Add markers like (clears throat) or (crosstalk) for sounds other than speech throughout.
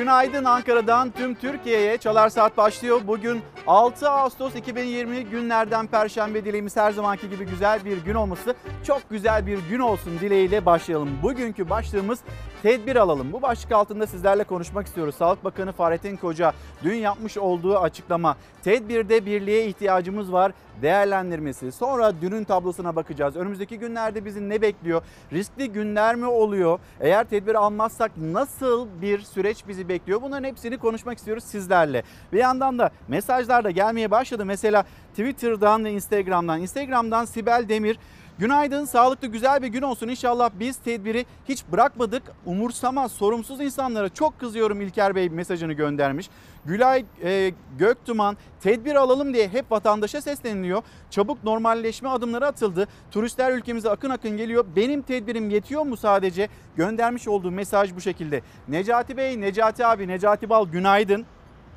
Günaydın Ankara'dan tüm Türkiye'ye Çalar Saat başlıyor. Bugün 6 Ağustos 2020 günlerden Perşembe dileğimiz her zamanki gibi güzel bir gün olması. Çok güzel bir gün olsun dileğiyle başlayalım. Bugünkü başlığımız tedbir alalım. Bu başlık altında sizlerle konuşmak istiyoruz. Sağlık Bakanı Fahrettin Koca dün yapmış olduğu açıklama. Tedbirde birliğe ihtiyacımız var değerlendirmesi. Sonra dünün tablosuna bakacağız. Önümüzdeki günlerde bizi ne bekliyor? Riskli günler mi oluyor? Eğer tedbir almazsak nasıl bir süreç bizi bekliyor? Bunların hepsini konuşmak istiyoruz sizlerle. Bir yandan da mesajlar da gelmeye başladı. Mesela Twitter'dan ve Instagram'dan. Instagram'dan Sibel Demir Günaydın, sağlıklı güzel bir gün olsun. İnşallah biz tedbiri hiç bırakmadık. Umursamaz, sorumsuz insanlara çok kızıyorum İlker Bey mesajını göndermiş. Gülay e, Göktuman tedbir alalım diye hep vatandaşa sesleniliyor. Çabuk normalleşme adımları atıldı. Turistler ülkemize akın akın geliyor. Benim tedbirim yetiyor mu sadece? Göndermiş olduğu mesaj bu şekilde. Necati Bey, Necati abi, Necati Bal günaydın.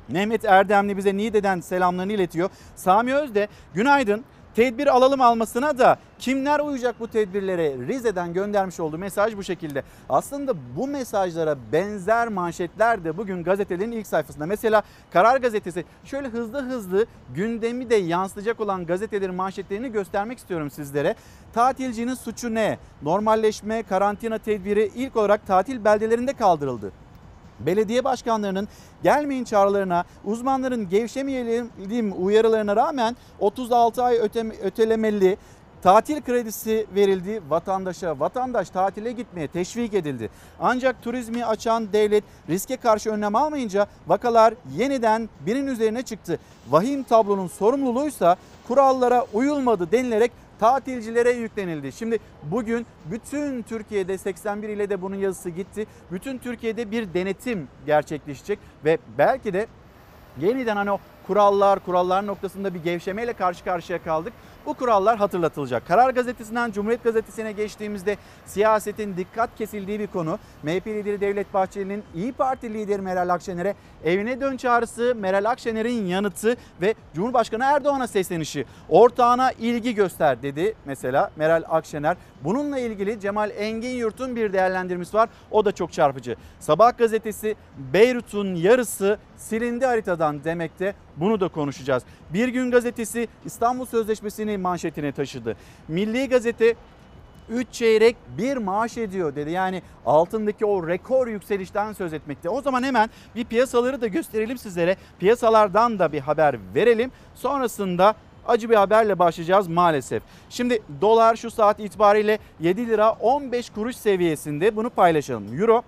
Mehmet Erdemli bize Niğde'den selamlarını iletiyor. Sami Özde günaydın. Tedbir alalım almasına da kimler uyacak bu tedbirlere? Rize'den göndermiş olduğu mesaj bu şekilde. Aslında bu mesajlara benzer manşetler de bugün gazetelerin ilk sayfasında. Mesela Karar Gazetesi şöyle hızlı hızlı gündemi de yansıtacak olan gazetelerin manşetlerini göstermek istiyorum sizlere. Tatilcinin suçu ne? Normalleşme, karantina tedbiri ilk olarak tatil beldelerinde kaldırıldı belediye başkanlarının gelmeyin çağrılarına, uzmanların gevşemeyelim uyarılarına rağmen 36 ay öte, ötelemeli tatil kredisi verildi vatandaşa. Vatandaş tatile gitmeye teşvik edildi. Ancak turizmi açan devlet riske karşı önlem almayınca vakalar yeniden birinin üzerine çıktı. Vahim tablonun sorumluluğuysa kurallara uyulmadı denilerek tatilcilere yüklenildi. Şimdi bugün bütün Türkiye'de 81 ile de bunun yazısı gitti. Bütün Türkiye'de bir denetim gerçekleşecek ve belki de yeniden hani o kurallar, kurallar noktasında bir gevşemeyle karşı karşıya kaldık. Bu kurallar hatırlatılacak. Karar Gazetesi'nden Cumhuriyet Gazetesi'ne geçtiğimizde siyasetin dikkat kesildiği bir konu. MHP lideri Devlet Bahçeli'nin İyi Parti lideri Meral Akşener'e evine dön çağrısı, Meral Akşener'in yanıtı ve Cumhurbaşkanı Erdoğan'a seslenişi. Ortağına ilgi göster dedi mesela Meral Akşener. Bununla ilgili Cemal Engin Yurt'un bir değerlendirmesi var. O da çok çarpıcı. Sabah gazetesi Beyrut'un yarısı silindi haritadan demekte. Bunu da konuşacağız. Bir gün gazetesi İstanbul Sözleşmesi'ni manşetine taşıdı. Milli Gazete 3 çeyrek bir maaş ediyor dedi. Yani altındaki o rekor yükselişten söz etmekte. O zaman hemen bir piyasaları da gösterelim sizlere. Piyasalardan da bir haber verelim. Sonrasında acı bir haberle başlayacağız maalesef. Şimdi dolar şu saat itibariyle 7 lira 15 kuruş seviyesinde bunu paylaşalım. Euro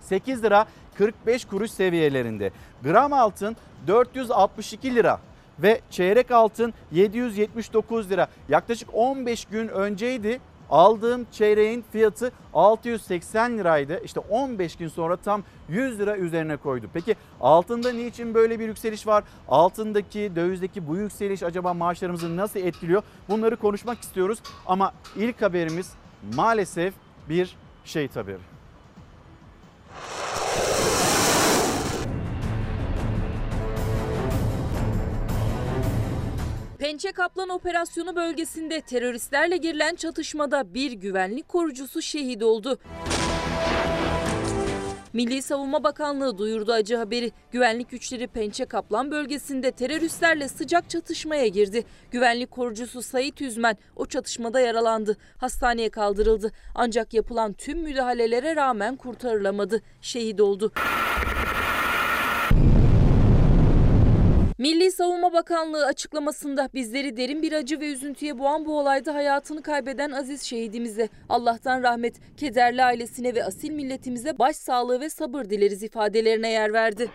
8 lira 45 kuruş seviyelerinde. Gram altın 462 lira ve çeyrek altın 779 lira. Yaklaşık 15 gün önceydi aldığım çeyreğin fiyatı 680 liraydı. İşte 15 gün sonra tam 100 lira üzerine koydu. Peki altında niçin böyle bir yükseliş var? Altındaki, dövizdeki bu yükseliş acaba maaşlarımızı nasıl etkiliyor? Bunları konuşmak istiyoruz. Ama ilk haberimiz maalesef bir şehit haberi. Pençe Kaplan operasyonu bölgesinde teröristlerle girilen çatışmada bir güvenlik korucusu şehit oldu. Milli Savunma Bakanlığı duyurdu acı haberi. Güvenlik güçleri Pençe Kaplan bölgesinde teröristlerle sıcak çatışmaya girdi. Güvenlik korucusu Sait Üzmen o çatışmada yaralandı. Hastaneye kaldırıldı. Ancak yapılan tüm müdahalelere rağmen kurtarılamadı. Şehit oldu. Milli Savunma Bakanlığı açıklamasında bizleri derin bir acı ve üzüntüye boğan bu olayda hayatını kaybeden aziz şehidimize Allah'tan rahmet, kederli ailesine ve asil milletimize başsağlığı ve sabır dileriz ifadelerine yer verdi.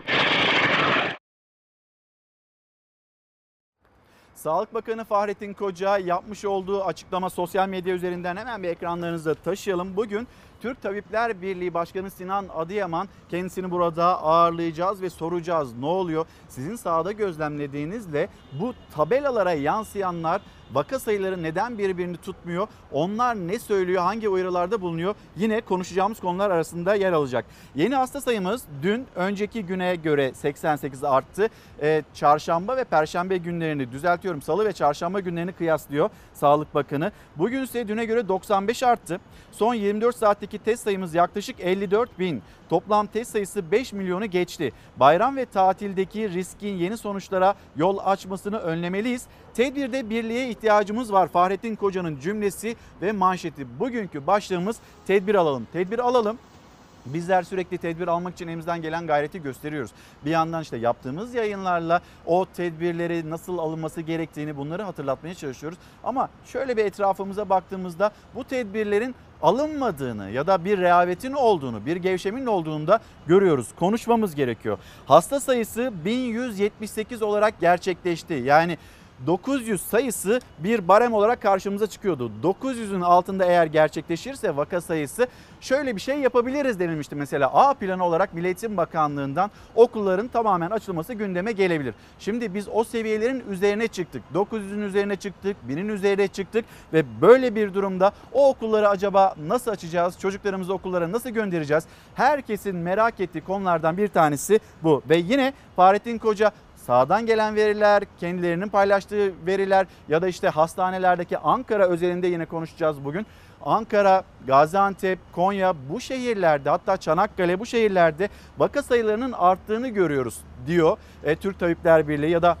Sağlık Bakanı Fahrettin Koca yapmış olduğu açıklama sosyal medya üzerinden hemen bir ekranlarınıza taşıyalım. Bugün Türk Tabipler Birliği Başkanı Sinan Adıyaman kendisini burada ağırlayacağız ve soracağız ne oluyor? Sizin sahada gözlemlediğinizle bu tabelalara yansıyanlar Vaka sayıları neden birbirini tutmuyor? Onlar ne söylüyor? Hangi uyarılarda bulunuyor? Yine konuşacağımız konular arasında yer alacak. Yeni hasta sayımız dün önceki güne göre 88 arttı. Ee, çarşamba ve perşembe günlerini düzeltiyorum. Salı ve çarşamba günlerini kıyaslıyor Sağlık Bakanı. Bugün ise düne göre 95 arttı. Son 24 saatteki test sayımız yaklaşık 54 bin. Toplam test sayısı 5 milyonu geçti. Bayram ve tatildeki riskin yeni sonuçlara yol açmasını önlemeliyiz. Tedbirde birliğe ihtiyacımız var. Fahrettin Koca'nın cümlesi ve manşeti. Bugünkü başlığımız tedbir alalım. Tedbir alalım. Bizler sürekli tedbir almak için elimizden gelen gayreti gösteriyoruz. Bir yandan işte yaptığımız yayınlarla o tedbirleri nasıl alınması gerektiğini bunları hatırlatmaya çalışıyoruz. Ama şöyle bir etrafımıza baktığımızda bu tedbirlerin alınmadığını ya da bir rehavetin olduğunu, bir gevşemin olduğunu da görüyoruz. Konuşmamız gerekiyor. Hasta sayısı 1178 olarak gerçekleşti. Yani 900 sayısı bir barem olarak karşımıza çıkıyordu. 900'ün altında eğer gerçekleşirse vaka sayısı şöyle bir şey yapabiliriz denilmişti. Mesela A planı olarak Milli Bakanlığı'ndan okulların tamamen açılması gündeme gelebilir. Şimdi biz o seviyelerin üzerine çıktık. 900'ün üzerine çıktık, 1000'in üzerine çıktık ve böyle bir durumda o okulları acaba nasıl açacağız? Çocuklarımızı okullara nasıl göndereceğiz? Herkesin merak ettiği konulardan bir tanesi bu. Ve yine Fahrettin Koca sağdan gelen veriler, kendilerinin paylaştığı veriler ya da işte hastanelerdeki Ankara özelinde yine konuşacağız bugün. Ankara, Gaziantep, Konya bu şehirlerde hatta Çanakkale bu şehirlerde vaka sayılarının arttığını görüyoruz diyor e, Türk Tabipler Birliği ya da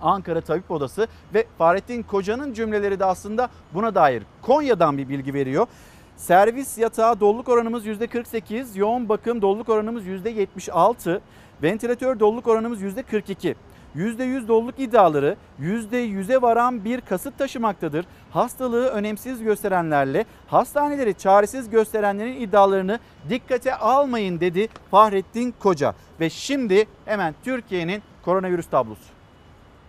Ankara Tabip Odası ve Fahrettin Koca'nın cümleleri de aslında buna dair Konya'dan bir bilgi veriyor. Servis yatağı doluluk oranımız %48, yoğun bakım doluluk oranımız %76, ventilatör doluluk oranımız %42. %100 doluluk iddiaları %100'e varan bir kasıt taşımaktadır. Hastalığı önemsiz gösterenlerle hastaneleri çaresiz gösterenlerin iddialarını dikkate almayın dedi Fahrettin Koca. Ve şimdi hemen Türkiye'nin koronavirüs tablosu.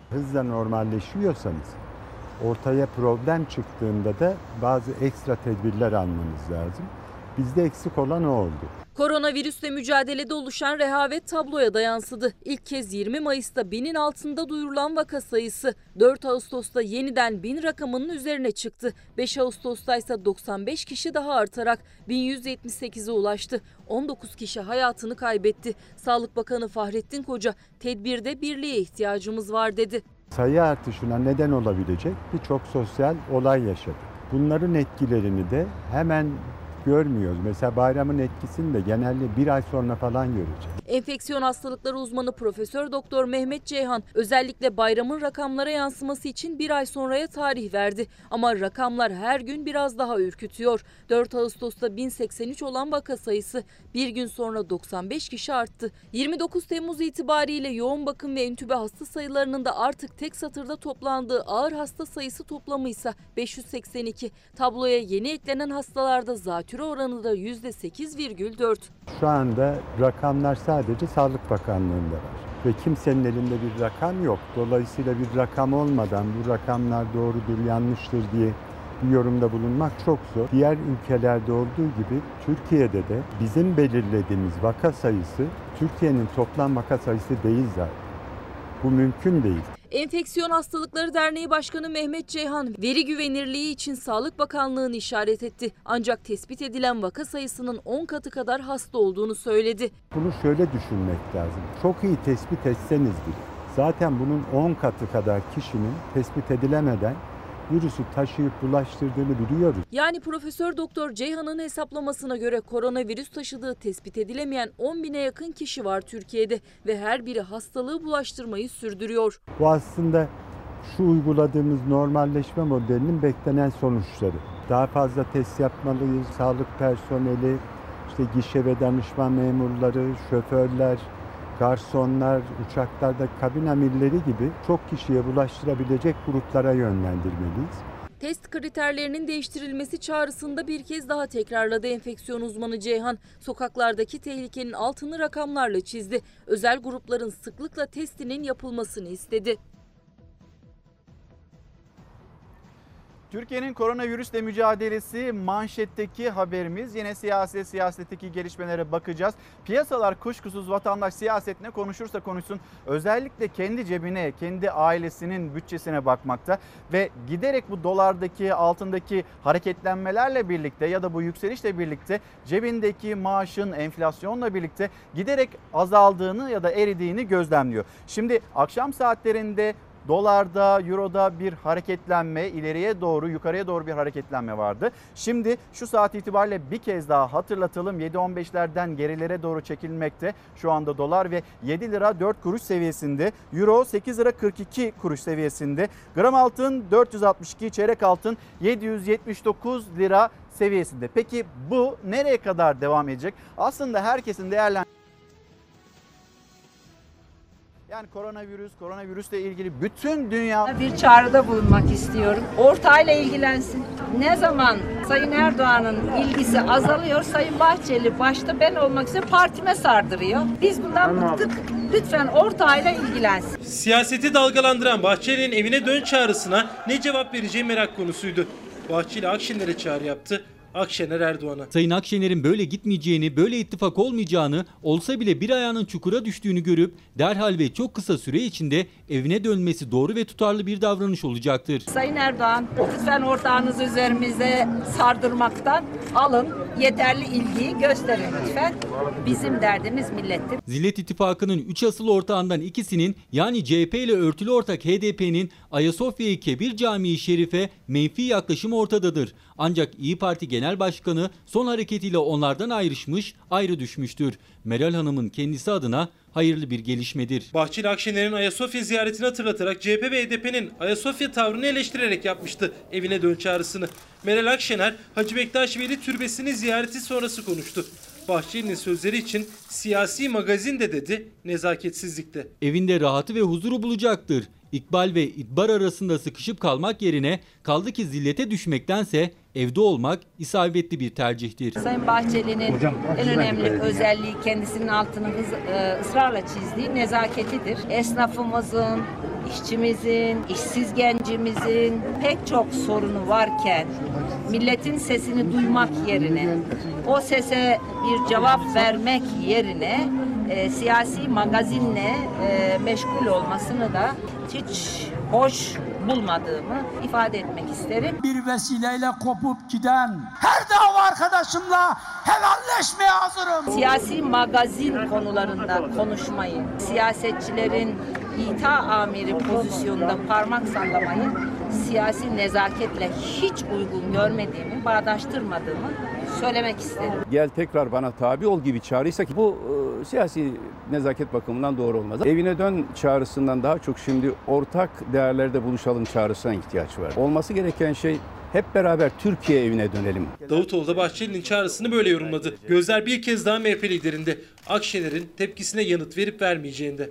hızla normalleşiyorsanız ortaya problem çıktığında da bazı ekstra tedbirler almanız lazım. Bizde eksik olan o oldu. Koronavirüsle mücadelede oluşan rehavet tabloya da yansıdı. İlk kez 20 Mayıs'ta binin altında duyurulan vaka sayısı 4 Ağustos'ta yeniden 1000 rakamının üzerine çıktı. 5 Ağustos'ta ise 95 kişi daha artarak 1178'e ulaştı. 19 kişi hayatını kaybetti. Sağlık Bakanı Fahrettin Koca tedbirde birliğe ihtiyacımız var dedi. Sayı artışına neden olabilecek birçok sosyal olay yaşadık. Bunların etkilerini de hemen görmüyoruz. Mesela bayramın etkisini de genelde bir ay sonra falan göreceğiz. Enfeksiyon hastalıkları uzmanı Profesör Doktor Mehmet Ceyhan özellikle bayramın rakamlara yansıması için bir ay sonraya tarih verdi. Ama rakamlar her gün biraz daha ürkütüyor. 4 Ağustos'ta 1083 olan vaka sayısı bir gün sonra 95 kişi arttı. 29 Temmuz itibariyle yoğun bakım ve entübe hasta sayılarının da artık tek satırda toplandığı ağır hasta sayısı toplamı ise 582. Tabloya yeni eklenen hastalarda zatürre oranı da %8,4. Şu anda rakamlar sadece Sağlık Bakanlığı'nda var. Ve kimsenin elinde bir rakam yok. Dolayısıyla bir rakam olmadan bu rakamlar doğrudur, yanlıştır diye bir yorumda bulunmak çok zor. Diğer ülkelerde olduğu gibi Türkiye'de de bizim belirlediğimiz vaka sayısı Türkiye'nin toplam vaka sayısı değil zaten. Bu mümkün değil. Enfeksiyon Hastalıkları Derneği Başkanı Mehmet Ceyhan veri güvenirliği için Sağlık Bakanlığı'nı işaret etti. Ancak tespit edilen vaka sayısının 10 katı kadar hasta olduğunu söyledi. Bunu şöyle düşünmek lazım. Çok iyi tespit etseniz bile zaten bunun 10 katı kadar kişinin tespit edilemeden virüsü taşıyıp bulaştırdığını biliyoruz. Yani Profesör Doktor Ceyhan'ın hesaplamasına göre koronavirüs taşıdığı tespit edilemeyen 10 bine yakın kişi var Türkiye'de ve her biri hastalığı bulaştırmayı sürdürüyor. Bu aslında şu uyguladığımız normalleşme modelinin beklenen sonuçları. Daha fazla test yapmalıyız. Sağlık personeli, işte gişe ve danışma memurları, şoförler, garsonlar, uçaklarda kabin amirleri gibi çok kişiye bulaştırabilecek gruplara yönlendirmeliyiz. Test kriterlerinin değiştirilmesi çağrısında bir kez daha tekrarladı enfeksiyon uzmanı Ceyhan. Sokaklardaki tehlikenin altını rakamlarla çizdi. Özel grupların sıklıkla testinin yapılmasını istedi. Türkiye'nin koronavirüsle mücadelesi manşetteki haberimiz. Yine siyaset, siyasetteki gelişmelere bakacağız. Piyasalar kuşkusuz vatandaş siyasetine konuşursa konuşsun özellikle kendi cebine, kendi ailesinin bütçesine bakmakta ve giderek bu dolardaki, altındaki hareketlenmelerle birlikte ya da bu yükselişle birlikte cebindeki maaşın enflasyonla birlikte giderek azaldığını ya da eridiğini gözlemliyor. Şimdi akşam saatlerinde Dolarda, Euro'da bir hareketlenme, ileriye doğru, yukarıya doğru bir hareketlenme vardı. Şimdi şu saat itibariyle bir kez daha hatırlatalım. 7.15'lerden gerilere doğru çekilmekte. Şu anda dolar ve 7 lira 4 kuruş seviyesinde. Euro 8 lira 42 kuruş seviyesinde. Gram altın 462, çeyrek altın 779 lira seviyesinde. Peki bu nereye kadar devam edecek? Aslında herkesin değerlendirmesi yani koronavirüs, koronavirüsle ilgili bütün dünya Bir çağrıda bulunmak istiyorum. Ortayla ilgilensin. Ne zaman Sayın Erdoğan'ın ilgisi azalıyor, Sayın Bahçeli başta ben olmak üzere partime sardırıyor. Biz bundan bıktık. Lütfen ortayla ilgilensin. Siyaseti dalgalandıran Bahçeli'nin evine dön çağrısına ne cevap vereceği merak konusuydu. Bahçeli Akşener'e çağrı yaptı. Akşener Erdoğan'a. Sayın Akşener'in böyle gitmeyeceğini, böyle ittifak olmayacağını, olsa bile bir ayağının çukura düştüğünü görüp derhal ve çok kısa süre içinde evine dönmesi doğru ve tutarlı bir davranış olacaktır. Sayın Erdoğan, lütfen ortağınızı üzerimize sardırmaktan alın. Yeterli ilgiyi gösterin lütfen. Bizim derdimiz millettir. Zillet İttifakı'nın 3 asıl ortağından ikisinin yani CHP ile örtülü ortak HDP'nin Ayasofya-i Kebir Camii Şerif'e menfi yaklaşımı ortadadır. Ancak İyi Parti Genel Başkanı son hareketiyle onlardan ayrışmış, ayrı düşmüştür. Meral Hanım'ın kendisi adına hayırlı bir gelişmedir. Bahçeli Akşener'in Ayasofya ziyaretini hatırlatarak CHP ve HDP'nin Ayasofya tavrını eleştirerek yapmıştı evine dön çağrısını. Meral Akşener Hacı Bektaş Veli Türbesi'ni ziyareti sonrası konuştu. Bahçeli'nin sözleri için siyasi magazin de dedi, nezaketsizlikte. Evinde rahatı ve huzuru bulacaktır. İkbal ve İdbar arasında sıkışıp kalmak yerine kaldı ki zillete düşmektense evde olmak isabetli bir tercihtir. Sayın Bahçeli'nin en önemli özelliği kendisinin altını hız, e, ısrarla çizdiği nezaketidir. Esnafımızın, işçimizin, işsiz gencimizin pek çok sorunu varken milletin sesini duymak yerine o sese bir cevap vermek yerine e, siyasi magazinle e, meşgul olmasını da hiç hoş bulmadığımı ifade etmek isterim. bir vesileyle kopup giden her dava arkadaşımla helalleşmeye hazırım. Siyasi magazin konularında konuşmayı, siyasetçilerin ita amiri pozisyonunda parmak sallamayı siyasi nezaketle hiç uygun görmediğimi, bağdaştırmadığımı söylemek isterim. gel tekrar bana tabi ol gibi çağrıysa ki bu e, siyasi nezaket bakımından doğru olmaz. Evine dön çağrısından daha çok şimdi ortak değerlerde buluşalım çağrısına ihtiyaç var. Olması gereken şey hep beraber Türkiye evine dönelim. Davutoğlu da Bahçeli'nin çağrısını böyle yorumladı. Gözler bir kez daha MHP liderinde. Akşener'in tepkisine yanıt verip vermeyeceğinde.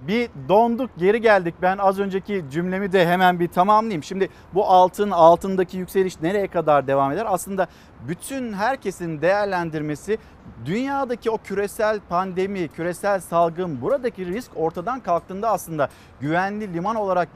Bir donduk geri geldik. Ben az önceki cümlemi de hemen bir tamamlayayım. Şimdi bu altın altındaki yükseliş nereye kadar devam eder? Aslında bütün herkesin değerlendirmesi dünyadaki o küresel pandemi, küresel salgın buradaki risk ortadan kalktığında aslında güvenli liman olarak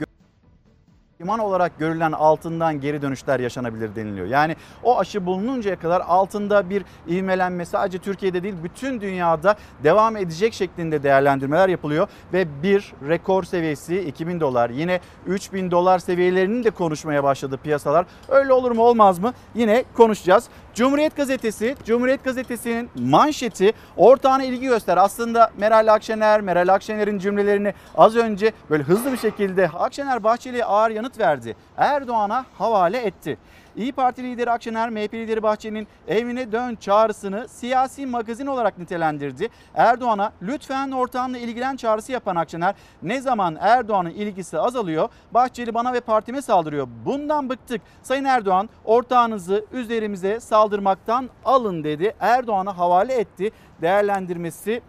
liman olarak görülen altından geri dönüşler yaşanabilir deniliyor. Yani o aşı bulununcaya kadar altında bir ivmelenme sadece Türkiye'de değil bütün dünyada devam edecek şeklinde değerlendirmeler yapılıyor ve bir rekor seviyesi 2000 dolar yine 3000 dolar seviyelerini de konuşmaya başladı piyasalar. Öyle olur mu olmaz mı? Yine konuşacağız. Cumhuriyet Gazetesi, Cumhuriyet Gazetesi'nin manşeti ortağına ilgi göster. Aslında Meral Akşener, Meral Akşener'in cümlelerini az önce böyle hızlı bir şekilde Akşener Bahçeli'ye ağır yanıt verdi. Erdoğan'a havale etti. İyi Parti lideri Akşener, MHP lideri Bahçeli'nin evine dön çağrısını siyasi magazin olarak nitelendirdi. Erdoğan'a lütfen ortağınla ilgilen çağrısı yapan Akşener ne zaman Erdoğan'ın ilgisi azalıyor Bahçeli bana ve partime saldırıyor. Bundan bıktık. Sayın Erdoğan ortağınızı üzerimize saldırmaktan alın dedi. Erdoğan'a havale etti. Değerlendirmesi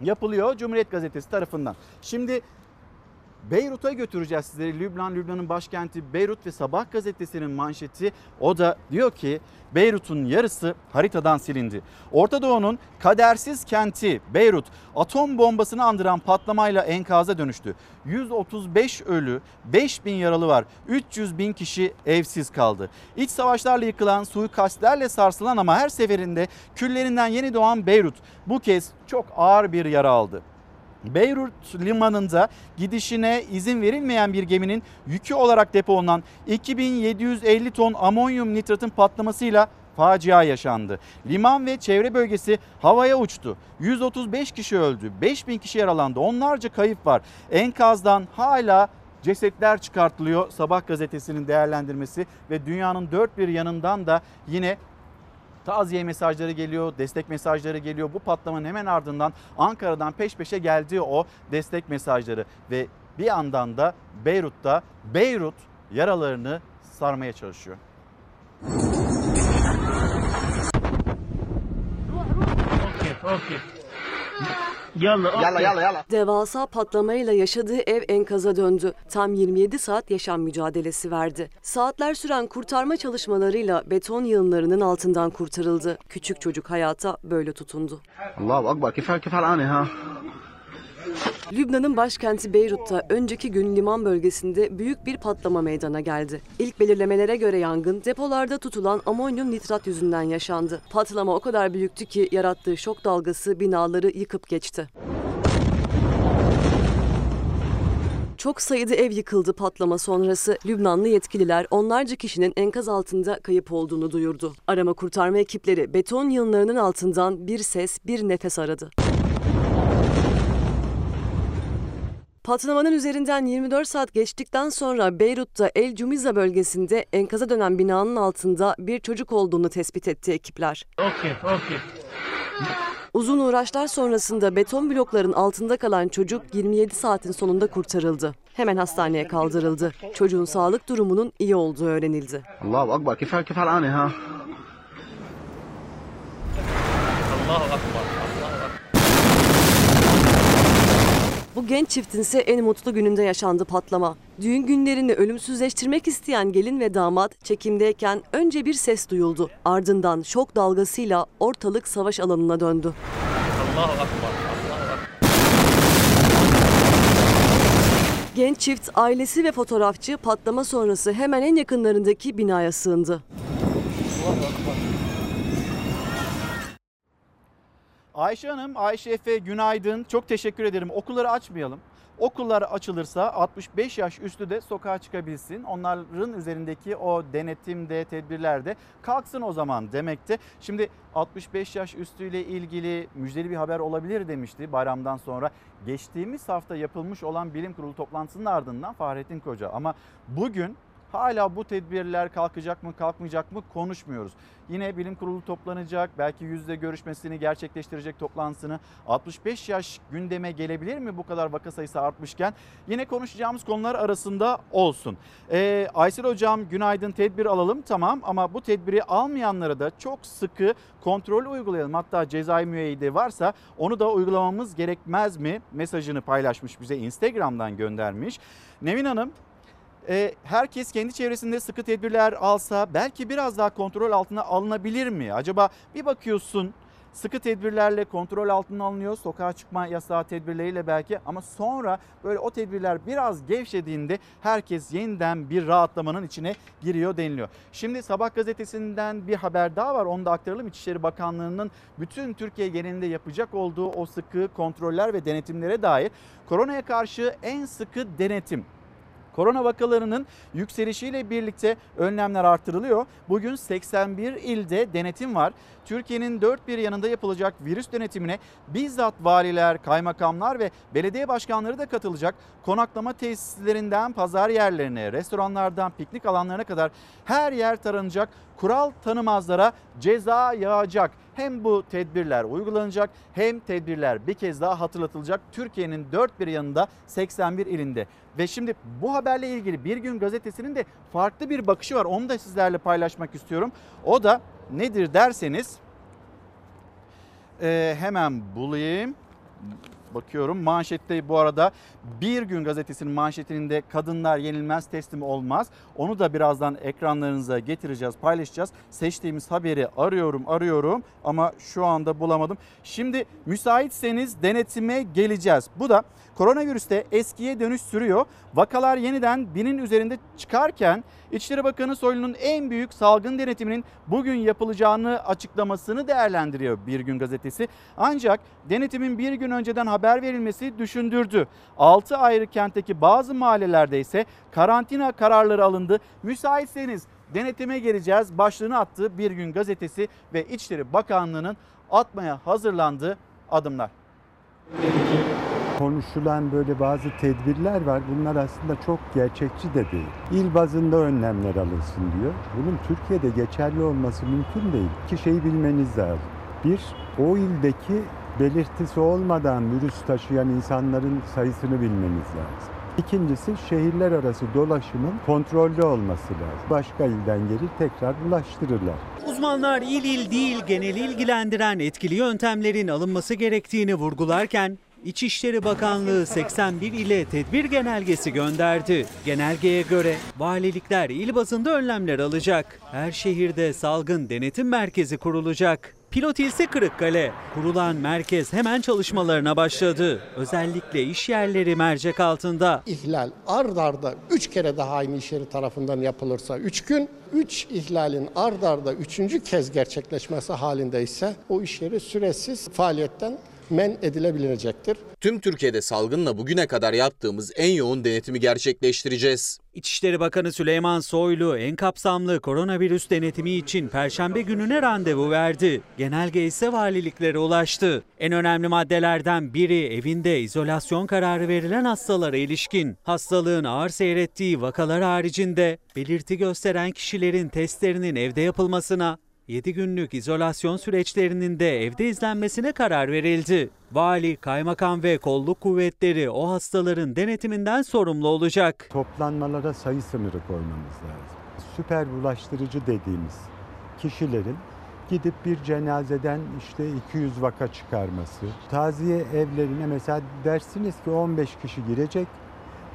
yapılıyor Cumhuriyet Gazetesi tarafından. Şimdi Beyrut'a götüreceğiz sizleri. Lübnan, Lübnan'ın başkenti Beyrut ve Sabah gazetesinin manşeti o da diyor ki Beyrut'un yarısı haritadan silindi. Orta Doğu'nun kadersiz kenti Beyrut atom bombasını andıran patlamayla enkaza dönüştü. 135 ölü, 5000 yaralı var. 300 bin kişi evsiz kaldı. İç savaşlarla yıkılan, suikastlerle sarsılan ama her seferinde küllerinden yeni doğan Beyrut bu kez çok ağır bir yara aldı. Beyrut limanında gidişine izin verilmeyen bir geminin yükü olarak depolanan 2750 ton amonyum nitratın patlamasıyla facia yaşandı. Liman ve çevre bölgesi havaya uçtu. 135 kişi öldü, 5000 kişi yaralandı, onlarca kayıp var. Enkazdan hala cesetler çıkartılıyor. Sabah gazetesinin değerlendirmesi ve dünyanın dört bir yanından da yine taziye mesajları geliyor, destek mesajları geliyor. Bu patlamanın hemen ardından Ankara'dan peş peşe geldi o destek mesajları ve bir yandan da Beyrut'ta Beyrut yaralarını sarmaya çalışıyor. Devasa patlamayla yaşadığı ev enkaza döndü. Tam 27 saat yaşam mücadelesi verdi. Saatler süren kurtarma çalışmalarıyla beton yığınlarının altından kurtarıldı. Küçük çocuk hayata böyle tutundu. Allahu Akbar. Kif kif halani ha? Lübnan'ın başkenti Beyrut'ta önceki gün liman bölgesinde büyük bir patlama meydana geldi. İlk belirlemelere göre yangın depolarda tutulan amonyum nitrat yüzünden yaşandı. Patlama o kadar büyüktü ki yarattığı şok dalgası binaları yıkıp geçti. Çok sayıda ev yıkıldı patlama sonrası. Lübnanlı yetkililer onlarca kişinin enkaz altında kayıp olduğunu duyurdu. Arama kurtarma ekipleri beton yığınlarının altından bir ses, bir nefes aradı. Patlamanın üzerinden 24 saat geçtikten sonra Beyrut'ta El Cumiza bölgesinde enkaza dönen binanın altında bir çocuk olduğunu tespit etti ekipler. Uzun uğraşlar sonrasında beton blokların altında kalan çocuk 27 saatin sonunda kurtarıldı. Hemen hastaneye kaldırıldı. Çocuğun sağlık durumunun iyi olduğu öğrenildi. Allahu Akbar. Kif kif halani ha? Bu genç çiftin ise en mutlu gününde yaşandı patlama. Düğün günlerini ölümsüzleştirmek isteyen gelin ve damat çekimdeyken önce bir ses duyuldu. Ardından şok dalgasıyla ortalık savaş alanına döndü. Genç çift, ailesi ve fotoğrafçı patlama sonrası hemen en yakınlarındaki binaya sığındı. Ayşe Hanım, Ayşe Efe günaydın. Çok teşekkür ederim. Okulları açmayalım. Okullar açılırsa 65 yaş üstü de sokağa çıkabilsin. Onların üzerindeki o denetimde, tedbirlerde kalksın o zaman demekte. Şimdi 65 yaş üstüyle ilgili müjdeli bir haber olabilir demişti bayramdan sonra. Geçtiğimiz hafta yapılmış olan bilim kurulu toplantısının ardından Fahrettin Koca. Ama bugün Hala bu tedbirler kalkacak mı kalkmayacak mı konuşmuyoruz. Yine bilim kurulu toplanacak. Belki yüzde görüşmesini gerçekleştirecek toplantısını. 65 yaş gündeme gelebilir mi bu kadar vaka sayısı artmışken? Yine konuşacağımız konular arasında olsun. Ee, Aysel Hocam günaydın tedbir alalım tamam ama bu tedbiri almayanlara da çok sıkı kontrol uygulayalım. Hatta cezai müeyyide varsa onu da uygulamamız gerekmez mi mesajını paylaşmış bize Instagram'dan göndermiş. Nevin Hanım e, herkes kendi çevresinde sıkı tedbirler alsa belki biraz daha kontrol altına alınabilir mi? Acaba bir bakıyorsun sıkı tedbirlerle kontrol altına alınıyor. Sokağa çıkma yasağı tedbirleriyle belki ama sonra böyle o tedbirler biraz gevşediğinde herkes yeniden bir rahatlamanın içine giriyor deniliyor. Şimdi Sabah gazetesinden bir haber daha var onu da aktaralım. İçişleri Bakanlığı'nın bütün Türkiye genelinde yapacak olduğu o sıkı kontroller ve denetimlere dair koronaya karşı en sıkı denetim Korona vakalarının yükselişiyle birlikte önlemler artırılıyor. Bugün 81 ilde denetim var. Türkiye'nin dört bir yanında yapılacak virüs denetimine bizzat valiler, kaymakamlar ve belediye başkanları da katılacak. Konaklama tesislerinden pazar yerlerine, restoranlardan piknik alanlarına kadar her yer taranacak. Kural tanımazlara ceza yağacak. Hem bu tedbirler uygulanacak hem tedbirler bir kez daha hatırlatılacak. Türkiye'nin dört bir yanında 81 ilinde. Ve şimdi bu haberle ilgili Bir Gün Gazetesi'nin de farklı bir bakışı var. Onu da sizlerle paylaşmak istiyorum. O da nedir derseniz e, hemen bulayım. Bakıyorum manşette bu arada Bir Gün gazetesinin manşetinin de kadınlar yenilmez teslim olmaz. Onu da birazdan ekranlarınıza getireceğiz, paylaşacağız. Seçtiğimiz haberi arıyorum, arıyorum ama şu anda bulamadım. Şimdi müsaitseniz denetime geleceğiz. Bu da koronavirüste eskiye dönüş sürüyor. Vakalar yeniden binin üzerinde çıkarken İçişleri Bakanı Soylu'nun en büyük salgın denetiminin bugün yapılacağını açıklamasını değerlendiriyor Bir Gün gazetesi. Ancak denetimin bir gün önceden haber verilmesi düşündürdü. 6 ayrı kentteki bazı mahallelerde ise karantina kararları alındı. Müsaitseniz denetime geleceğiz başlığını attığı Bir Gün gazetesi ve İçişleri Bakanlığı'nın atmaya hazırlandığı adımlar. Konuşulan böyle bazı tedbirler var. Bunlar aslında çok gerçekçi de değil. İl bazında önlemler alınsın diyor. Bunun Türkiye'de geçerli olması mümkün değil. İki şeyi bilmeniz lazım. Bir, o ildeki belirtisi olmadan virüs taşıyan insanların sayısını bilmeniz lazım. İkincisi şehirler arası dolaşımın kontrollü olması lazım. Başka ilden gelir tekrar bulaştırırlar. Uzmanlar il il değil geneli ilgilendiren etkili yöntemlerin alınması gerektiğini vurgularken İçişleri Bakanlığı 81 ile tedbir genelgesi gönderdi. Genelgeye göre valilikler il bazında önlemler alacak. Her şehirde salgın denetim merkezi kurulacak. Pilot ilse Kırıkkale. Kurulan merkez hemen çalışmalarına başladı. Özellikle iş yerleri mercek altında. İhlal ard arda 3 kere daha aynı iş yeri tarafından yapılırsa 3 gün, 3 ihlalin ard arda 3. kez gerçekleşmesi halinde ise o iş yeri süresiz faaliyetten men edilebilecektir. Tüm Türkiye'de salgınla bugüne kadar yaptığımız en yoğun denetimi gerçekleştireceğiz. İçişleri Bakanı Süleyman Soylu en kapsamlı koronavirüs denetimi için Perşembe gününe randevu verdi. Genelge ise valiliklere ulaştı. En önemli maddelerden biri evinde izolasyon kararı verilen hastalara ilişkin. Hastalığın ağır seyrettiği vakalar haricinde belirti gösteren kişilerin testlerinin evde yapılmasına, 7 günlük izolasyon süreçlerinin de evde izlenmesine karar verildi. Vali, kaymakam ve kolluk kuvvetleri o hastaların denetiminden sorumlu olacak. Toplanmalara sayı sınırı koymamız lazım. Süper bulaştırıcı dediğimiz kişilerin gidip bir cenazeden işte 200 vaka çıkarması. Taziye evlerine mesela dersiniz ki 15 kişi girecek.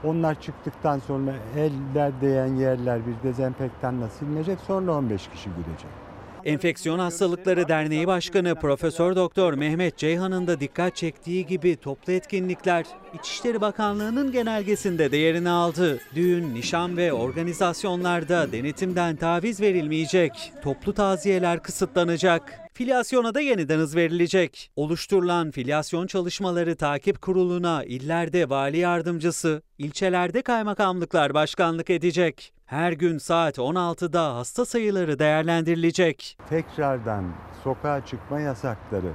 Onlar çıktıktan sonra eller değen yerler bir dezenfektanla silinecek. Sonra 15 kişi girecek. Enfeksiyon Hastalıkları Derneği Başkanı Profesör Doktor Mehmet Ceyhan'ın da dikkat çektiği gibi toplu etkinlikler İçişleri Bakanlığı'nın genelgesinde de yerini aldı. Düğün, nişan ve organizasyonlarda denetimden taviz verilmeyecek. Toplu taziyeler kısıtlanacak. Filyasyona da yeniden hız verilecek. Oluşturulan filyasyon çalışmaları takip kuruluna illerde vali yardımcısı, ilçelerde kaymakamlıklar başkanlık edecek. Her gün saat 16'da hasta sayıları değerlendirilecek. Tekrardan sokağa çıkma yasakları,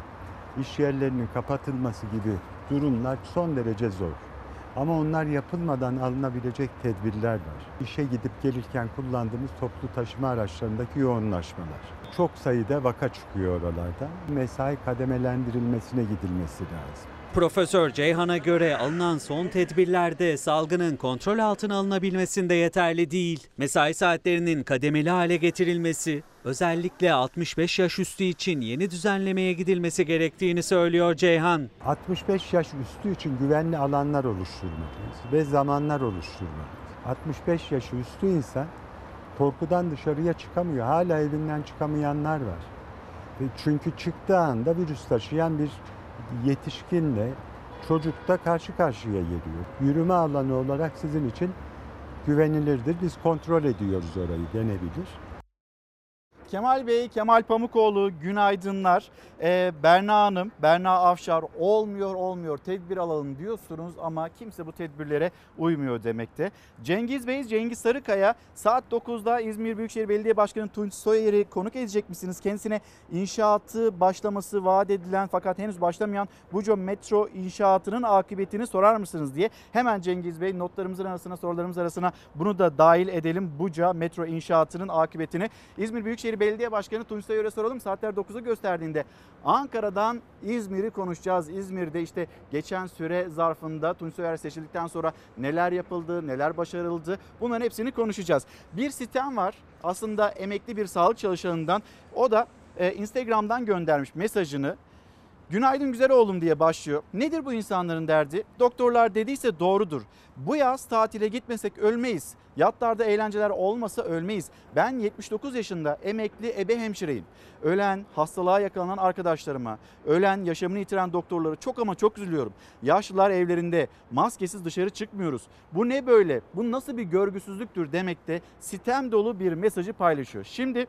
iş yerlerinin kapatılması gibi durumlar son derece zor. Ama onlar yapılmadan alınabilecek tedbirler var. İşe gidip gelirken kullandığımız toplu taşıma araçlarındaki yoğunlaşmalar. Çok sayıda vaka çıkıyor oralarda. Mesai kademelendirilmesine gidilmesi lazım. Profesör Ceyhan'a göre alınan son tedbirlerde salgının kontrol altına alınabilmesinde yeterli değil. Mesai saatlerinin kademeli hale getirilmesi, özellikle 65 yaş üstü için yeni düzenlemeye gidilmesi gerektiğini söylüyor Ceyhan. 65 yaş üstü için güvenli alanlar oluşturmalıyız ve zamanlar oluşturmalıyız. 65 yaş üstü insan korkudan dışarıya çıkamıyor. Hala evinden çıkamayanlar var. Ve Çünkü çıktığı anda virüs taşıyan bir yetişkinle çocukta karşı karşıya geliyor. Yürüme alanı olarak sizin için güvenilirdir. Biz kontrol ediyoruz orayı denebilir. Kemal Bey, Kemal Pamukoğlu günaydınlar. Ee, Berna Hanım, Berna Afşar olmuyor olmuyor tedbir alalım diyorsunuz ama kimse bu tedbirlere uymuyor demekte. Cengiz Bey, Cengiz Sarıkaya saat 9'da İzmir Büyükşehir Belediye Başkanı Tunç Soyer'i konuk edecek misiniz? Kendisine inşaatı başlaması vaat edilen fakat henüz başlamayan Buca Metro inşaatının akıbetini sorar mısınız diye. Hemen Cengiz Bey notlarımızın arasına sorularımız arasına bunu da dahil edelim. Buca Metro inşaatının akıbetini İzmir Büyükşehir Belediye Başkanı Tunç Soyer'e soralım. Saatler 9'u gösterdiğinde Ankara'dan İzmir'i konuşacağız. İzmir'de işte geçen süre zarfında Tunç Soyer seçildikten sonra neler yapıldı, neler başarıldı bunların hepsini konuşacağız. Bir sitem var aslında emekli bir sağlık çalışanından o da e, Instagram'dan göndermiş mesajını. Günaydın güzel oğlum diye başlıyor. Nedir bu insanların derdi? Doktorlar dediyse doğrudur. Bu yaz tatile gitmesek ölmeyiz. Yatlarda eğlenceler olmasa ölmeyiz. Ben 79 yaşında emekli ebe hemşireyim. Ölen, hastalığa yakalanan arkadaşlarıma, ölen, yaşamını yitiren doktorları çok ama çok üzülüyorum. Yaşlılar evlerinde, maskesiz dışarı çıkmıyoruz. Bu ne böyle? Bu nasıl bir görgüsüzlüktür demekte sitem dolu bir mesajı paylaşıyor. Şimdi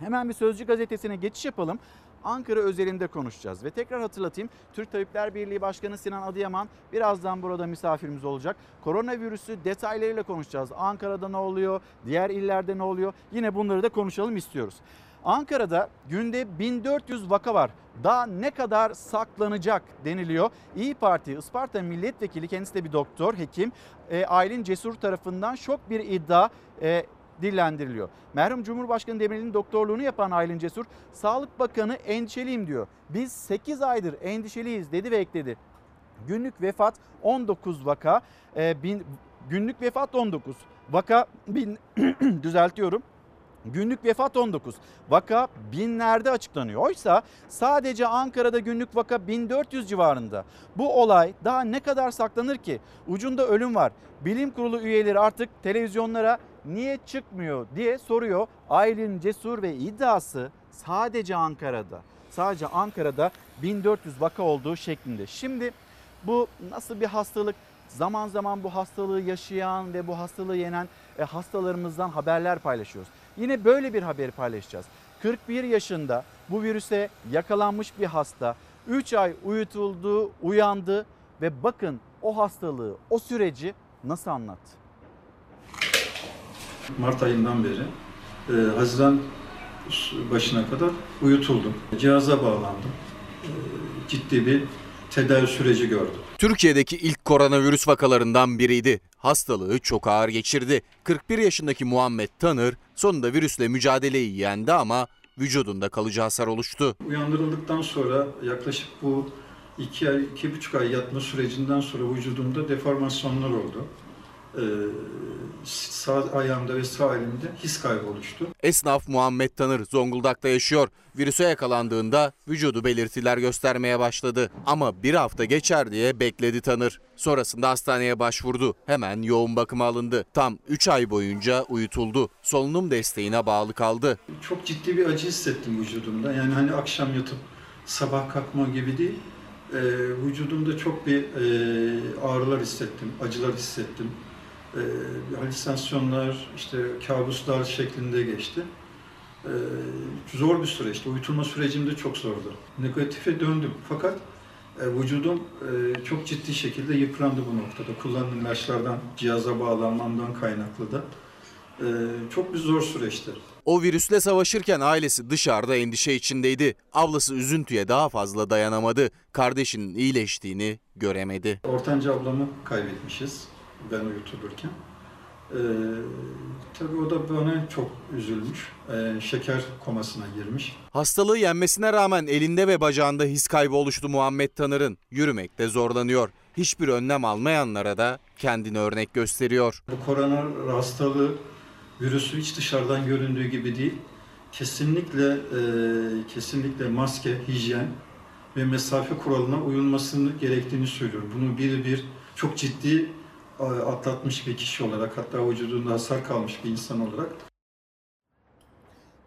hemen bir Sözcü gazetesine geçiş yapalım. Ankara özelinde konuşacağız. Ve tekrar hatırlatayım Türk Tabipler Birliği Başkanı Sinan Adıyaman birazdan burada misafirimiz olacak. Koronavirüsü detaylarıyla konuşacağız. Ankara'da ne oluyor, diğer illerde ne oluyor yine bunları da konuşalım istiyoruz. Ankara'da günde 1400 vaka var. Daha ne kadar saklanacak deniliyor. İyi Parti Isparta Milletvekili kendisi de bir doktor, hekim. E, Aylin Cesur tarafından şok bir iddia e, dillendiriliyor. Merhum Cumhurbaşkanı Demirel'in doktorluğunu yapan Aylin Cesur, Sağlık Bakanı endişeliyim diyor. Biz 8 aydır endişeliyiz dedi ve ekledi. Günlük vefat 19 vaka, e, bin, günlük vefat 19, vaka bin, (clears throat) düzeltiyorum. Günlük vefat 19. Vaka binlerde açıklanıyor. Oysa sadece Ankara'da günlük vaka 1400 civarında. Bu olay daha ne kadar saklanır ki? Ucunda ölüm var. Bilim kurulu üyeleri artık televizyonlara niye çıkmıyor diye soruyor. Aylin Cesur ve iddiası sadece Ankara'da. Sadece Ankara'da 1400 vaka olduğu şeklinde. Şimdi bu nasıl bir hastalık? Zaman zaman bu hastalığı yaşayan ve bu hastalığı yenen e, hastalarımızdan haberler paylaşıyoruz. Yine böyle bir haberi paylaşacağız. 41 yaşında bu virüse yakalanmış bir hasta 3 ay uyutuldu, uyandı ve bakın o hastalığı, o süreci nasıl anlattı? Mart ayından beri e, Haziran başına kadar uyutuldum. Cihaza bağlandım. E, ciddi bir tedavi süreci gördüm. Türkiye'deki ilk koronavirüs vakalarından biriydi. Hastalığı çok ağır geçirdi. 41 yaşındaki Muhammed Tanır sonunda virüsle mücadeleyi yendi ama vücudunda kalıcı hasar oluştu. Uyandırıldıktan sonra yaklaşık bu 2 ay, 2,5 ay yatma sürecinden sonra vücudumda deformasyonlar oldu. Ee, sağ ayağımda ve sağ elimde his kaybı oluştu. Esnaf Muhammed Tanır Zonguldak'ta yaşıyor. Virüse yakalandığında vücudu belirtiler göstermeye başladı. Ama bir hafta geçer diye bekledi Tanır. Sonrasında hastaneye başvurdu. Hemen yoğun bakıma alındı. Tam 3 ay boyunca uyutuldu. Solunum desteğine bağlı kaldı. Çok ciddi bir acı hissettim vücudumda. Yani hani akşam yatıp sabah kalkma gibi değil. Ee, vücudumda çok bir e, ağrılar hissettim, acılar hissettim e, halüsinasyonlar, işte kabuslar şeklinde geçti. E, zor bir süreçti. Uyutulma sürecim de çok zordu. Negatife döndüm fakat e, vücudum e, çok ciddi şekilde yıprandı bu noktada. Kullanılan ilaçlardan, cihaza bağlanmamdan kaynaklı da. E, çok bir zor süreçti. O virüsle savaşırken ailesi dışarıda endişe içindeydi. Ablası üzüntüye daha fazla dayanamadı. Kardeşinin iyileştiğini göremedi. Ortanca ablamı kaybetmişiz ben uyutulurken. Ee, tabii o da bana çok üzülmüş. Ee, şeker komasına girmiş. Hastalığı yenmesine rağmen elinde ve bacağında his kaybı oluştu Muhammed Tanır'ın. Yürümekte zorlanıyor. Hiçbir önlem almayanlara da kendini örnek gösteriyor. Bu korona hastalığı virüsü hiç dışarıdan göründüğü gibi değil. Kesinlikle e, kesinlikle maske, hijyen ve mesafe kuralına uyulmasını gerektiğini söylüyorum. Bunu bir bir çok ciddi atlatmış bir kişi olarak hatta vücudunda hasar kalmış bir insan olarak.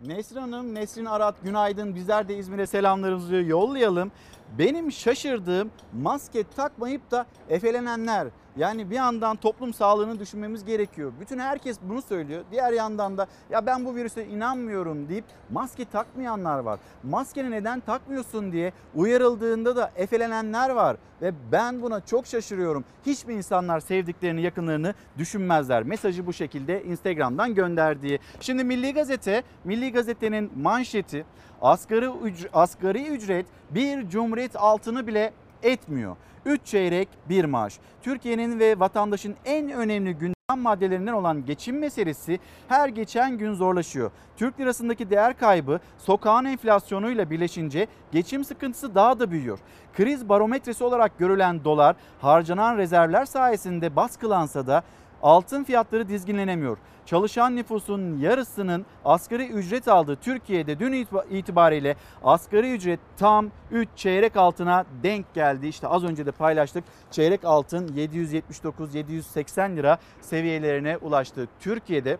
Nesrin Hanım, Nesrin Arat günaydın. Bizler de İzmir'e selamlarımızı yollayalım. Benim şaşırdığım maske takmayıp da efelenenler. Yani bir yandan toplum sağlığını düşünmemiz gerekiyor. Bütün herkes bunu söylüyor. Diğer yandan da ya ben bu virüse inanmıyorum deyip maske takmayanlar var. Maskeni neden takmıyorsun diye uyarıldığında da efelenenler var. Ve ben buna çok şaşırıyorum. Hiçbir insanlar sevdiklerini, yakınlarını düşünmezler. Mesajı bu şekilde Instagram'dan gönderdiği. Şimdi Milli Gazete, Milli Gazete'nin manşeti asgari, ücret, asgari ücret bir cumhuriyet altını bile etmiyor. 3 çeyrek bir maaş. Türkiye'nin ve vatandaşın en önemli gündem maddelerinden olan geçim meselesi her geçen gün zorlaşıyor. Türk lirasındaki değer kaybı sokağın enflasyonuyla birleşince geçim sıkıntısı daha da büyüyor. Kriz barometresi olarak görülen dolar harcanan rezervler sayesinde baskılansa da altın fiyatları dizginlenemiyor. Çalışan nüfusun yarısının asgari ücret aldığı Türkiye'de dün itiba- itibariyle asgari ücret tam 3 çeyrek altına denk geldi. İşte az önce de paylaştık. Çeyrek altın 779-780 lira seviyelerine ulaştı. Türkiye'de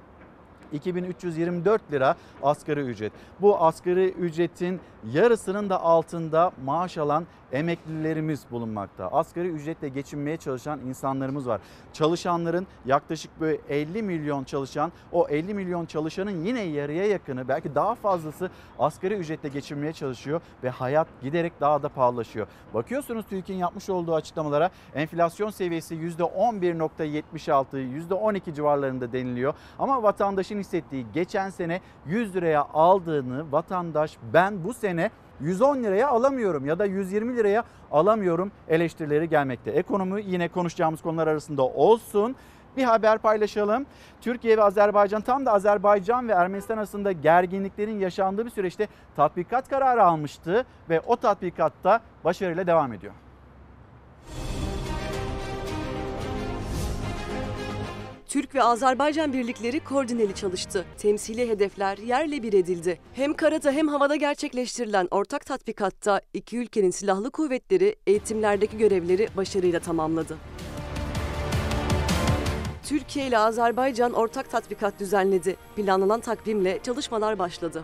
2324 lira asgari ücret. Bu asgari ücretin yarısının da altında maaş alan emeklilerimiz bulunmakta. Asgari ücretle geçinmeye çalışan insanlarımız var. Çalışanların yaklaşık böyle 50 milyon çalışan o 50 milyon çalışanın yine yarıya yakını belki daha fazlası asgari ücretle geçinmeye çalışıyor ve hayat giderek daha da pahalılaşıyor. Bakıyorsunuz TÜİK'in yapmış olduğu açıklamalara enflasyon seviyesi %11.76, %12 civarlarında deniliyor. Ama vatandaşın hissettiği geçen sene 100 liraya aldığını vatandaş ben bu sene 110 liraya alamıyorum ya da 120 liraya alamıyorum eleştirileri gelmekte. Ekonomi yine konuşacağımız konular arasında olsun. Bir haber paylaşalım. Türkiye ve Azerbaycan tam da Azerbaycan ve Ermenistan arasında gerginliklerin yaşandığı bir süreçte tatbikat kararı almıştı ve o tatbikatta başarıyla devam ediyor. Türk ve Azerbaycan birlikleri koordineli çalıştı. Temsili hedefler yerle bir edildi. Hem karada hem havada gerçekleştirilen ortak tatbikatta iki ülkenin silahlı kuvvetleri eğitimlerdeki görevleri başarıyla tamamladı. Türkiye ile Azerbaycan ortak tatbikat düzenledi. Planlanan takvimle çalışmalar başladı.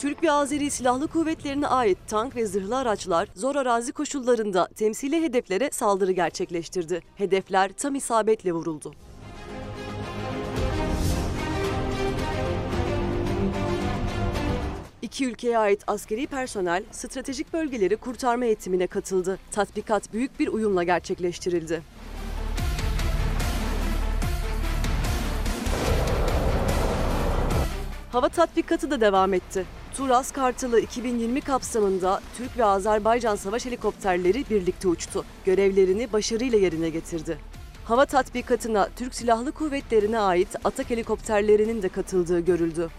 Türk ve Azeri Silahlı Kuvvetlerine ait tank ve zırhlı araçlar zor arazi koşullarında temsili hedeflere saldırı gerçekleştirdi. Hedefler tam isabetle vuruldu. İki ülkeye ait askeri personel stratejik bölgeleri kurtarma eğitimine katıldı. Tatbikat büyük bir uyumla gerçekleştirildi. Hava tatbikatı da devam etti. Turas Kartalı 2020 kapsamında Türk ve Azerbaycan savaş helikopterleri birlikte uçtu. Görevlerini başarıyla yerine getirdi. Hava tatbikatına Türk Silahlı Kuvvetleri'ne ait atak helikopterlerinin de katıldığı görüldü.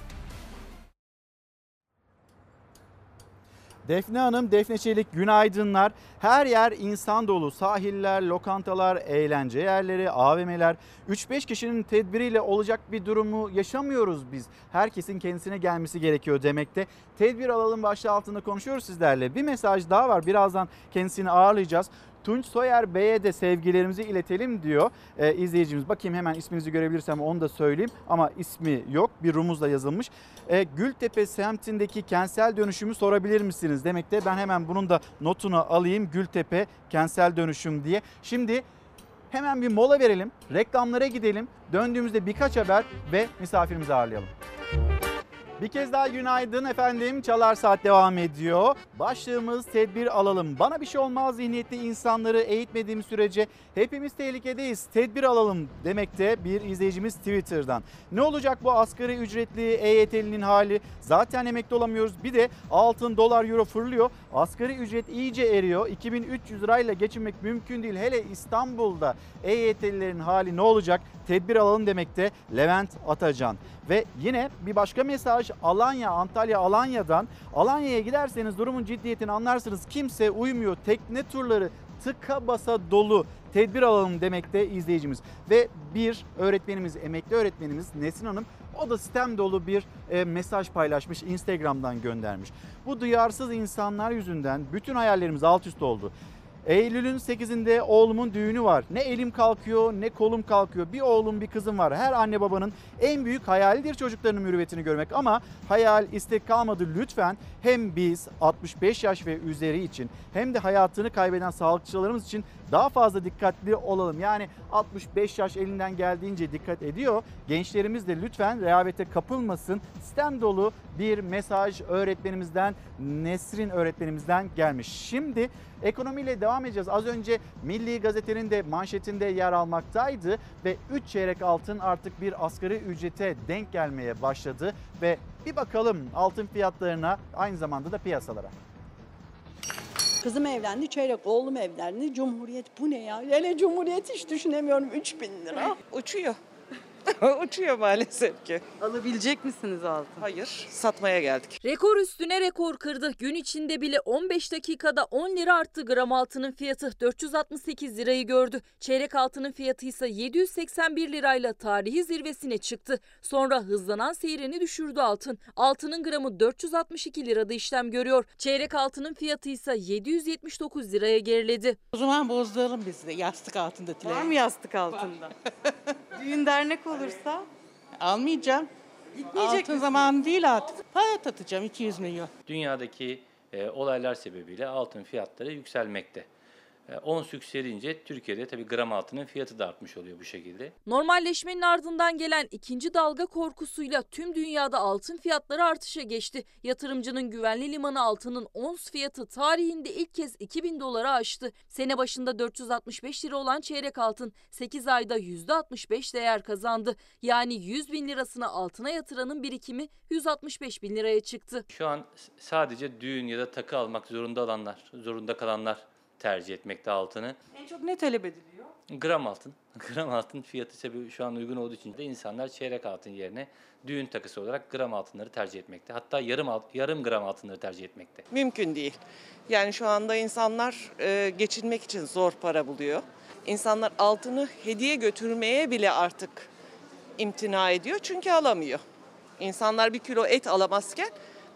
Defne Hanım, Defne Çelik günaydınlar. Her yer insan dolu. Sahiller, lokantalar, eğlence yerleri, AVM'ler. 3-5 kişinin tedbiriyle olacak bir durumu yaşamıyoruz biz. Herkesin kendisine gelmesi gerekiyor demekte. Tedbir alalım başlığı altında konuşuyoruz sizlerle. Bir mesaj daha var. Birazdan kendisini ağırlayacağız. Tunç Soyer Bey'e de sevgilerimizi iletelim diyor ee, izleyicimiz. Bakayım hemen isminizi görebilirsem onu da söyleyeyim ama ismi yok bir rumuzla yazılmış. Ee, Gültepe semtindeki kentsel dönüşümü sorabilir misiniz demekte. Ben hemen bunun da notunu alayım Gültepe kentsel dönüşüm diye. Şimdi hemen bir mola verelim reklamlara gidelim döndüğümüzde birkaç haber ve misafirimizi ağırlayalım. Bir kez daha günaydın efendim. Çalar Saat devam ediyor. Başlığımız tedbir alalım. Bana bir şey olmaz zihniyetli insanları eğitmediğim sürece hepimiz tehlikedeyiz. Tedbir alalım demekte bir izleyicimiz Twitter'dan. Ne olacak bu asgari ücretli EYT'linin hali? Zaten emekli olamıyoruz. Bir de altın, dolar, euro fırlıyor. Asgari ücret iyice eriyor. 2300 lirayla geçinmek mümkün değil. Hele İstanbul'da EYT'lilerin hali ne olacak? Tedbir alalım demekte Levent Atacan. Ve yine bir başka mesaj Alanya, Antalya Alanya'dan. Alanya'ya giderseniz durumun ciddiyetini anlarsınız. Kimse uymuyor. Tekne turları tıka basa dolu. Tedbir alalım demekte izleyicimiz. Ve bir öğretmenimiz, emekli öğretmenimiz Nesin Hanım o da sistem dolu bir e, mesaj paylaşmış, Instagram'dan göndermiş. Bu duyarsız insanlar yüzünden bütün hayallerimiz alt üst oldu. Eylül'ün 8'inde oğlumun düğünü var. Ne elim kalkıyor ne kolum kalkıyor. Bir oğlum bir kızım var. Her anne babanın en büyük hayalidir çocuklarının mürüvvetini görmek. Ama hayal istek kalmadı lütfen hem biz 65 yaş ve üzeri için hem de hayatını kaybeden sağlıkçılarımız için daha fazla dikkatli olalım. Yani 65 yaş elinden geldiğince dikkat ediyor. Gençlerimiz de lütfen rehavete kapılmasın. Sistem dolu bir mesaj öğretmenimizden, Nesrin öğretmenimizden gelmiş. Şimdi ekonomiyle devam edeceğiz. Az önce Milli Gazete'nin de manşetinde yer almaktaydı ve 3 çeyrek altın artık bir asgari ücrete denk gelmeye başladı ve bir bakalım altın fiyatlarına aynı zamanda da piyasalara. Kızım evlendi, çeyrek oğlum evlendi. Cumhuriyet bu ne ya? Hele Cumhuriyet hiç düşünemiyorum 3000 lira. Uçuyor. (laughs) Uçuyor maalesef ki. Alabilecek misiniz altın? Hayır, satmaya geldik. Rekor üstüne rekor kırdı. Gün içinde bile 15 dakikada 10 lira arttı gram altının fiyatı 468 lirayı gördü. Çeyrek altının fiyatı ise 781 lirayla tarihi zirvesine çıktı. Sonra hızlanan seyrini düşürdü altın. Altının gramı 462 lirada işlem görüyor. Çeyrek altının fiyatı ise 779 liraya geriledi. O zaman bozduralım biz de yastık altında. Var mı yastık altında? (laughs) Düğün dernek olursa Almayacağım. Gitmeyecek Altın misin? zamanı değil artık. Para atacağım 200 milyon. Dünyadaki e, olaylar sebebiyle altın fiyatları yükselmekte. E, ons yükselince Türkiye'de tabii gram altının fiyatı da artmış oluyor bu şekilde. Normalleşmenin ardından gelen ikinci dalga korkusuyla tüm dünyada altın fiyatları artışa geçti. Yatırımcının güvenli limanı altının ons fiyatı tarihinde ilk kez 2000 dolara aştı. Sene başında 465 lira olan çeyrek altın 8 ayda %65 değer kazandı. Yani 100 bin lirasını altına yatıranın birikimi 165 bin liraya çıktı. Şu an sadece düğün ya da takı almak zorunda olanlar, zorunda kalanlar tercih etmekte altını. en çok ne talep ediliyor? Gram altın. (laughs) Gram altın fiyatı sebebi şu an uygun olduğu için de insanlar çeyrek altın yerine düğün takısı olarak gram altınları tercih etmekte. Hatta yarım alt- yarım gram altınları tercih etmekte. Mümkün değil. Yani şu anda insanlar e, geçinmek için zor para buluyor. İnsanlar altını hediye götürmeye bile artık imtina ediyor çünkü alamıyor. İnsanlar bir kilo et alamazken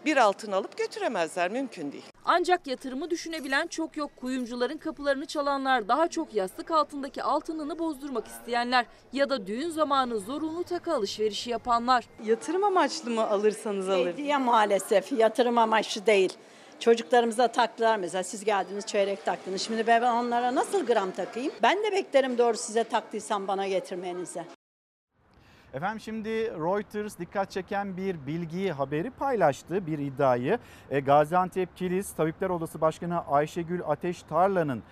bir altın alıp götüremezler mümkün değil. Ancak yatırımı düşünebilen çok yok. Kuyumcuların kapılarını çalanlar daha çok yastık altındaki altınını bozdurmak isteyenler ya da düğün zamanı zorunlu takı alışverişi yapanlar. Yatırım amaçlı mı alırsanız alır? Hediye maalesef yatırım amaçlı değil. Çocuklarımıza taktılar mesela siz geldiniz çeyrek taktınız. Şimdi ben onlara nasıl gram takayım? Ben de beklerim doğru size taktıysam bana getirmenize. Efendim şimdi Reuters dikkat çeken bir bilgiyi, haberi paylaştı, bir iddiayı. E, Gaziantep Kilis Tabipler Odası Başkanı Ayşegül Ateş Tarla'nın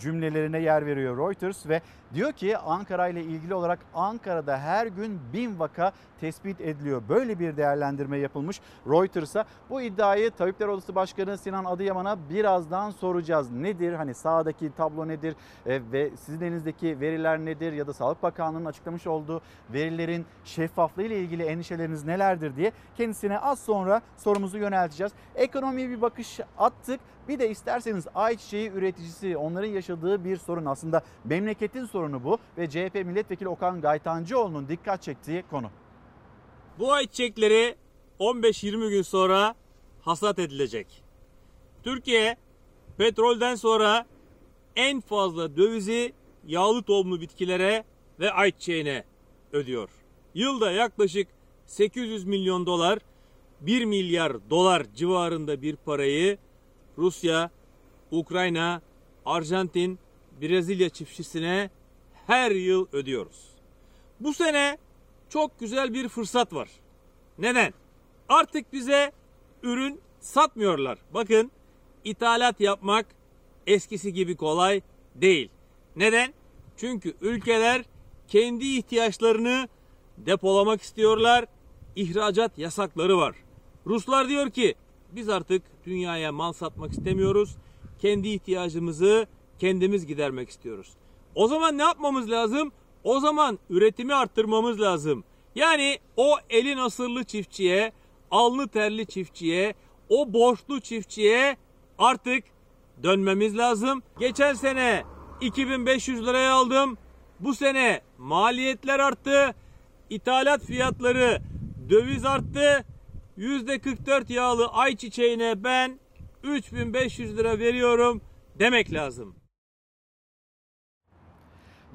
cümlelerine yer veriyor Reuters ve diyor ki Ankara ile ilgili olarak Ankara'da her gün bin vaka tespit ediliyor. Böyle bir değerlendirme yapılmış Reuters'a. Bu iddiayı Tabipler Odası Başkanı Sinan Adıyaman'a birazdan soracağız. Nedir? Hani sağdaki tablo nedir? E, ve sizin elinizdeki veriler nedir? Ya da Sağlık Bakanlığı'nın açıklamış olduğu verilerin şeffaflığı ile ilgili endişeleriniz nelerdir diye kendisine az sonra sorumuzu yönelteceğiz. Ekonomiye bir bakış attık. Bir de isterseniz ayçiçeği üreticisi onların yaşadığı bir sorun aslında memleketin sorunu bu ve CHP milletvekili Okan Gaytancıoğlu'nun dikkat çektiği konu. Bu ayçiçekleri 15-20 gün sonra hasat edilecek. Türkiye petrolden sonra en fazla dövizi yağlı tohumlu bitkilere ve ayçiçeğine ödüyor. Yılda yaklaşık 800 milyon dolar, 1 milyar dolar civarında bir parayı Rusya, Ukrayna, Arjantin, Brezilya çiftçisine her yıl ödüyoruz. Bu sene çok güzel bir fırsat var. Neden? Artık bize ürün satmıyorlar. Bakın ithalat yapmak eskisi gibi kolay değil. Neden? Çünkü ülkeler kendi ihtiyaçlarını depolamak istiyorlar. İhracat yasakları var. Ruslar diyor ki biz artık dünyaya mal satmak istemiyoruz. Kendi ihtiyacımızı kendimiz gidermek istiyoruz. O zaman ne yapmamız lazım? O zaman üretimi arttırmamız lazım. Yani o eli nasırlı çiftçiye, alnı terli çiftçiye, o borçlu çiftçiye artık dönmemiz lazım. Geçen sene 2500 liraya aldım. Bu sene maliyetler arttı. İthalat fiyatları döviz arttı. %44 yağlı ayçiçeğine ben 3500 lira veriyorum demek lazım.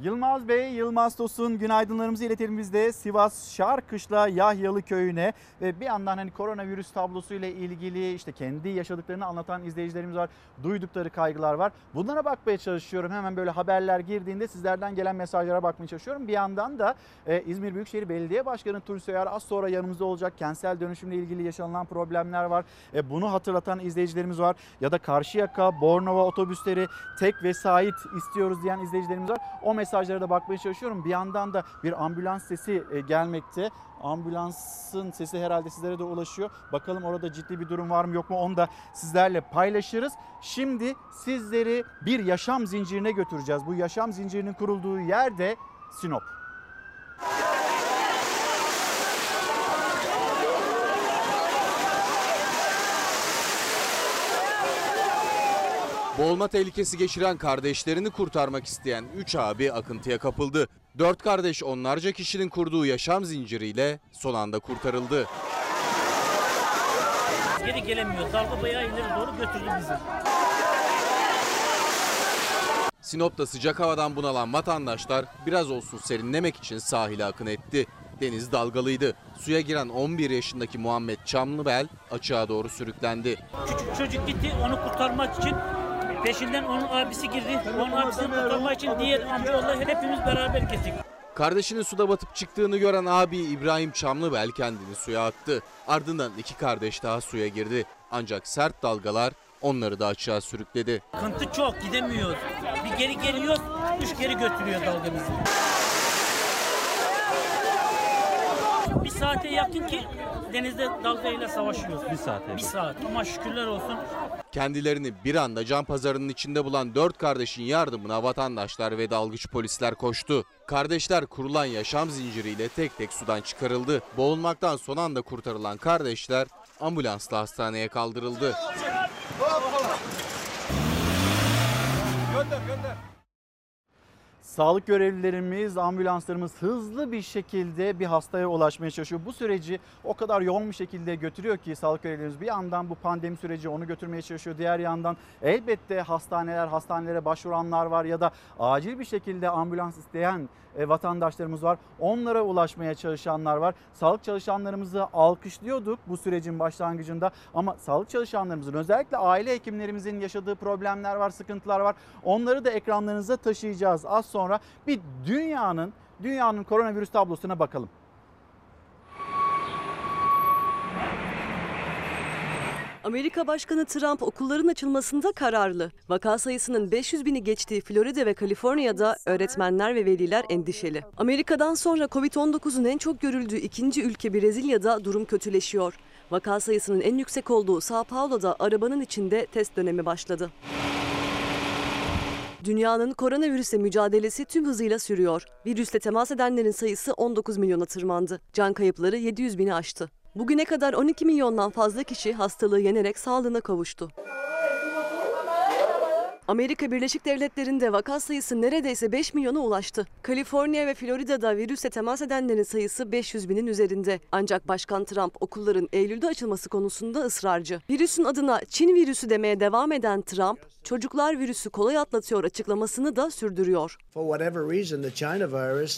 Yılmaz Bey, Yılmaz Tosun günaydınlarımızı iletelim biz de Sivas Şarkışla Yahyalı köyüne ve bir yandan hani koronavirüs tablosuyla ilgili işte kendi yaşadıklarını anlatan izleyicilerimiz var. Duydukları kaygılar var. Bunlara bakmaya çalışıyorum. Hemen böyle haberler girdiğinde sizlerden gelen mesajlara bakmaya çalışıyorum. Bir yandan da e, İzmir Büyükşehir Belediye Başkanı Tunç Soyer az sonra yanımızda olacak. Kentsel dönüşümle ilgili yaşanılan problemler var. E, bunu hatırlatan izleyicilerimiz var. Ya da Karşıyaka, Bornova otobüsleri tek vesait istiyoruz diyen izleyicilerimiz var. O mesajlara da bakmaya çalışıyorum. Bir yandan da bir ambulans sesi e, gelmekte. Ambulansın sesi herhalde sizlere de ulaşıyor. Bakalım orada ciddi bir durum var mı yok mu onu da sizlerle paylaşırız. Şimdi sizleri bir yaşam zincirine götüreceğiz. Bu yaşam zincirinin kurulduğu yer de Sinop. Boğulma tehlikesi geçiren kardeşlerini kurtarmak isteyen 3 abi akıntıya kapıldı. 4 kardeş onlarca kişinin kurduğu yaşam zinciriyle son anda kurtarıldı. Geri gelemiyoruz. Dalga bayağı ileri doğru götürdü bizi. Sinop'ta sıcak havadan bunalan vatandaşlar biraz olsun serinlemek için sahile akın etti. Deniz dalgalıydı. Suya giren 11 yaşındaki Muhammed Çamlıbel açığa doğru sürüklendi. Küçük çocuk gitti onu kurtarmak için. Peşinden onun abisi girdi. Onun abisini kurtarmak için diğer amcaoğulları hepimiz beraber gittik. Kardeşinin suda batıp çıktığını gören abi İbrahim Çamlıbel kendini suya attı. Ardından iki kardeş daha suya girdi. Ancak sert dalgalar onları da açığa sürükledi. Kıntı çok gidemiyoruz. Bir geri geliyoruz, üç geri götürüyor dalga bizi. Bir saate yakın ki denizde dalgayla savaşıyoruz. Bir saate? Bir saat ama şükürler olsun Kendilerini bir anda can pazarının içinde bulan dört kardeşin yardımına vatandaşlar ve dalgıç polisler koştu. Kardeşler kurulan yaşam zinciriyle tek tek sudan çıkarıldı. Boğulmaktan son anda kurtarılan kardeşler ambulansla hastaneye kaldırıldı. Gönder gönder. Sağlık görevlilerimiz, ambulanslarımız hızlı bir şekilde bir hastaya ulaşmaya çalışıyor. Bu süreci o kadar yoğun bir şekilde götürüyor ki sağlık görevlilerimiz bir yandan bu pandemi süreci onu götürmeye çalışıyor. Diğer yandan elbette hastaneler, hastanelere başvuranlar var ya da acil bir şekilde ambulans isteyen e, vatandaşlarımız var. Onlara ulaşmaya çalışanlar var. Sağlık çalışanlarımızı alkışlıyorduk bu sürecin başlangıcında ama sağlık çalışanlarımızın özellikle aile hekimlerimizin yaşadığı problemler var, sıkıntılar var. Onları da ekranlarınıza taşıyacağız. Az sonra bir dünyanın dünyanın koronavirüs tablosuna bakalım. Amerika Başkanı Trump okulların açılmasında kararlı. Vaka sayısının 500 bini geçtiği Florida ve Kaliforniya'da öğretmenler ve veliler endişeli. Amerika'dan sonra Covid-19'un en çok görüldüğü ikinci ülke Brezilya'da durum kötüleşiyor. Vaka sayısının en yüksek olduğu Sao Paulo'da arabanın içinde test dönemi başladı. Dünyanın koronavirüse mücadelesi tüm hızıyla sürüyor. Virüsle temas edenlerin sayısı 19 milyona tırmandı. Can kayıpları 700 bini aştı. Bugüne kadar 12 milyondan fazla kişi hastalığı yenerek sağlığına kavuştu. Amerika Birleşik Devletleri'nde vaka sayısı neredeyse 5 milyona ulaştı. Kaliforniya ve Florida'da virüsle temas edenlerin sayısı 500 binin üzerinde. Ancak Başkan Trump okulların Eylül'de açılması konusunda ısrarcı. Virüsün adına Çin virüsü demeye devam eden Trump, çocuklar virüsü kolay atlatıyor açıklamasını da sürdürüyor.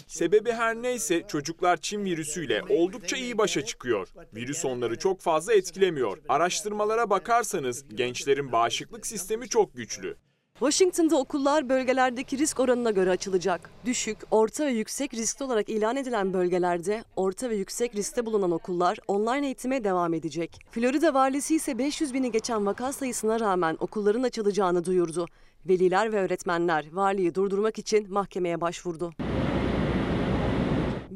Sebebi her neyse çocuklar Çin virüsüyle oldukça iyi başa çıkıyor. Virüs onları çok fazla etkilemiyor. Araştırmalara bakarsanız gençlerin bağışıklık sistemi çok güçlü. Washington'da okullar bölgelerdeki risk oranına göre açılacak. Düşük, orta ve yüksek riskli olarak ilan edilen bölgelerde orta ve yüksek riskte bulunan okullar online eğitime devam edecek. Florida valisi ise 500 bini geçen vaka sayısına rağmen okulların açılacağını duyurdu. Veliler ve öğretmenler valiyi durdurmak için mahkemeye başvurdu.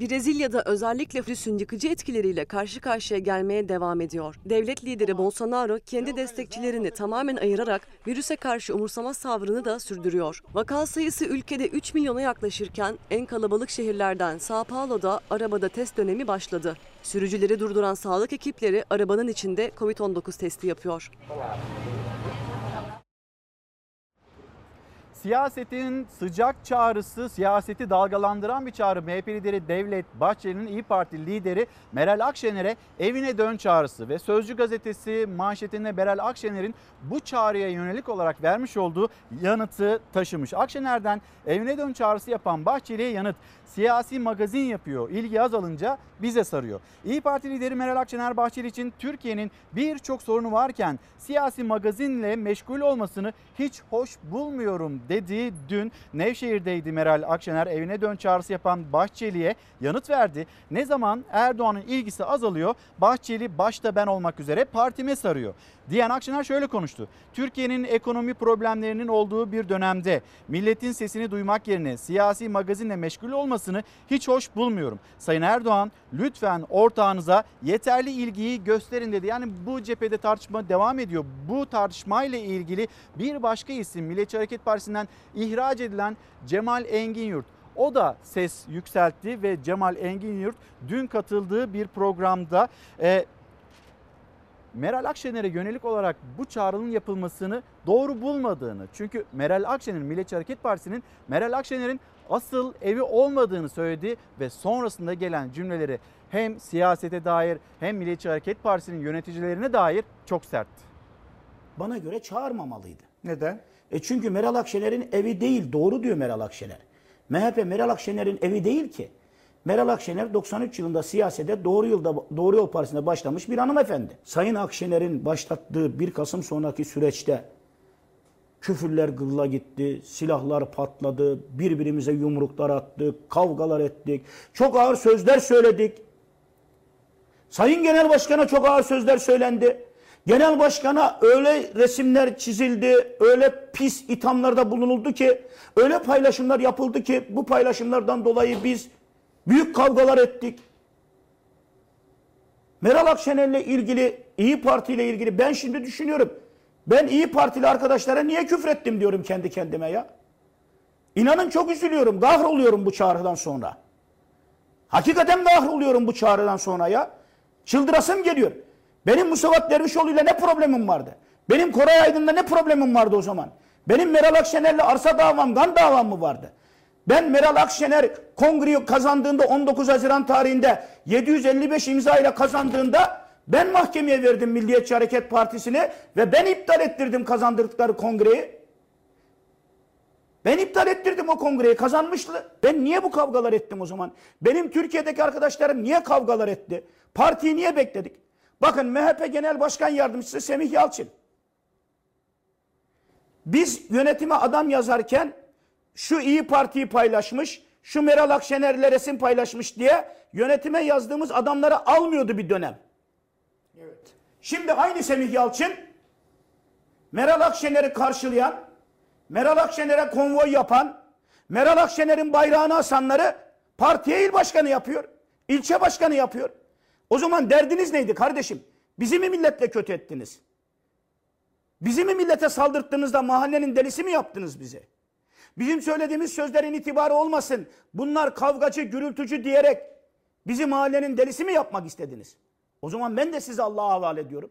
Brezilya'da özellikle virüsün yıkıcı etkileriyle karşı karşıya gelmeye devam ediyor. Devlet lideri Bolsonaro kendi destekçilerini tamamen ayırarak virüse karşı umursamaz tavrını da sürdürüyor. Vaka sayısı ülkede 3 milyona yaklaşırken en kalabalık şehirlerden Sao Paulo'da arabada test dönemi başladı. Sürücüleri durduran sağlık ekipleri arabanın içinde COVID-19 testi yapıyor. Siyasetin sıcak çağrısı, siyaseti dalgalandıran bir çağrı. MHP lideri Devlet Bahçeli'nin İyi Parti lideri Meral Akşener'e evine dön çağrısı ve Sözcü gazetesi manşetinde Meral Akşener'in bu çağrıya yönelik olarak vermiş olduğu yanıtı taşımış. Akşener'den evine dön çağrısı yapan Bahçeli'ye yanıt siyasi magazin yapıyor. İlgi azalınca bize sarıyor. İyi Parti lideri Meral Akşener Bahçeli için Türkiye'nin birçok sorunu varken siyasi magazinle meşgul olmasını hiç hoş bulmuyorum dedi. Dün Nevşehir'deydi Meral Akşener evine dön çağrısı yapan Bahçeli'ye yanıt verdi. Ne zaman Erdoğan'ın ilgisi azalıyor Bahçeli başta ben olmak üzere partime sarıyor. Diyen Akşener şöyle konuştu. Türkiye'nin ekonomi problemlerinin olduğu bir dönemde milletin sesini duymak yerine siyasi magazinle meşgul olmasını hiç hoş bulmuyorum. Sayın Erdoğan lütfen ortağınıza yeterli ilgiyi gösterin dedi. Yani bu cephede tartışma devam ediyor. Bu tartışmayla ilgili bir başka isim Milliyetçi Hareket Partisi'nden ihraç edilen Cemal Engin O da ses yükseltti ve Cemal Engin dün katıldığı bir programda e, Meral Akşener'e yönelik olarak bu çağrının yapılmasını doğru bulmadığını. Çünkü Meral Akşener'in Milliyetçi Hareket Partisi'nin Meral Akşener'in asıl evi olmadığını söyledi ve sonrasında gelen cümleleri hem siyasete dair hem Milliyetçi Hareket Partisi'nin yöneticilerine dair çok sertti. Bana göre çağırmamalıydı. Neden? E çünkü Meral Akşener'in evi değil. Doğru diyor Meral Akşener. MHP Meral Akşener'in evi değil ki. Meral Akşener 93 yılında siyasete Doğru Yolda Doğru Yol Partisi'nde başlamış bir hanımefendi. Sayın Akşener'in başlattığı 1 Kasım sonraki süreçte küfürler gırla gitti, silahlar patladı, birbirimize yumruklar attık, kavgalar ettik, çok ağır sözler söyledik. Sayın Genel Başkan'a çok ağır sözler söylendi. Genel Başkan'a öyle resimler çizildi, öyle pis ithamlarda bulunuldu ki, öyle paylaşımlar yapıldı ki bu paylaşımlardan dolayı biz büyük kavgalar ettik. Meral Akşener'le ilgili, İyi Parti ile ilgili ben şimdi düşünüyorum. Ben İyi Partili arkadaşlara niye küfrettim diyorum kendi kendime ya. İnanın çok üzülüyorum, kahroluyorum bu çağrıdan sonra. Hakikaten kahroluyorum bu çağrıdan sonra ya. Çıldırasım geliyor. Benim Musavat Dervişoğlu ile ne problemim vardı? Benim Koray Aydın'la ne problemim vardı o zaman? Benim Meral Akşener'le arsa davam, kan davam mı vardı? Ben Meral Akşener kongreyi kazandığında 19 Haziran tarihinde 755 imza ile kazandığında ben mahkemeye verdim Milliyetçi Hareket Partisi'ni ve ben iptal ettirdim kazandırdıkları kongreyi. Ben iptal ettirdim o kongreyi kazanmıştı. Ben niye bu kavgalar ettim o zaman? Benim Türkiye'deki arkadaşlarım niye kavgalar etti? Partiyi niye bekledik? Bakın MHP Genel Başkan Yardımcısı Semih Yalçın. Biz yönetime adam yazarken şu iyi Parti'yi paylaşmış, şu Meral Akşener'le resim paylaşmış diye yönetime yazdığımız adamları almıyordu bir dönem. Şimdi aynı Semih Yalçın Meral Akşener'i karşılayan, Meral Akşener'e konvoy yapan, Meral Akşener'in bayrağını asanları partiye il başkanı yapıyor, ilçe başkanı yapıyor. O zaman derdiniz neydi kardeşim? Bizi mi milletle kötü ettiniz? Bizi mi millete saldırttığınızda mahallenin delisi mi yaptınız bizi? Bizim söylediğimiz sözlerin itibarı olmasın. Bunlar kavgacı, gürültücü diyerek bizi mahallenin delisi mi yapmak istediniz? O zaman ben de size Allah'a havale ediyorum.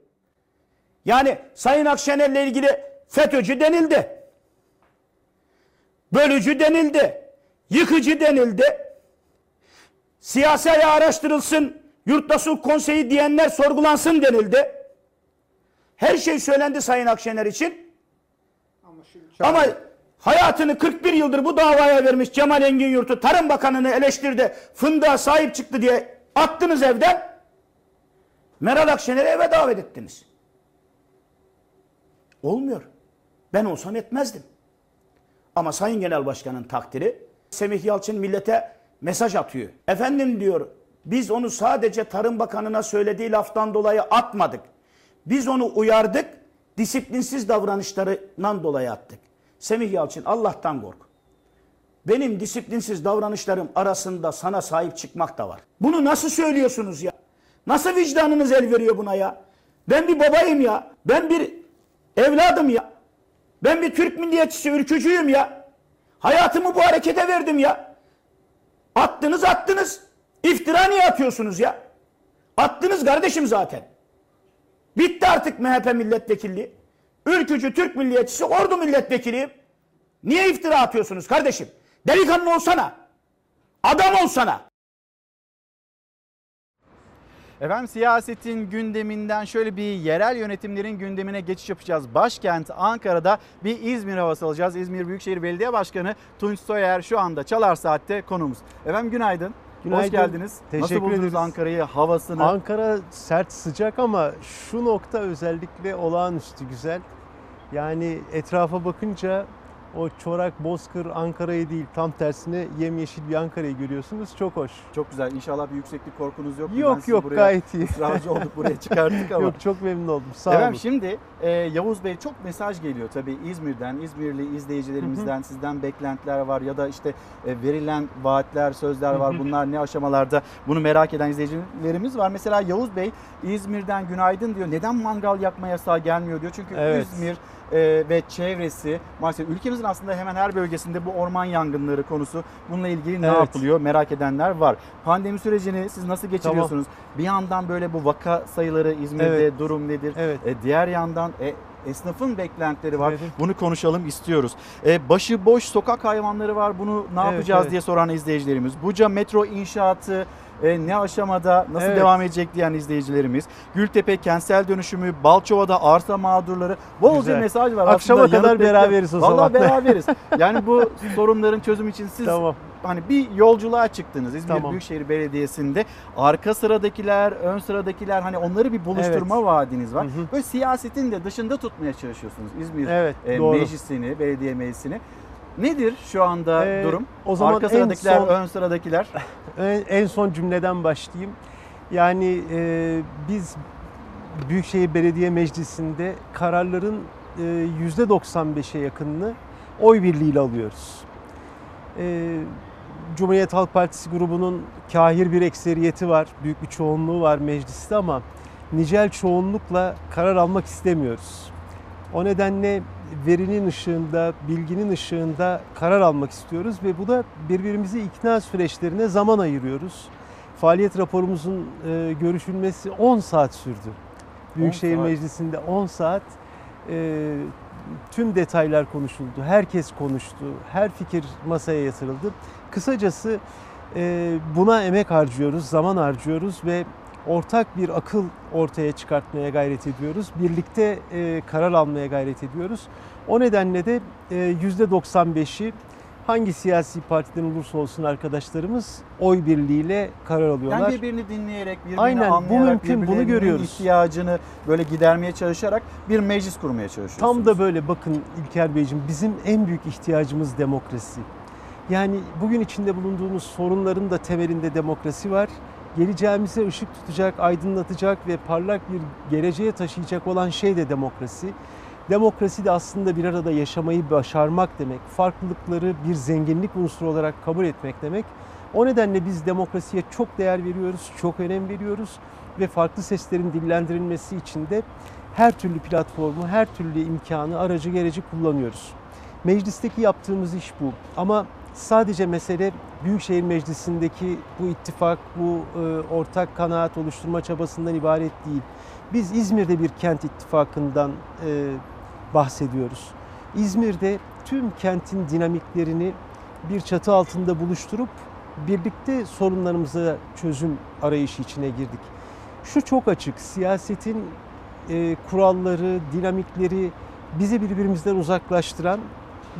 Yani Sayın Akşener'le ilgili FETÖ'cü denildi. Bölücü denildi. Yıkıcı denildi. Siyasi ayağı araştırılsın, yurtta sulh konseyi diyenler sorgulansın denildi. Her şey söylendi Sayın Akşener için. Ama hayatını 41 yıldır bu davaya vermiş Cemal Engin Yurt'u Tarım Bakanı'nı eleştirdi. Fındığa sahip çıktı diye attınız evden. Meral Akşener'i eve davet ettiniz. Olmuyor. Ben olsam etmezdim. Ama Sayın Genel Başkan'ın takdiri Semih Yalçın millete mesaj atıyor. Efendim diyor biz onu sadece Tarım Bakanı'na söylediği laftan dolayı atmadık. Biz onu uyardık, disiplinsiz davranışlarından dolayı attık. Semih Yalçın Allah'tan kork. Benim disiplinsiz davranışlarım arasında sana sahip çıkmak da var. Bunu nasıl söylüyorsunuz ya? Nasıl vicdanınız el veriyor buna ya? Ben bir babayım ya. Ben bir evladım ya. Ben bir Türk milliyetçisi, ülkücüyüm ya. Hayatımı bu harekete verdim ya. Attınız attınız. İftira niye atıyorsunuz ya? Attınız kardeşim zaten. Bitti artık MHP milletvekilliği. Ülkücü Türk milliyetçisi ordu milletvekiliyim. Niye iftira atıyorsunuz kardeşim? Delikanlı olsana. Adam olsana. Efendim siyasetin gündeminden şöyle bir yerel yönetimlerin gündemine geçiş yapacağız. Başkent Ankara'da bir İzmir havası alacağız. İzmir Büyükşehir Belediye Başkanı Tunç Soyer şu anda Çalar Saat'te konuğumuz. Efendim günaydın. Günaydın. Hoş geldiniz. Teşekkür Nasıl buldunuz ederiz. Ankara'yı, havasını? Ankara sert sıcak ama şu nokta özellikle olağanüstü güzel. Yani etrafa bakınca o çorak bozkır Ankara'yı değil tam tersine yemyeşil bir Ankara'yı görüyorsunuz. Çok hoş. Çok güzel. İnşallah bir yükseklik korkunuz yok. Yok, Ben yok, buraya gayet iyi. ısrarcı olduk buraya çıkarttık (laughs) ama. Yok çok memnun oldum. Sağ Efendim olun. şimdi e, Yavuz Bey çok mesaj geliyor tabii İzmir'den, İzmirli izleyicilerimizden sizden beklentiler var ya da işte e, verilen vaatler, sözler var. Hı hı. Bunlar ne aşamalarda? Bunu merak eden izleyicilerimiz var. Mesela Yavuz Bey İzmir'den günaydın diyor. Neden mangal yakma yasağı gelmiyor diyor. Çünkü Evet. İzmir e, ve çevresi maalesef ülkemizin aslında hemen her bölgesinde bu orman yangınları konusu bununla ilgili ne Evet. yapılıyor merak edenler var. Pandemi sürecini siz nasıl geçiriyorsunuz? Bir yandan böyle bu vaka sayıları İzmir'de Evet. durum nedir? Evet. E, diğer yandan e, esnafın beklentileri var. Evet. Bunu konuşalım istiyoruz. E, başıboş sokak hayvanları var. Bunu ne Evet, yapacağız evet. diye soran izleyicilerimiz. Buca metro inşaatı e, ne aşamada, nasıl Evet. devam edecek diyen izleyicilerimiz. Gültepe kentsel dönüşümü, Balçova'da arsa mağdurları. Bolca Güzel. mesaj var Akşama aslında. kadar beraberiz o zaman. (laughs) beraberiz. Yani bu sorunların çözüm için siz Tamam. hani bir yolculuğa çıktınız İzmir Tamam. Büyükşehir Belediyesi'nde. Arka sıradakiler, ön sıradakiler hani onları bir buluşturma Evet. vaadiniz var. Hı hı. Böyle siyasetin de dışında tutmaya çalışıyorsunuz İzmir Evet, e, doğru. meclisini, belediye meclisini. Nedir şu anda Ee, durum? o zaman Arka sıradakiler, son- ön sıradakiler. (laughs) En, en son cümleden başlayayım. Yani e, biz Büyükşehir Belediye Meclisi'nde kararların e, %95'e yakınını oy birliğiyle alıyoruz. E, Cumhuriyet Halk Partisi grubunun kahir bir ekseriyeti var, büyük bir çoğunluğu var mecliste ama nicel çoğunlukla karar almak istemiyoruz. O nedenle verinin ışığında, bilginin ışığında karar almak istiyoruz ve bu da birbirimizi ikna süreçlerine zaman ayırıyoruz. Faaliyet raporumuzun e, görüşülmesi 10 saat sürdü. Büyükşehir saat. Meclisi'nde 10 saat e, tüm detaylar konuşuldu. Herkes konuştu. Her fikir masaya yatırıldı. Kısacası e, buna emek harcıyoruz, zaman harcıyoruz ve ortak bir akıl ortaya çıkartmaya gayret ediyoruz. Birlikte e, karar almaya gayret ediyoruz. O nedenle de e, %95'i hangi siyasi partiden olursa olsun arkadaşlarımız oy birliğiyle karar alıyorlar. Yani birbirini dinleyerek, birbirini Aynen, bu anlayarak, mümkün, bunu görüyoruz. ihtiyacını böyle gidermeye çalışarak bir meclis kurmaya çalışıyorsunuz. Tam da böyle bakın İlker Beyciğim bizim en büyük ihtiyacımız demokrasi. Yani bugün içinde bulunduğumuz sorunların da temelinde demokrasi var. Geleceğimize ışık tutacak, aydınlatacak ve parlak bir geleceğe taşıyacak olan şey de demokrasi. Demokrasi de aslında bir arada yaşamayı başarmak demek. Farklılıkları bir zenginlik unsuru olarak kabul etmek demek. O nedenle biz demokrasiye çok değer veriyoruz, çok önem veriyoruz ve farklı seslerin dillendirilmesi için de her türlü platformu, her türlü imkanı, aracı gereci kullanıyoruz. Meclisteki yaptığımız iş bu. Ama sadece mesele Büyükşehir Meclisi'ndeki bu ittifak, bu e, ortak kanaat oluşturma çabasından ibaret değil. Biz İzmir'de bir kent ittifakından e, bahsediyoruz. İzmir'de tüm kentin dinamiklerini bir çatı altında buluşturup birlikte sorunlarımıza çözüm arayışı içine girdik. Şu çok açık, siyasetin e, kuralları, dinamikleri bizi birbirimizden uzaklaştıran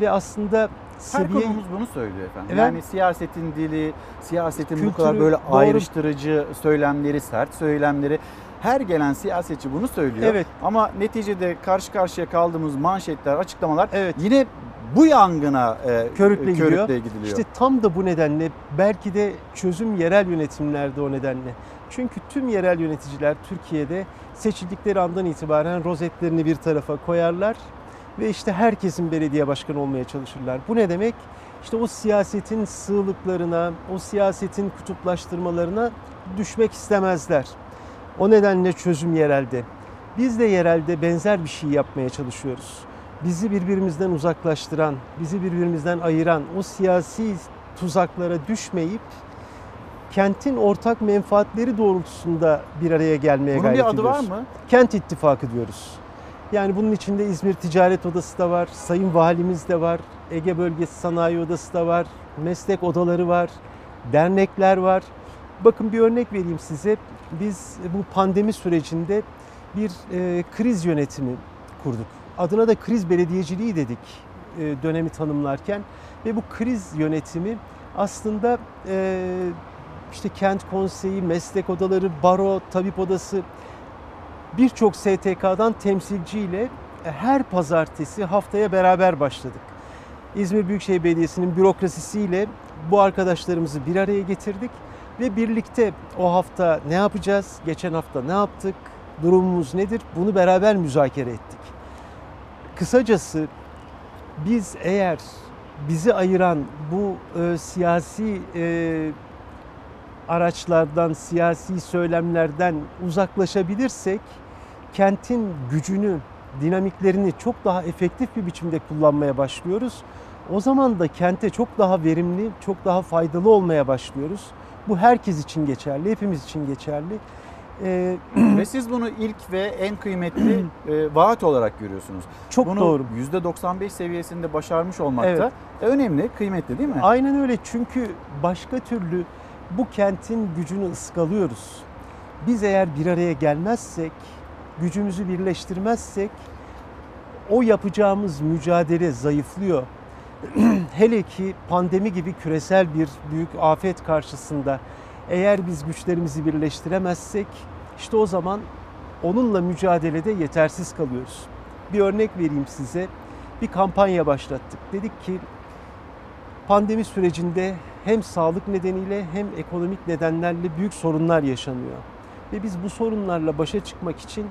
ve aslında Her seviye... konumuz bunu söylüyor efendim. Evet. Yani siyasetin dili, siyasetin bu Kültürü, kadar böyle doğru. ayrıştırıcı söylemleri, sert söylemleri her gelen siyasetçi bunu söylüyor. Evet. Ama neticede karşı karşıya kaldığımız manşetler, açıklamalar yine bu yangına e, körükle gidiyor. körükle gidiliyor. İşte tam da bu nedenle belki de çözüm yerel yönetimlerde o nedenle. Çünkü tüm yerel yöneticiler Türkiye'de seçildikleri andan itibaren rozetlerini bir tarafa koyarlar ve işte herkesin belediye başkanı olmaya çalışırlar. Bu ne demek? İşte o siyasetin sığlıklarına, o siyasetin kutuplaştırmalarına düşmek istemezler. O nedenle çözüm yerelde. Biz de yerelde benzer bir şey yapmaya çalışıyoruz. Bizi birbirimizden uzaklaştıran, bizi birbirimizden ayıran o siyasi tuzaklara düşmeyip kentin ortak menfaatleri doğrultusunda bir araya gelmeye Bunun bir gayret adı var ediyoruz. mı? Kent İttifakı diyoruz. Yani bunun içinde İzmir Ticaret Odası da var, Sayın Valimiz de var, Ege Bölgesi Sanayi Odası da var, meslek odaları var, dernekler var. Bakın bir örnek vereyim size. Biz bu pandemi sürecinde bir e, kriz yönetimi kurduk. Adına da kriz belediyeciliği dedik e, dönemi tanımlarken. Ve bu kriz yönetimi aslında e, işte kent konseyi, meslek odaları, baro, tabip odası birçok STK'dan temsilciyle e, her pazartesi haftaya beraber başladık. İzmir Büyükşehir Belediyesi'nin bürokrasisiyle bu arkadaşlarımızı bir araya getirdik ve birlikte o hafta ne yapacağız, geçen hafta ne yaptık, durumumuz nedir bunu beraber müzakere ettik. Kısacası biz eğer bizi ayıran bu e, siyasi e, araçlardan, siyasi söylemlerden uzaklaşabilirsek kentin gücünü, dinamiklerini çok daha efektif bir biçimde kullanmaya başlıyoruz. O zaman da kente çok daha verimli, çok daha faydalı olmaya başlıyoruz. Bu herkes için geçerli, hepimiz için geçerli. Ee, (clears throat) ve siz bunu ilk ve en kıymetli (clears throat) e, vaat olarak görüyorsunuz. Çok bunu doğru. %95 seviyesinde başarmış olmak da Evet. önemli, kıymetli değil mi? Aynen öyle çünkü başka türlü bu kentin gücünü ıskalıyoruz. Biz eğer bir araya gelmezsek, gücümüzü birleştirmezsek o yapacağımız mücadele zayıflıyor. (clears throat) Hele ki pandemi gibi küresel bir büyük afet karşısında eğer biz güçlerimizi birleştiremezsek işte o zaman onunla mücadelede yetersiz kalıyoruz. Bir örnek vereyim size. Bir kampanya başlattık. Dedik ki pandemi sürecinde hem sağlık nedeniyle hem ekonomik nedenlerle büyük sorunlar yaşanıyor. Ve biz bu sorunlarla başa çıkmak için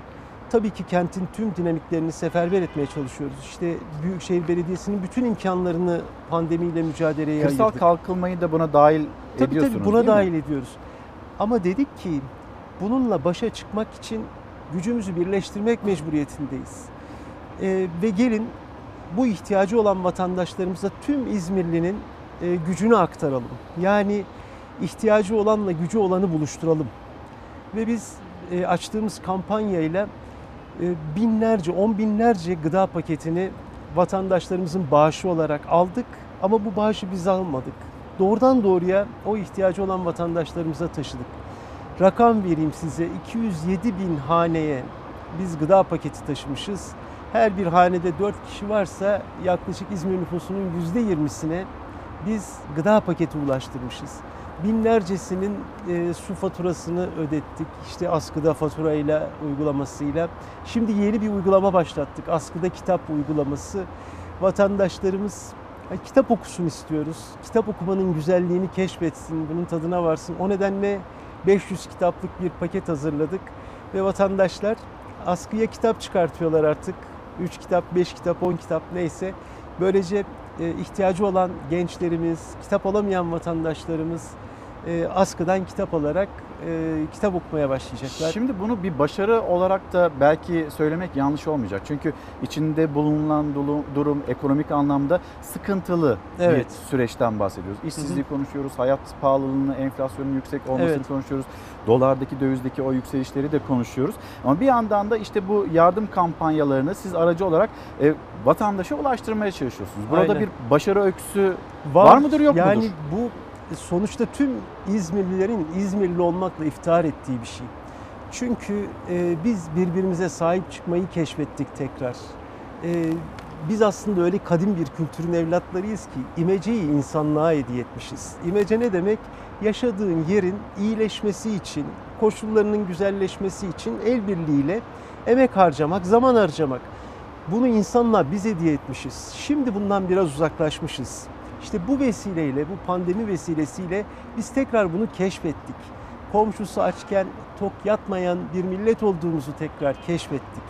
tabii ki kentin tüm dinamiklerini seferber etmeye çalışıyoruz. İşte Büyükşehir Belediyesi'nin bütün imkanlarını pandemiyle mücadeleye Kırsal ayırdık. kalkınmayı da buna dahil Tabii ediyorsunuz tabii buna değil mi? dahil ediyoruz. Ama dedik ki bununla başa çıkmak için gücümüzü birleştirmek mecburiyetindeyiz. Ee, ve gelin bu ihtiyacı olan vatandaşlarımıza tüm İzmirli'nin e, gücünü aktaralım. Yani ihtiyacı olanla gücü olanı buluşturalım. Ve biz e, açtığımız kampanyayla binlerce, on binlerce gıda paketini vatandaşlarımızın bağışı olarak aldık. Ama bu bağışı biz almadık. Doğrudan doğruya o ihtiyacı olan vatandaşlarımıza taşıdık. Rakam vereyim size 207 bin haneye biz gıda paketi taşımışız. Her bir hanede 4 kişi varsa yaklaşık İzmir nüfusunun %20'sine biz gıda paketi ulaştırmışız. Binlercesinin e, su faturasını ödettik. İşte askıda faturayla uygulamasıyla. Şimdi yeni bir uygulama başlattık. Askıda kitap uygulaması. Vatandaşlarımız e, kitap okusun istiyoruz. Kitap okumanın güzelliğini keşfetsin, bunun tadına varsın. O nedenle 500 kitaplık bir paket hazırladık ve vatandaşlar askıya kitap çıkartıyorlar artık. 3 kitap, 5 kitap, 10 kitap neyse. Böylece e, ihtiyacı olan gençlerimiz, kitap alamayan vatandaşlarımız e, askıdan kitap alarak e, kitap okumaya başlayacaklar. Şimdi bunu bir başarı olarak da belki söylemek yanlış olmayacak. Çünkü içinde bulunan durum ekonomik anlamda sıkıntılı Evet. bir süreçten bahsediyoruz. İşsizliği Hı konuşuyoruz, hayat pahalılığını, enflasyonun yüksek olmasını Evet. konuşuyoruz. Dolardaki, dövizdeki o yükselişleri de konuşuyoruz. Ama bir yandan da işte bu yardım kampanyalarını siz aracı olarak e, vatandaşa ulaştırmaya çalışıyorsunuz. Burada Aynen. bir başarı öyküsü var, mıdır yok yani mudur? bu sonuçta tüm İzmirlilerin İzmirli olmakla iftihar ettiği bir şey. Çünkü e, biz birbirimize sahip çıkmayı keşfettik tekrar. E, biz aslında öyle kadim bir kültürün evlatlarıyız ki imeceyi insanlığa hediye etmişiz. İmece ne demek? Yaşadığın yerin iyileşmesi için, koşullarının güzelleşmesi için el birliğiyle emek harcamak, zaman harcamak. Bunu insanlığa biz hediye etmişiz. Şimdi bundan biraz uzaklaşmışız. İşte bu vesileyle, bu pandemi vesilesiyle biz tekrar bunu keşfettik. Komşusu açken tok yatmayan bir millet olduğumuzu tekrar keşfettik.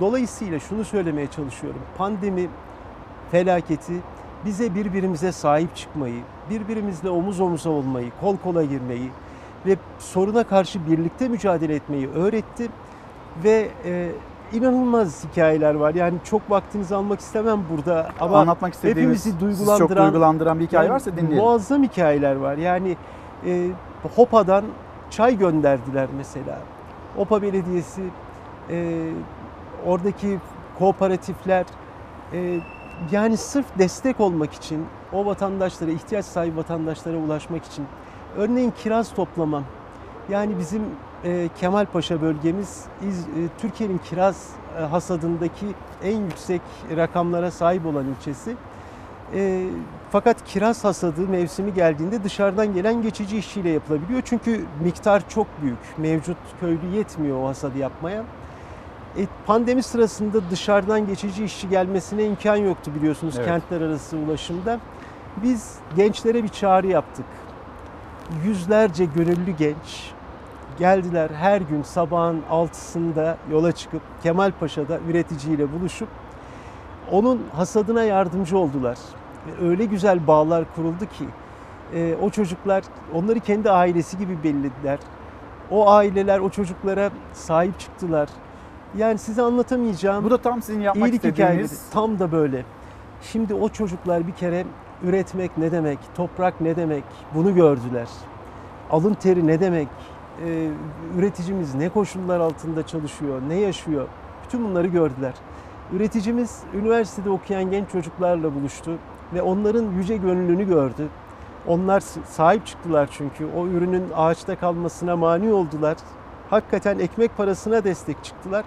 Dolayısıyla şunu söylemeye çalışıyorum. Pandemi felaketi bize birbirimize sahip çıkmayı, birbirimizle omuz omuza olmayı, kol kola girmeyi ve soruna karşı birlikte mücadele etmeyi öğretti. Ve e, inanılmaz hikayeler var. Yani çok vaktinizi almak istemem burada ama Anlatmak istediğiniz, hepimizi duygulandıran, çok duygulandıran bir hikaye yani varsa dinleyelim. Muazzam hikayeler var. Yani e, Hopa'dan çay gönderdiler mesela. Hopa Belediyesi, e, oradaki kooperatifler e, yani sırf destek olmak için o vatandaşlara, ihtiyaç sahibi vatandaşlara ulaşmak için örneğin kiraz toplamam. Yani bizim e, Kemalpaşa bölgemiz İz- e, Türkiye'nin kiraz e, hasadındaki en yüksek rakamlara sahip olan ilçesi. E, fakat kiraz hasadı mevsimi geldiğinde dışarıdan gelen geçici işçiyle yapılabiliyor. Çünkü miktar çok büyük. Mevcut köylü yetmiyor o hasadı yapmaya. E, pandemi sırasında dışarıdan geçici işçi gelmesine imkan yoktu biliyorsunuz Evet. kentler arası ulaşımda. Biz gençlere bir çağrı yaptık. Yüzlerce gönüllü genç geldiler her gün sabahın altısında yola çıkıp Kemalpaşa'da üreticiyle buluşup onun hasadına yardımcı oldular. Ve Öyle güzel bağlar kuruldu ki e, o çocuklar onları kendi ailesi gibi bellediler. O aileler o çocuklara sahip çıktılar. Yani size anlatamayacağım. Bu da tam sizin yapmak iyilik hikayeleri. istediğiniz. Tam da böyle. Şimdi o çocuklar bir kere üretmek ne demek, toprak ne demek bunu gördüler. Alın teri ne demek, e, üreticimiz ne koşullar altında çalışıyor, ne yaşıyor. Bütün bunları gördüler. Üreticimiz üniversitede okuyan genç çocuklarla buluştu ve onların yüce gönüllülüğünü gördü. Onlar sahip çıktılar çünkü o ürünün ağaçta kalmasına mani oldular. Hakikaten ekmek parasına destek çıktılar.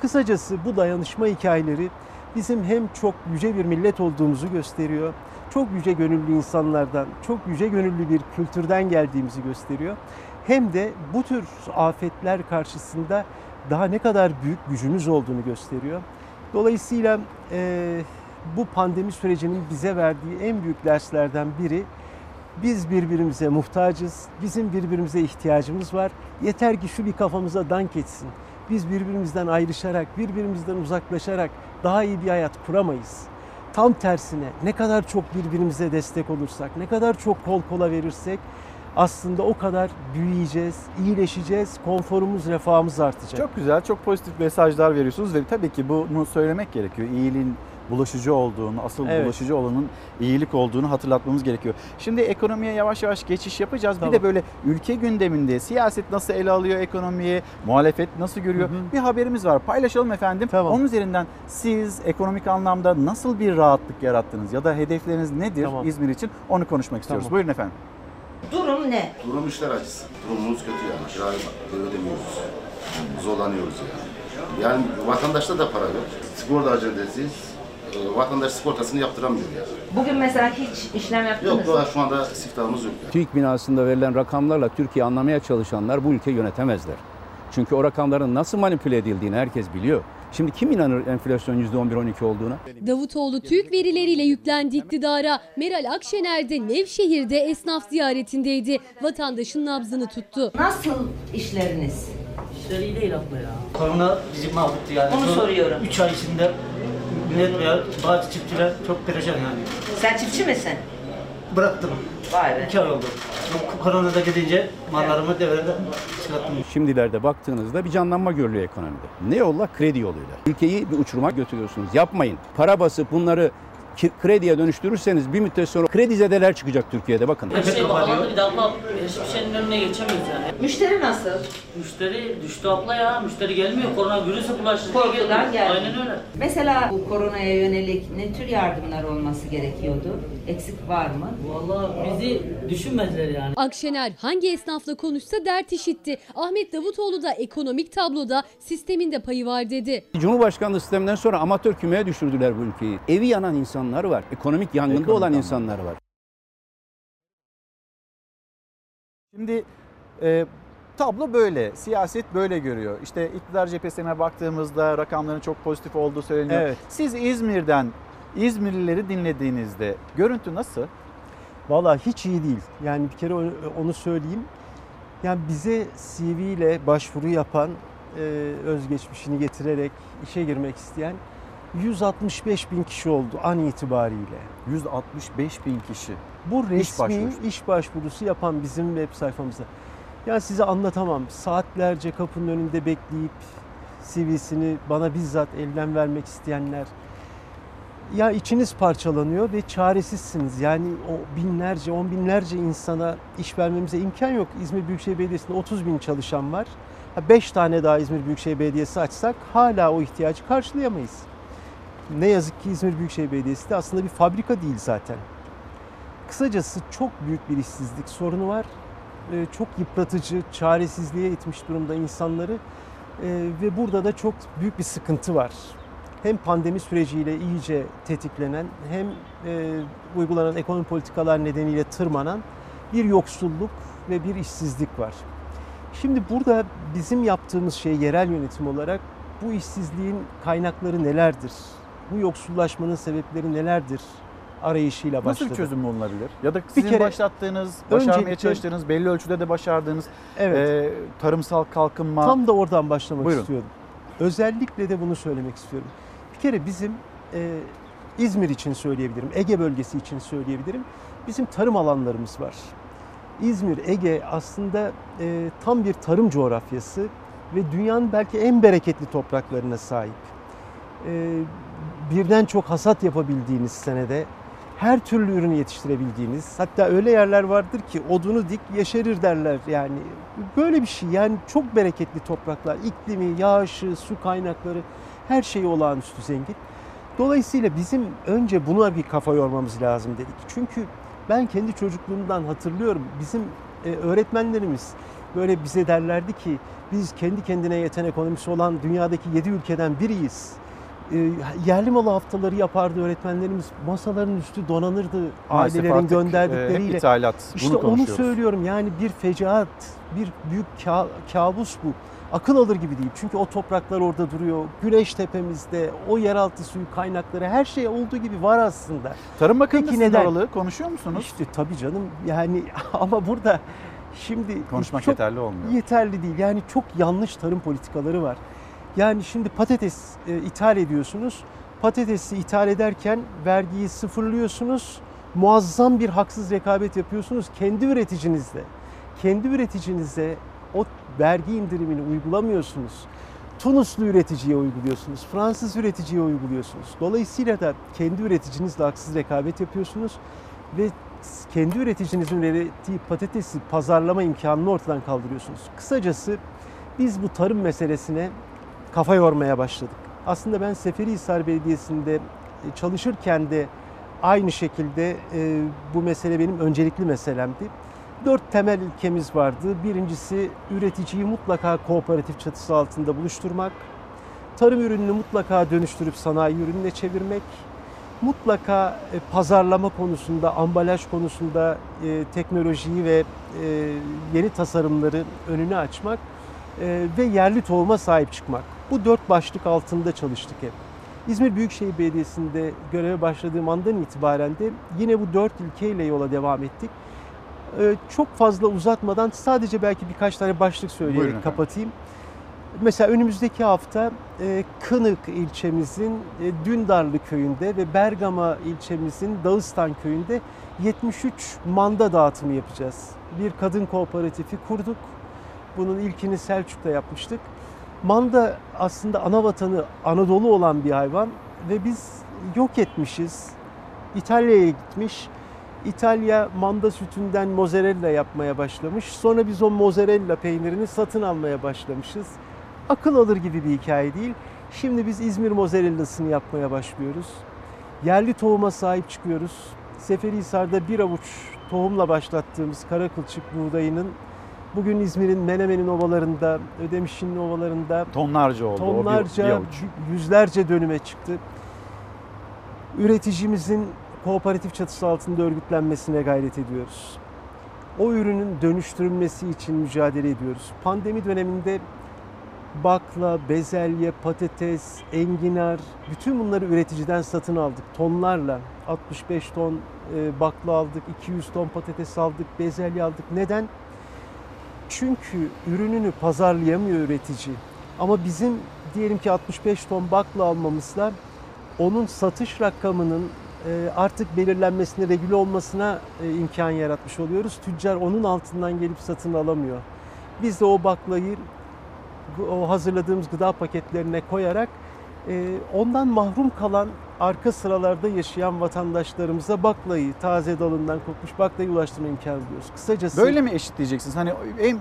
Kısacası bu dayanışma hikayeleri bizim hem çok yüce bir millet olduğumuzu gösteriyor. Çok yüce gönüllü insanlardan, çok yüce gönüllü bir kültürden geldiğimizi gösteriyor. Hem de bu tür afetler karşısında daha ne kadar büyük gücümüz olduğunu gösteriyor. Dolayısıyla e, bu pandemi sürecinin bize verdiği en büyük derslerden biri biz birbirimize muhtacız, bizim birbirimize ihtiyacımız var. Yeter ki şu bir kafamıza dank etsin. Biz birbirimizden ayrışarak, birbirimizden uzaklaşarak daha iyi bir hayat kuramayız. Tam tersine ne kadar çok birbirimize destek olursak, ne kadar çok kol kola verirsek aslında o kadar büyüyeceğiz, iyileşeceğiz, konforumuz, refahımız artacak. Çok güzel, çok pozitif mesajlar veriyorsunuz ve tabii ki bunu söylemek gerekiyor. İyiliğin bulaşıcı olduğunu, asıl Evet. bulaşıcı olanın iyilik olduğunu hatırlatmamız gerekiyor. Şimdi ekonomiye yavaş yavaş geçiş yapacağız. Tamam. Bir de böyle ülke gündeminde siyaset nasıl ele alıyor ekonomiyi, muhalefet nasıl görüyor? Bir haberimiz var. Paylaşalım efendim. Onun üzerinden siz ekonomik anlamda nasıl bir rahatlık yarattınız ya da hedefleriniz nedir Tamam. İzmir için? Onu konuşmak istiyoruz. Tamam. Buyurun efendim. Durum ne? Durum işler acısı. Durumumuz kötü yani. Kirayı ödemiyoruz. Zorlanıyoruz yani. Yani vatandaşta da para yok. Sigorta acentesiyiz. Ee, Vatandaş sigortasını yaptıramıyor yani. Bugün mesela hiç işlem yaptınız Yok mı? daha şu anda siftahımız yok. Yani. TÜİK binasında verilen rakamlarla Türkiye anlamaya çalışanlar bu ülkeyi yönetemezler. Çünkü o rakamların nasıl manipüle edildiğini herkes biliyor. Şimdi kim inanır enflasyon %11-12 olduğuna? Davutoğlu TÜİK verileriyle yüklendi iktidara. Meral Akşener de Nevşehir'de esnaf ziyaretindeydi. Vatandaşın nabzını tuttu. Nasıl işleriniz? İşler iyi değil abla ya. Korona bizi mahvetti yani. Onu soruyorum. 3 ay içinde millet veya bazı çiftçiler çok perişan yani. Sen çiftçi misin? Bıraktım. Vay be. 2 ay oldu. Bu koronada gidince mallarımı devreden çıkarttım. Şimdilerde baktığınızda bir canlanma görülüyor ekonomide. Ne yolla? Kredi yoluyla. Ülkeyi bir uçuruma götürüyorsunuz. Yapmayın. Para basıp bunları krediye dönüştürürseniz bir müddet sonra kredi zedeler çıkacak Türkiye'de bakın. Her şey pahalandı bir de abla hiçbir şeyin önüne geçemiyoruz yani. Müşteri nasıl? Müşteri düştü abla ya. Müşteri gelmiyor. Koronavirüse bulaştı. Korkudan geldi. Aynen öyle. Mesela bu koronaya yönelik ne tür yardımlar olması gerekiyordu? Eksik var mı? Vallahi bizi düşünmediler yani. Akşener hangi esnafla konuşsa dert işitti. Ahmet Davutoğlu da ekonomik tabloda sistemin de payı var dedi. Cumhurbaşkanlığı sisteminden sonra amatör kümeye düşürdüler bu ülkeyi. Evi yanan insanlar var. Ekonomik yangında Ekonomik olan anlamda. insanlar var. Şimdi e, tablo böyle, siyaset böyle görüyor. İşte iktidar cephesine baktığımızda rakamların çok pozitif olduğu söyleniyor. Evet. Siz İzmir'den İzmirlileri dinlediğinizde görüntü nasıl? Valla hiç iyi değil. Yani bir kere onu, onu söyleyeyim. Yani bize CV ile başvuru yapan, e, özgeçmişini getirerek işe girmek isteyen 165 bin kişi oldu an itibariyle. 165 bin kişi. Bu İş resmi başvurusu. iş başvurusu yapan bizim web sayfamızda. Ya size anlatamam. Saatlerce kapının önünde bekleyip CV'sini bana bizzat elden vermek isteyenler. Ya içiniz parçalanıyor ve çaresizsiniz. Yani o binlerce, on binlerce insana iş vermemize imkan yok. İzmir Büyükşehir Belediyesi'nde 30 bin çalışan var. 5 tane daha İzmir Büyükşehir Belediyesi açsak hala o ihtiyacı karşılayamayız. Ne yazık ki İzmir Büyükşehir Belediyesi de aslında bir fabrika değil zaten. Kısacası çok büyük bir işsizlik sorunu var. Ee, Çok yıpratıcı, çaresizliğe itmiş durumda insanları Ee, ve burada da çok büyük bir sıkıntı var. Hem pandemi süreciyle iyice tetiklenen hem e, uygulanan ekonomi politikalar nedeniyle tırmanan bir yoksulluk ve bir işsizlik var. Şimdi burada bizim yaptığımız şey yerel yönetim olarak bu işsizliğin kaynakları nelerdir? Bu yoksullaşmanın sebepleri nelerdir? arayışıyla başladı. Nasıl bir çözüm bulunabilir? Ya da sizin kere- başlattığınız, başarmaya Öncelikle- çalıştığınız, belli ölçüde de başardığınız Evet. e, tarımsal kalkınma. Tam da oradan başlamak Buyurun. istiyorum. Özellikle de bunu söylemek istiyorum. Bir kere bizim e, İzmir için söyleyebilirim, Ege bölgesi için söyleyebilirim. Bizim tarım alanlarımız var. İzmir, Ege aslında e, tam bir tarım coğrafyası ve dünyanın belki en bereketli topraklarına sahip. Ee, birden çok hasat yapabildiğiniz senede her türlü ürünü yetiştirebildiğiniz hatta öyle yerler vardır ki odunu dik yeşerir derler yani böyle bir şey yani çok bereketli topraklar iklimi, yağışı, su kaynakları her şeyi olağanüstü zengin. Dolayısıyla bizim önce buna bir kafa yormamız lazım dedik. Çünkü ben kendi çocukluğumdan hatırlıyorum bizim e, öğretmenlerimiz böyle bize derlerdi ki biz kendi kendine yeten ekonomisi olan dünyadaki 7 ülkeden biriyiz. E, yerli malı haftaları yapardı öğretmenlerimiz. Masaların üstü donanırdı Maalesef ailelerin artık, e, gönderdikleriyle. hep ithalat. Bunu İşte onu söylüyorum yani bir fecaat, bir büyük ka- kabus bu. Akıl alır gibi değil. Çünkü o topraklar orada duruyor. Güneş tepemizde, o yeraltı suyu kaynakları her şey olduğu gibi var aslında. Tarım neden? aralığı konuşuyor musunuz? İşte tabii canım yani (laughs) ama burada şimdi Konuşmak yeterli olmuyor. Yeterli değil. Yani çok yanlış tarım politikaları var. Yani şimdi patates e, ithal ediyorsunuz. Patatesi ithal ederken vergiyi sıfırlıyorsunuz. Muazzam bir haksız rekabet yapıyorsunuz kendi üreticinizle. Kendi üreticinize o vergi indirimini uygulamıyorsunuz. Tunuslu üreticiye uyguluyorsunuz, Fransız üreticiye uyguluyorsunuz. Dolayısıyla da kendi üreticinizle haksız rekabet yapıyorsunuz ve kendi üreticinizin ürettiği patatesi pazarlama imkanını ortadan kaldırıyorsunuz. Kısacası biz bu tarım meselesine kafa yormaya başladık. Aslında ben Seferihisar Belediyesi'nde e, çalışırken de aynı şekilde e, bu mesele benim öncelikli meselemdi. Dört temel ilkemiz vardı. Birincisi üreticiyi mutlaka kooperatif çatısı altında buluşturmak. Tarım ürününü mutlaka dönüştürüp sanayi ürününe çevirmek. Mutlaka e, pazarlama konusunda, ambalaj konusunda e, teknolojiyi ve e, yeni tasarımları önüne açmak e, ve yerli tohuma sahip çıkmak. Bu dört başlık altında çalıştık hep. İzmir Büyükşehir Belediyesi'nde göreve başladığım andan itibaren de yine bu dört ilkeyle yola devam ettik. Ee, çok fazla uzatmadan sadece belki birkaç tane başlık söyleyerek Buyurun kapatayım. Mesela önümüzdeki hafta e, Kınık ilçemizin e, Dündarlı köyünde ve Bergama ilçemizin Dağıstan köyünde 73 manda dağıtımı yapacağız. Bir kadın kooperatifi kurduk. Bunun ilkini Selçuk'ta yapmıştık. Manda aslında ana vatanı Anadolu olan bir hayvan ve biz yok etmişiz. İtalya'ya gitmiş. İtalya manda sütünden mozzarella yapmaya başlamış. Sonra biz o mozzarella peynirini satın almaya başlamışız. Akıl alır gibi bir hikaye değil. Şimdi biz İzmir mozzarellasını yapmaya başlıyoruz. Yerli tohuma sahip çıkıyoruz. Seferihisar'da bir avuç tohumla başlattığımız kara kılçık buğdayının bugün İzmir'in Menemen'in ovalarında, Ödemiş'in ovalarında Tonlarca oldu. o bir- bir tonlarca, yüzlerce dönüme çıktı. Üreticimizin kooperatif çatısı altında örgütlenmesine gayret ediyoruz. O ürünün dönüştürülmesi için mücadele ediyoruz. Pandemi döneminde bakla, bezelye, patates, enginar bütün bunları üreticiden satın aldık tonlarla. 65 ton e, bakla aldık, 200 ton patates aldık, bezelye aldık. Neden? Çünkü ürününü pazarlayamıyor üretici. Ama bizim diyelim ki 65 ton bakla almamızla onun satış rakamının e, artık belirlenmesine, regüle olmasına e, imkan yaratmış oluyoruz. Tüccar onun altından gelip satın alamıyor. Biz de o baklayı o hazırladığımız gıda paketlerine koyarak ondan mahrum kalan arka sıralarda yaşayan vatandaşlarımıza baklayı, taze dalından kokmuş baklayı ulaştırma imkanı buluyoruz. Kısacası Böyle mi eşitleyeceksiniz? Hani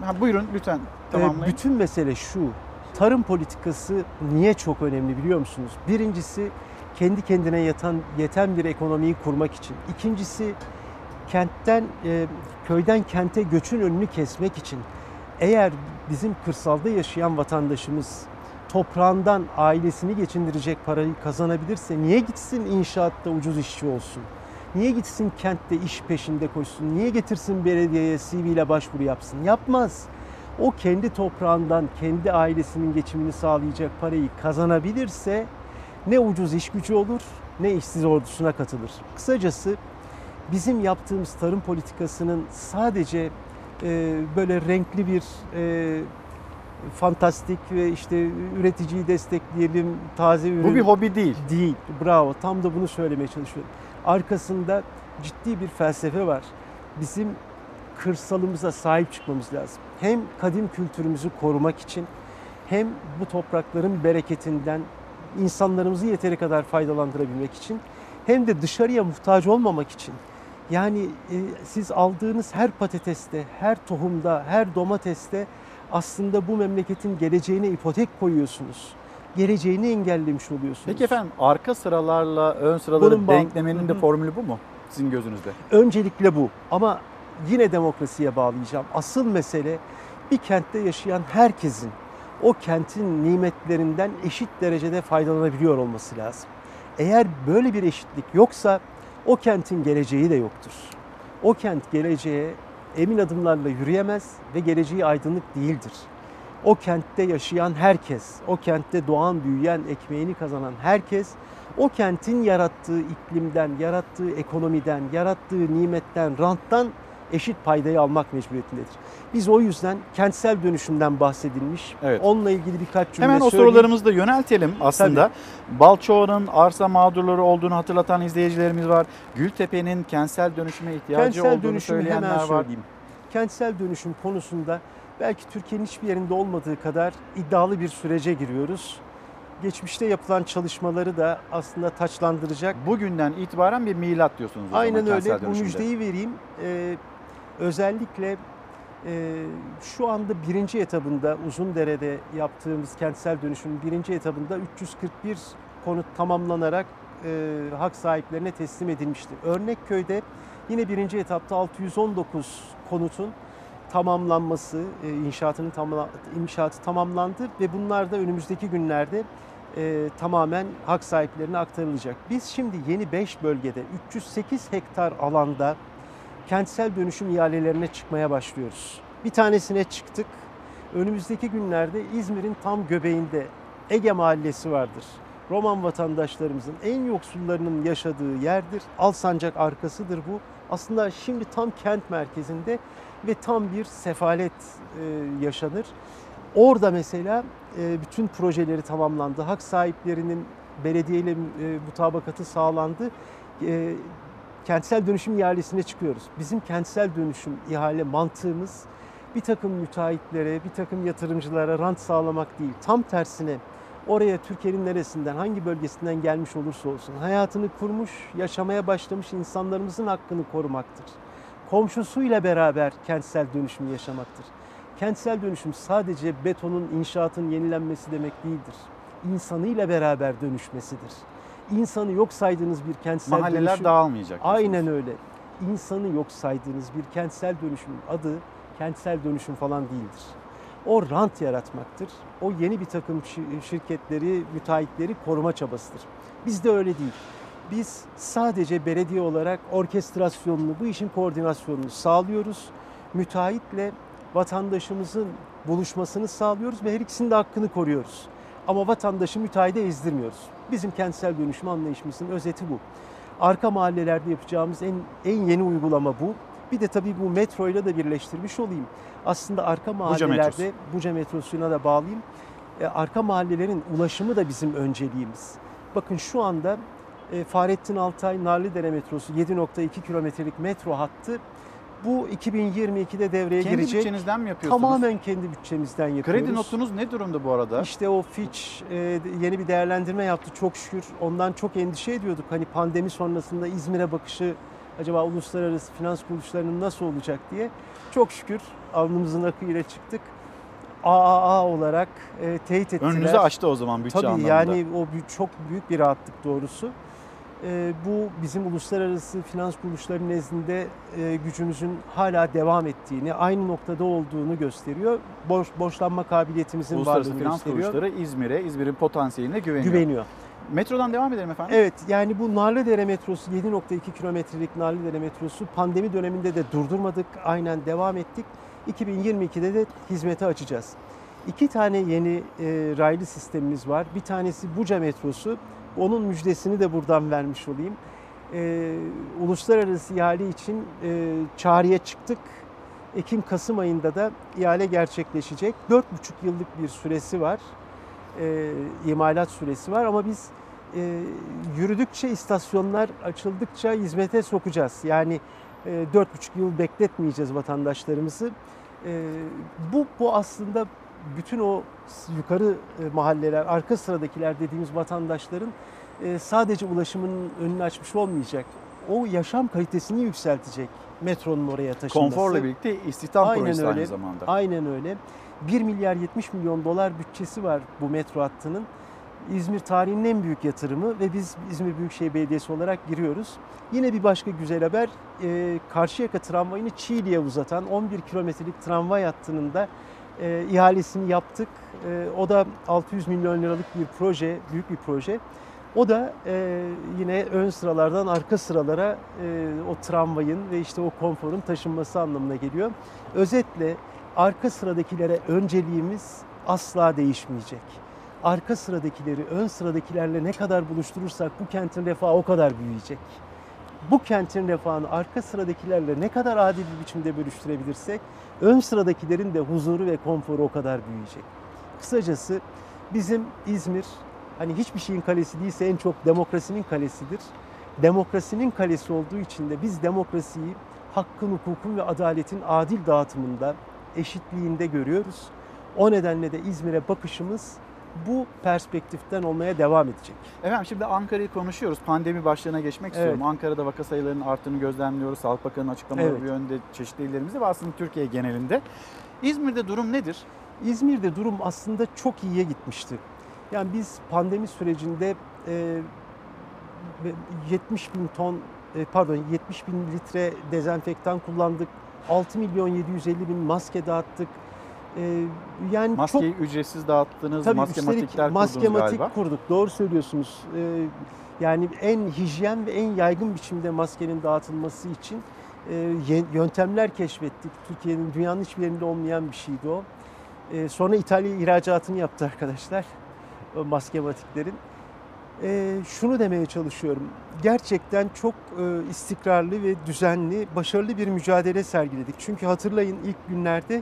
ha, buyurun lütfen ee, tamamlayın. Bütün mesele şu. Tarım politikası niye çok önemli biliyor musunuz? Birincisi kendi kendine yatan, yeten bir ekonomiyi kurmak için. İkincisi kentten, e, köyden kente göçün önünü kesmek için. Eğer bizim kırsalda yaşayan vatandaşımız toprağından ailesini geçindirecek parayı kazanabilirse niye gitsin inşaatta ucuz işçi olsun? Niye gitsin kentte iş peşinde koşsun? Niye getirsin belediyeye CV ile başvuru yapsın? Yapmaz. O kendi toprağından kendi ailesinin geçimini sağlayacak parayı kazanabilirse ne ucuz iş gücü olur ne işsiz ordusuna katılır. Kısacası bizim yaptığımız tarım politikasının sadece e, böyle renkli bir e, fantastik ve işte üreticiyi destekleyelim, taze ürün. Bu bir hobi değil. Değil. Bravo. Tam da bunu söylemeye çalışıyorum. Arkasında ciddi bir felsefe var. Bizim kırsalımıza sahip çıkmamız lazım. Hem kadim kültürümüzü korumak için hem bu toprakların bereketinden insanlarımızı yeteri kadar faydalandırabilmek için hem de dışarıya muhtaç olmamak için. Yani e, siz aldığınız her patateste, her tohumda, her domateste aslında bu memleketin geleceğine ipotek koyuyorsunuz. Geleceğini engellemiş oluyorsunuz. Peki efendim arka sıralarla ön sıraları Bunun denklemenin de Hı formülü bu mu sizin gözünüzde? Öncelikle bu ama yine demokrasiye bağlayacağım. Asıl mesele bir kentte yaşayan herkesin o kentin nimetlerinden eşit derecede faydalanabiliyor olması lazım. Eğer böyle bir eşitlik yoksa o kentin geleceği de yoktur. O kent geleceğe emin adımlarla yürüyemez ve geleceği aydınlık değildir. O kentte yaşayan herkes, o kentte doğan, büyüyen, ekmeğini kazanan herkes o kentin yarattığı iklimden, yarattığı ekonomiden, yarattığı nimetten, ranttan eşit paydayı almak mecburiyetindedir. Biz o yüzden kentsel dönüşümden bahsedilmiş. Evet. Onunla ilgili birkaç cümle Hemen o söyleyeyim. sorularımızı da yöneltelim aslında. Balçova'nın arsa mağdurları olduğunu hatırlatan izleyicilerimiz var. Gültepe'nin kentsel dönüşüme ihtiyacı Kentsel olduğunu dönüşümü hemen söyleyenler var. söyleyeyim. Kentsel dönüşüm konusunda belki Türkiye'nin hiçbir yerinde olmadığı kadar iddialı bir sürece giriyoruz. Geçmişte yapılan çalışmaları da aslında taçlandıracak. Bugünden itibaren bir milat diyorsunuz Aynen öyle. Bu müjdeyi vereyim. Ee, özellikle e, şu anda birinci etabında Uzundere'de yaptığımız kentsel dönüşümün birinci etabında 341 konut tamamlanarak e, hak sahiplerine teslim edilmişti. Örnekköy'de yine birinci etapta 619 konutun tamamlanması, e, inşaatının tamla, inşaatı tamamlandı ve bunlar da önümüzdeki günlerde e, tamamen hak sahiplerine aktarılacak. Biz şimdi yeni 5 bölgede 308 hektar alanda kentsel dönüşüm ihalelerine çıkmaya başlıyoruz. Bir tanesine çıktık. Önümüzdeki günlerde İzmir'in tam göbeğinde Ege Mahallesi vardır. Roman vatandaşlarımızın en yoksullarının yaşadığı yerdir. Alsancak arkasıdır bu. Aslında şimdi tam kent merkezinde ve tam bir sefalet e, yaşanır. Orada mesela e, bütün projeleri tamamlandı. Hak sahiplerinin belediyeyle e, mutabakatı sağlandı. E, kentsel dönüşüm ihalesine çıkıyoruz. Bizim kentsel dönüşüm ihale mantığımız bir takım müteahhitlere, bir takım yatırımcılara rant sağlamak değil. Tam tersine oraya Türkiye'nin neresinden, hangi bölgesinden gelmiş olursa olsun hayatını kurmuş, yaşamaya başlamış insanlarımızın hakkını korumaktır. Komşusuyla beraber kentsel dönüşümü yaşamaktır. Kentsel dönüşüm sadece betonun, inşaatın yenilenmesi demek değildir. İnsanıyla beraber dönüşmesidir. İnsanı yok saydığınız bir kentsel Mahalleler dönüşüm... dağılmayacak Aynen öyle. İnsanı yok saydığınız bir kentsel dönüşümün adı kentsel dönüşüm falan değildir. O rant yaratmaktır. O yeni bir takım şi- şirketleri, müteahhitleri koruma çabasıdır. Bizde öyle değil. Biz sadece belediye olarak orkestrasyonunu, bu işin koordinasyonunu sağlıyoruz. Müteahhitle vatandaşımızın buluşmasını sağlıyoruz ve her ikisinin de hakkını koruyoruz. Ama vatandaşı müteahhide ezdirmiyoruz. Bizim kentsel dönüşüm anlayışımızın özeti bu. Arka mahallelerde yapacağımız en, en yeni uygulama bu. Bir de tabii bu metroyla da birleştirmiş olayım. Aslında arka mahallelerde metrosu. Buca metrosuna da bağlayayım. E, arka mahallelerin ulaşımı da bizim önceliğimiz. Bakın şu anda e, Fahrettin Altay Narlıdere metrosu 7.2 kilometrelik metro hattı bu 2022'de devreye Kendi girecek. bütçenizden mi yapıyorsunuz? Tamamen kendi bütçemizden yapıyoruz. Kredi notunuz ne durumda bu arada? İşte o Fitch e, yeni bir değerlendirme yaptı çok şükür. Ondan çok endişe ediyorduk. Hani pandemi sonrasında İzmir'e bakışı acaba uluslararası finans kuruluşlarının nasıl olacak diye. Çok şükür alnımızın akıyla çıktık. AAA olarak e, teyit ettiler. Önünüzü açtı o zaman bütçe Tabii anlamında. yani o çok büyük bir rahatlık doğrusu. E, bu bizim uluslararası finans kuruluşları nezdinde e, gücümüzün hala devam ettiğini, aynı noktada olduğunu gösteriyor. Borç, borçlanma kabiliyetimizin Uluslararası varlığını finans gösteriyor. kuruluşları İzmir'e, İzmir'in potansiyeline güveniyor. Güveniyor. Metrodan devam edelim efendim. Evet yani bu Narlıdere metrosu 7.2 kilometrelik Narlıdere metrosu pandemi döneminde de durdurmadık. Aynen devam ettik. 2022'de de hizmete açacağız. İki tane yeni e, raylı sistemimiz var. Bir tanesi Buca metrosu. Onun müjdesini de buradan vermiş olayım. E, uluslararası ihale için e, çağrıya çıktık. Ekim-Kasım ayında da ihale gerçekleşecek. 4,5 yıllık bir süresi var. E, imalat süresi var ama biz e, yürüdükçe istasyonlar açıldıkça hizmete sokacağız. Yani e, 4,5 yıl bekletmeyeceğiz vatandaşlarımızı. E, bu, bu aslında bütün o yukarı e, mahalleler, arka sıradakiler dediğimiz vatandaşların e, sadece ulaşımın önünü açmış olmayacak. O yaşam kalitesini yükseltecek metronun oraya taşınması. Konforla birlikte istihdam Aynen projesi öyle. aynı zamanda. Aynen öyle. 1 milyar 70 milyon dolar bütçesi var bu metro hattının. İzmir tarihinin en büyük yatırımı ve biz İzmir Büyükşehir Belediyesi olarak giriyoruz. Yine bir başka güzel haber, e, Karşıyaka tramvayını Çiğli'ye uzatan 11 kilometrelik tramvay hattının da e, ihalesini yaptık. E, o da 600 milyon liralık bir proje, büyük bir proje. O da e, yine ön sıralardan arka sıralara e, o tramvayın ve işte o konforun taşınması anlamına geliyor. Özetle arka sıradakilere önceliğimiz asla değişmeyecek. Arka sıradakileri ön sıradakilerle ne kadar buluşturursak bu kentin refahı o kadar büyüyecek. Bu kentin refahını arka sıradakilerle ne kadar adil bir biçimde bölüştürebilirsek ön sıradakilerin de huzuru ve konforu o kadar büyüyecek. Kısacası bizim İzmir hani hiçbir şeyin kalesi değilse en çok demokrasinin kalesidir. Demokrasinin kalesi olduğu için de biz demokrasiyi hakkın, hukukun ve adaletin adil dağıtımında, eşitliğinde görüyoruz. O nedenle de İzmir'e bakışımız bu perspektiften olmaya devam edecek. Efendim şimdi Ankara'yı konuşuyoruz. Pandemi başlığına geçmek istiyorum. Evet. Ankara'da vaka sayılarının arttığını gözlemliyoruz. Sağlık Bakanı'nın açıklamaları Evet. bu yönde çeşitli illerimizde ve aslında Türkiye genelinde. İzmir'de durum nedir? İzmir'de durum aslında çok iyiye gitmişti. Yani biz pandemi sürecinde e, ve 70 bin ton, e, pardon 70 bin litre dezenfektan kullandık. 6 milyon 750 bin maske dağıttık. E, yani Maskeyi çok ücretsiz dağıttınız, Tabii maskematikler üstelik kurdunuz maskematik galiba. kurduk. Doğru söylüyorsunuz. Ee, yani en hijyen ve en yaygın biçimde maskenin dağıtılması için e, yöntemler keşfettik. Türkiye'nin dünyanın hiçbir yerinde olmayan bir şeydi o. Ee, sonra İtalya ihracatını yaptı arkadaşlar o maskematiklerin. Ee, şunu demeye çalışıyorum. Gerçekten çok e, istikrarlı ve düzenli, başarılı bir mücadele sergiledik. Çünkü hatırlayın ilk günlerde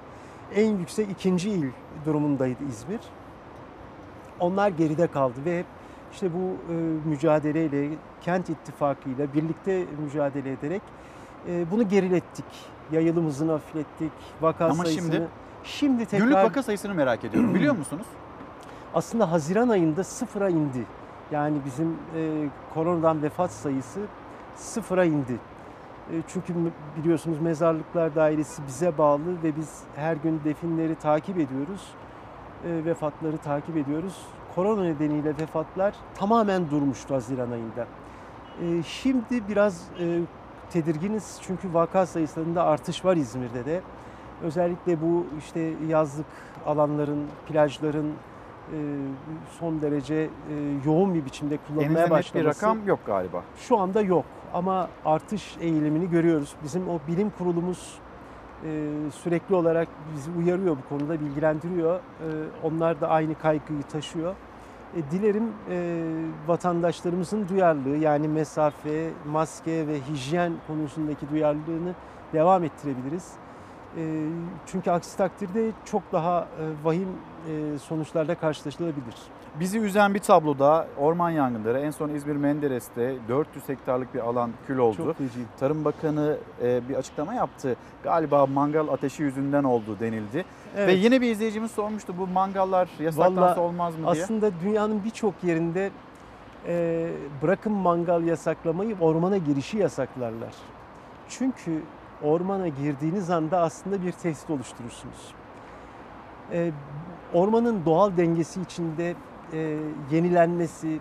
en yüksek ikinci il durumundaydı İzmir. Onlar geride kaldı ve hep işte bu e, mücadeleyle, kent ittifakıyla birlikte mücadele ederek e, bunu gerilettik. Yayılım hızını hafiflettik, vaka Ama sayısını. şimdi şimdi tekrar Günlük vaka sayısını merak ediyorum. (clears throat) Biliyor musunuz? aslında Haziran ayında sıfıra indi. Yani bizim e, koronadan vefat sayısı sıfıra indi. E, çünkü biliyorsunuz mezarlıklar dairesi bize bağlı ve biz her gün definleri takip ediyoruz. E, vefatları takip ediyoruz. Korona nedeniyle vefatlar tamamen durmuştu Haziran ayında. E, şimdi biraz e, tedirginiz çünkü vaka sayısında artış var İzmir'de de. Özellikle bu işte yazlık alanların, plajların e, son derece yoğun bir biçimde kullanılmaya Elinizde net bir başlaması. rakam yok galiba. Şu anda yok ama artış eğilimini görüyoruz. Bizim o bilim kurulumuz e, sürekli olarak bizi uyarıyor bu konuda, bilgilendiriyor. E, onlar da aynı kaygıyı taşıyor. E, dilerim e, vatandaşlarımızın duyarlılığı yani mesafe, maske ve hijyen konusundaki duyarlılığını devam ettirebiliriz. E, çünkü aksi takdirde çok daha e, vahim e, sonuçlarla karşılaşılabilir. Bizi üzen bir tabloda orman yangınları en son İzmir Menderes'te 400 hektarlık bir alan kül oldu. Çok feci. Tarım Bakanı e, bir açıklama yaptı. Galiba mangal ateşi yüzünden oldu denildi. Ve Evet. yine bir izleyicimiz sormuştu bu mangallar yasaklansa Vallahi olmaz mı diye. Aslında dünyanın birçok yerinde e, bırakın mangal yasaklamayı ormana girişi yasaklarlar. Çünkü ormana girdiğiniz anda aslında bir tehdit oluşturursunuz. E, ormanın doğal dengesi içinde e, yenilenmesi,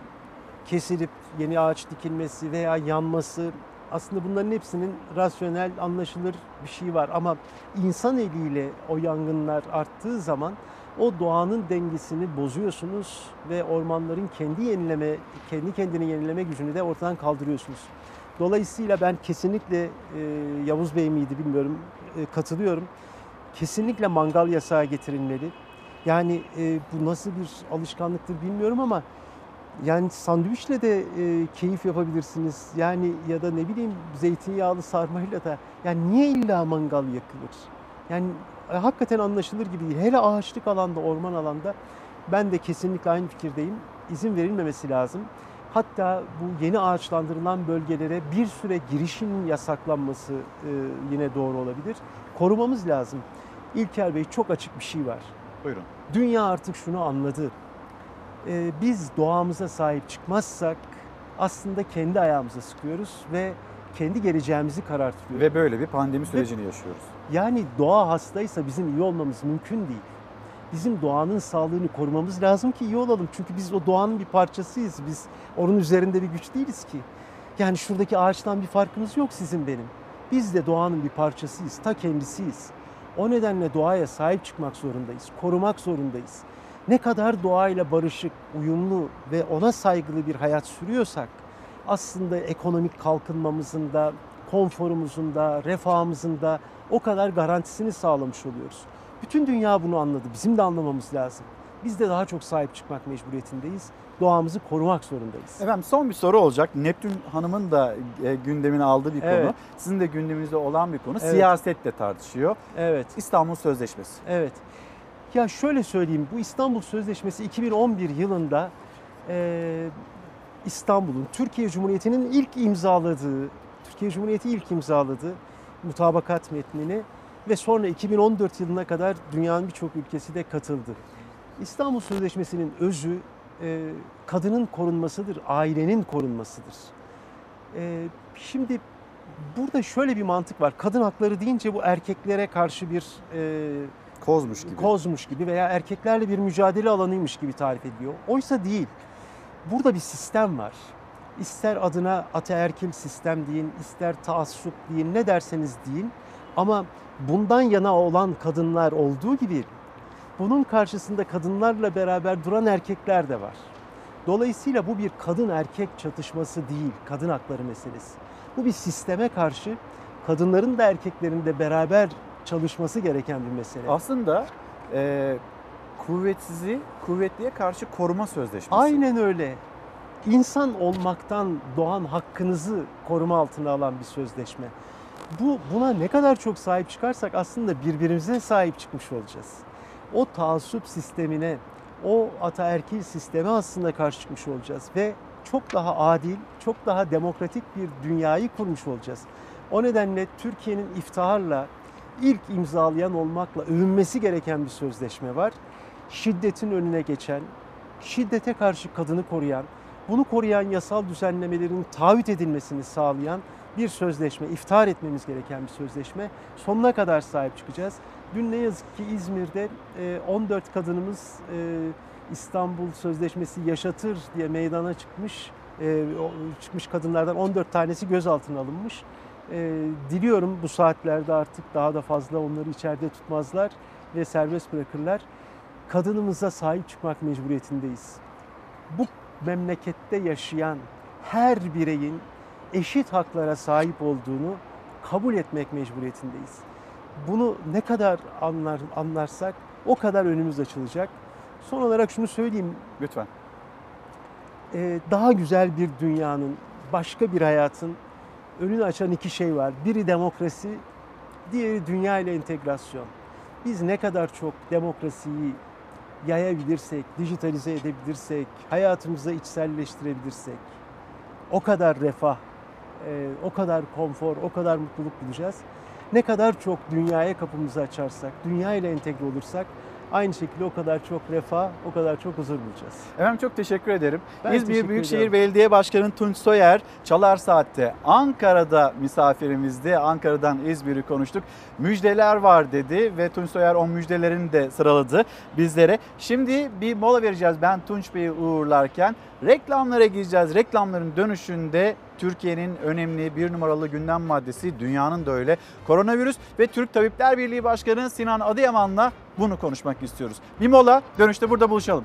kesilip yeni ağaç dikilmesi veya yanması aslında bunların hepsinin rasyonel, anlaşılır bir şey var. Ama insan eliyle o yangınlar arttığı zaman o doğanın dengesini bozuyorsunuz ve ormanların kendi yenileme, kendi kendini yenileme gücünü de ortadan kaldırıyorsunuz. Dolayısıyla ben kesinlikle e, Yavuz Bey miydi bilmiyorum e, katılıyorum. Kesinlikle mangal yasağı getirilmeli. Yani e, bu nasıl bir alışkanlıktır bilmiyorum ama yani sandviçle de e, keyif yapabilirsiniz. Yani ya da ne bileyim zeytinyağlı sarmayla da. Yani niye illa mangal yakılır? Yani e, hakikaten anlaşılır gibi değil. Hele ağaçlık alanda, orman alanda ben de kesinlikle aynı fikirdeyim. İzin verilmemesi lazım. Hatta bu yeni ağaçlandırılan bölgelere bir süre girişinin yasaklanması e, yine doğru olabilir. Korumamız lazım. İlker Bey çok açık bir şey var. Buyurun. Dünya artık şunu anladı. Ee, biz doğamıza sahip çıkmazsak aslında kendi ayağımıza sıkıyoruz ve kendi geleceğimizi karartıyoruz. Ve böyle bir pandemi sürecini yaşıyoruz. Yani doğa hastaysa bizim iyi olmamız mümkün değil. Bizim doğanın sağlığını korumamız lazım ki iyi olalım. Çünkü biz o doğanın bir parçasıyız. Biz onun üzerinde bir güç değiliz ki. Yani şuradaki ağaçtan bir farkımız yok sizin benim. Biz de doğanın bir parçasıyız, ta kendisiyiz. O nedenle doğaya sahip çıkmak zorundayız, korumak zorundayız. Ne kadar doğayla barışık, uyumlu ve ona saygılı bir hayat sürüyorsak aslında ekonomik kalkınmamızın da, konforumuzun da, refahımızın da o kadar garantisini sağlamış oluyoruz. Bütün dünya bunu anladı. Bizim de anlamamız lazım. Biz de daha çok sahip çıkmak mecburiyetindeyiz. Doğamızı korumak zorundayız. Efendim son bir soru olacak. Neptün Hanım'ın da e, gündemine aldığı bir konu. Evet. Sizin de gündeminizde olan bir konu. Evet. Siyasetle tartışıyor. Evet. İstanbul Sözleşmesi. Evet. Ya şöyle söyleyeyim, bu İstanbul Sözleşmesi 2011 yılında e, İstanbul'un, Türkiye Cumhuriyeti'nin ilk imzaladığı, Türkiye Cumhuriyeti ilk imzaladığı mutabakat metnini ve sonra 2014 yılına kadar dünyanın birçok ülkesi de katıldı. İstanbul Sözleşmesi'nin özü e, kadının korunmasıdır, ailenin korunmasıdır. E, şimdi burada şöyle bir mantık var. Kadın hakları deyince bu erkeklere karşı bir e, kozmuş gibi. Kozmuş gibi veya erkeklerle bir mücadele alanıymış gibi tarif ediliyor. Oysa değil. Burada bir sistem var. İster adına ataerkil sistem deyin, ister taassup deyin, ne derseniz deyin. Ama bundan yana olan kadınlar olduğu gibi bunun karşısında kadınlarla beraber duran erkekler de var. Dolayısıyla bu bir kadın erkek çatışması değil, kadın hakları meselesi. Bu bir sisteme karşı kadınların da erkeklerin de beraber çalışması gereken bir mesele. Aslında e, kuvvetsizi kuvvetliye karşı koruma sözleşmesi. Aynen öyle. İnsan olmaktan doğan hakkınızı koruma altına alan bir sözleşme. Bu buna ne kadar çok sahip çıkarsak aslında birbirimize sahip çıkmış olacağız. O taassup sistemine, o ataerkil sisteme aslında karşı çıkmış olacağız ve çok daha adil, çok daha demokratik bir dünyayı kurmuş olacağız. O nedenle Türkiye'nin iftiharla ilk imzalayan olmakla övünmesi gereken bir sözleşme var. Şiddetin önüne geçen, şiddete karşı kadını koruyan, bunu koruyan yasal düzenlemelerin taahhüt edilmesini sağlayan bir sözleşme, iftihar etmemiz gereken bir sözleşme. Sonuna kadar sahip çıkacağız. Dün ne yazık ki İzmir'de 14 kadınımız İstanbul Sözleşmesi yaşatır diye meydana çıkmış. Çıkmış kadınlardan 14 tanesi gözaltına alınmış. Diliyorum bu saatlerde artık daha da fazla onları içeride tutmazlar ve serbest bırakırlar. Kadınımıza sahip çıkmak mecburiyetindeyiz. Bu memlekette yaşayan her bireyin eşit haklara sahip olduğunu kabul etmek mecburiyetindeyiz. Bunu ne kadar anlar, anlarsak o kadar önümüz açılacak. Son olarak şunu söyleyeyim. Lütfen. Ee, daha güzel bir dünyanın, başka bir hayatın önünü açan iki şey var. Biri demokrasi, diğeri dünya ile entegrasyon. Biz ne kadar çok demokrasiyi yayabilirsek, dijitalize edebilirsek, hayatımıza içselleştirebilirsek o kadar refah, o kadar konfor, o kadar mutluluk bulacağız. Ne kadar çok dünyaya kapımızı açarsak, dünya ile entegre olursak aynı şekilde o kadar çok refah, o kadar çok huzur bulacağız. Efendim çok teşekkür ederim. Ben İzmir teşekkür Büyükşehir ediyorum. Belediye Başkanı Tunç Soyer Çalar Saat'te Ankara'da misafirimizdi. Ankara'dan İzmir'i konuştuk. Müjdeler var dedi ve Tunç Soyer o müjdelerini de sıraladı bizlere. Şimdi bir mola vereceğiz ben Tunç Bey'i uğurlarken. Reklamlara gireceğiz. Reklamların dönüşünde Türkiye'nin önemli bir numaralı gündem maddesi, dünyanın da öyle. Koronavirüs ve Türk Tabipler Birliği Başkanı Sinan Adıyaman'la bunu konuşmak istiyoruz. Bir mola, dönüşte burada buluşalım.